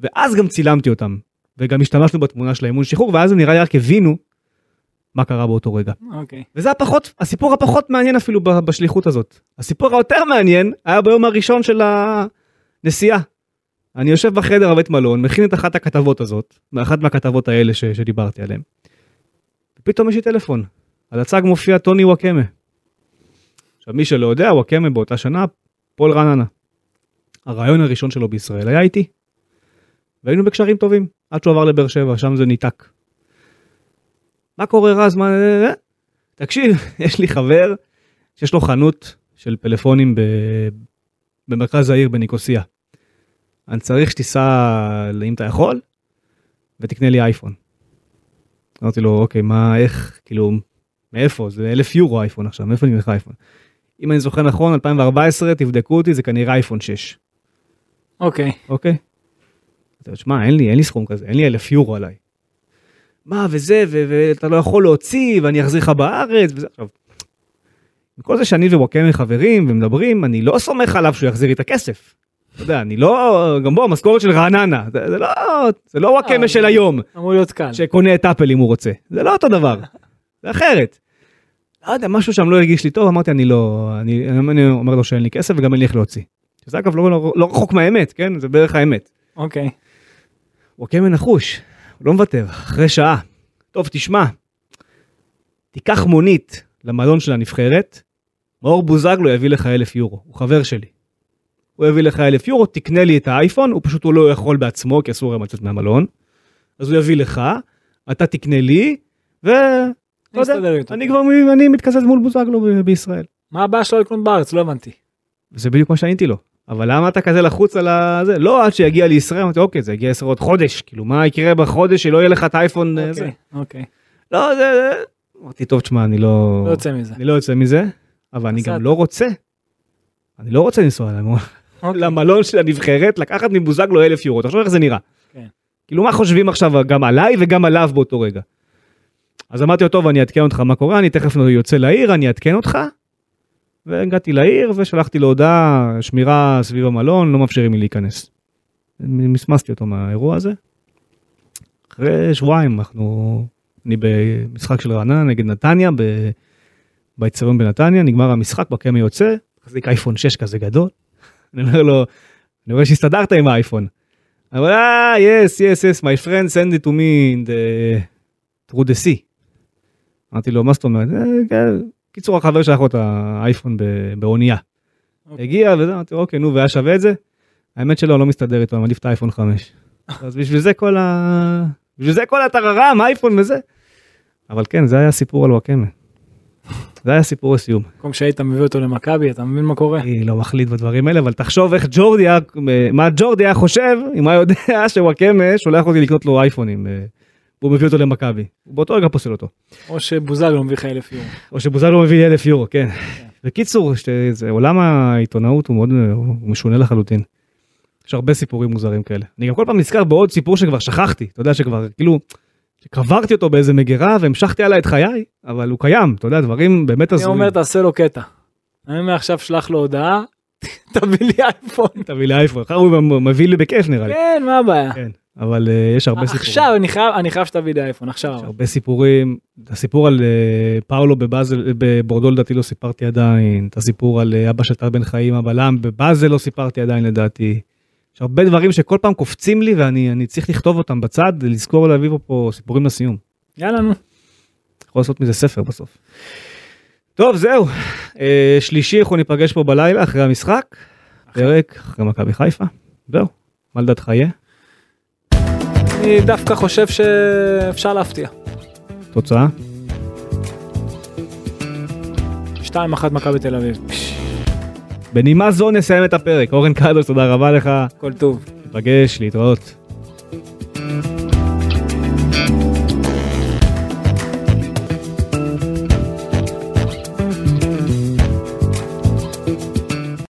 ואז גם צילמתי אותם, וגם השתמשנו בתמונה של האימון שחרור, ואז הם נראה לי רק הבינו מה קרה באותו רגע. אוקיי. Okay. וזה הפחות, הסיפור הפחות מעניין אפילו בשליחות הזאת. הסיפור היותר מעניין היה ביום הראשון של הנסיעה. אני יושב בחדר בבית מלון, מכין את אחת הכתבות הזאת, מאחת מהכתבות האלה ש, שדיברתי עליהן. ופתאום יש לי טלפון, על הצג מופיע טוני וואקמה. עכשיו מי שלא יודע, וואקמה באותה שנה, פול רעננה. הרעיון הראשון שלו בישראל היה איתי. והיינו בקשרים טובים, עד שהוא עבר לבאר שבע, שם זה ניתק. מה קורה רז? מה... תקשיב, יש לי חבר שיש לו חנות של פלאפונים ב... במרכז העיר בניקוסיה. אני צריך שתיסע, אם אתה יכול, ותקנה לי אייפון. אמרתי לו, אוקיי, מה, איך, כאילו, מאיפה? זה אלף יורו אייפון עכשיו, מאיפה אני לך אייפון? אם אני זוכר נכון, 2014, תבדקו אותי, זה כנראה אייפון 6. אוקיי. אוקיי? שמע, אין לי, אין לי סכום כזה, אין לי אלף יורו עליי. מה וזה, ואתה לא יכול להוציא, ואני אחזיר לך בארץ, וזה עכשיו. כל זה שאני ווואקמה חברים ומדברים, אני לא סומך עליו שהוא יחזיר לי את הכסף. אתה יודע, אני לא, גם בוא, משכורת של רעננה, זה, זה לא, זה לא וואקמה של היום. אמור להיות קל. שקונה את אפל אם הוא רוצה, זה לא אותו דבר, זה אחרת. לא יודע, משהו שם לא הרגיש לי טוב, אמרתי אני לא, אני, אני אומר לו שאין לי כסף וגם אין לי איך להוציא. שזה אגב לא, לא, לא רחוק מהאמת, כן? זה בערך האמת. אוקיי. וואקמה נחוש, הוא לא מוותר, אחרי שעה. טוב, תשמע, תיקח מונית למלון של הנבחרת, מאור בוזגלו יביא לך אלף יורו, הוא חבר שלי. הוא יביא לך אלף יורו, תקנה לי את האייפון, הוא פשוט הוא לא יכול בעצמו, כי אסור להם לצאת מהמלון. אז הוא יביא לך, אתה תקנה לי, ו... לא יודע, אני כבר אני מתקזז מול בוזגלו בישראל. מה הבעיה שלו לקנות בארץ? לא הבנתי. זה בדיוק מה שעניתי לו. אבל למה אתה כזה לחוץ על הזה? לא עד שיגיע לישראל, אמרתי אוקיי זה יגיע ישראל עוד חודש, כאילו מה יקרה בחודש שלא יהיה לך את האייפון אוקיי, זה. אוקיי. לא זה, אמרתי טוב תשמע אני לא, לא יוצא מזה. אני לא יוצא מזה, אבל אני גם לא רוצה. אני לא רוצה לנסוע אוקיי. למלון של הנבחרת, לקחת מבוזגלו אלף יורו, תחשוב איך זה נראה. כן. כאילו מה חושבים עכשיו גם עליי וגם עליו באותו רגע. אז אמרתי לו טוב אני אעדכן אותך מה קורה, אני תכף יוצא לעיר, אני אעדכן אותך. והגעתי לעיר ושלחתי לו הודעה, שמירה סביב המלון, לא מאפשרים לי להיכנס. מסמסתי אותו מהאירוע הזה. אחרי שבועיים אנחנו, אני במשחק של רעננה נגד נתניה, באצטדיון בנתניה, נגמר המשחק, בקמי יוצא, מחזיק אייפון 6 כזה גדול. אני אומר לו, אני רואה שהסתדרת עם האייפון. אבל אה, yes, yes, yes, my friend send it to me in the, through the sea. אמרתי לו, מה זאת אומרת? "אה, כן." קיצור החבר שלח לו את האייפון באונייה. אוקיי. הגיע וזה, אמרתי אוקיי נו והיה שווה את זה? האמת שלא, לא מסתדר איתו, אני מעדיף את האייפון 5. אז בשביל זה כל ה... בשביל זה כל הטררם, אייפון וזה. אבל כן, זה היה סיפור על וואקמה. זה היה סיפור הסיום. במקום שהיית מביא אותו למכבי, אתה מבין מה קורה? אני לא מחליט בדברים האלה, אבל תחשוב איך ג'ורדי היה, מה ג'ורדי היה חושב, אם היה יודע שוואקמה שולח אותי לקנות לו אייפונים. אה, והוא מביא אותו למכבי. הוא באותו רגע פוסל אותו. או שבוזגלו מביא לך אלף יורו. או שבוזגלו מביא אלף יורו, כן. בקיצור, שזה- עולם העיתונאות הוא מאוד הוא משונה לחלוטין. יש הרבה סיפורים מוזרים כאלה. אני גם כל פעם נזכר בעוד סיפור שכבר שכחתי, אתה יודע שכבר כאילו, קברתי אותו באיזה מגירה והמשכתי עליי את חיי, אבל הוא קיים, אתה יודע, דברים באמת אני הזויים. אומר תעשה לו קטע. אני מעכשיו שלח לו הודעה, תביא לי אייפון. תביא לי אייפון, אחר הוא מביא לי בכיף נראה לי. כן, מה הבעיה? כן, אבל אה, יש הרבה סיפורים. עכשיו אני חייב, אני חייב שתביא לי אייפון, עכשיו. יש הרבה סיפורים, את הסיפור על אה, פאולו בבאזל, בבורדו לדעתי לא סיפרתי עדיין, את הסיפור על אה, אבא של טל בן חיים הבלם בבאזל לא סיפרתי עדיין לדעתי. הרבה דברים שכל פעם קופצים לי ואני אני צריך לכתוב אותם בצד, לזכור להביא פה, פה סיפורים לסיום. יאללה נו. יכול לעשות מזה ספר בסוף. טוב זהו, אה, שלישי אנחנו ניפגש פה בלילה אחרי המשחק, פרק אחרי מכבי חיפה, זהו, מה לדעתך יהיה? אני דווקא חושב שאפשר להפתיע. תוצאה? 2-1 מכבי תל אביב. בנימה זו נסיים את הפרק, אורן קדוש תודה רבה לך, הכל טוב. ניפגש, להתראות.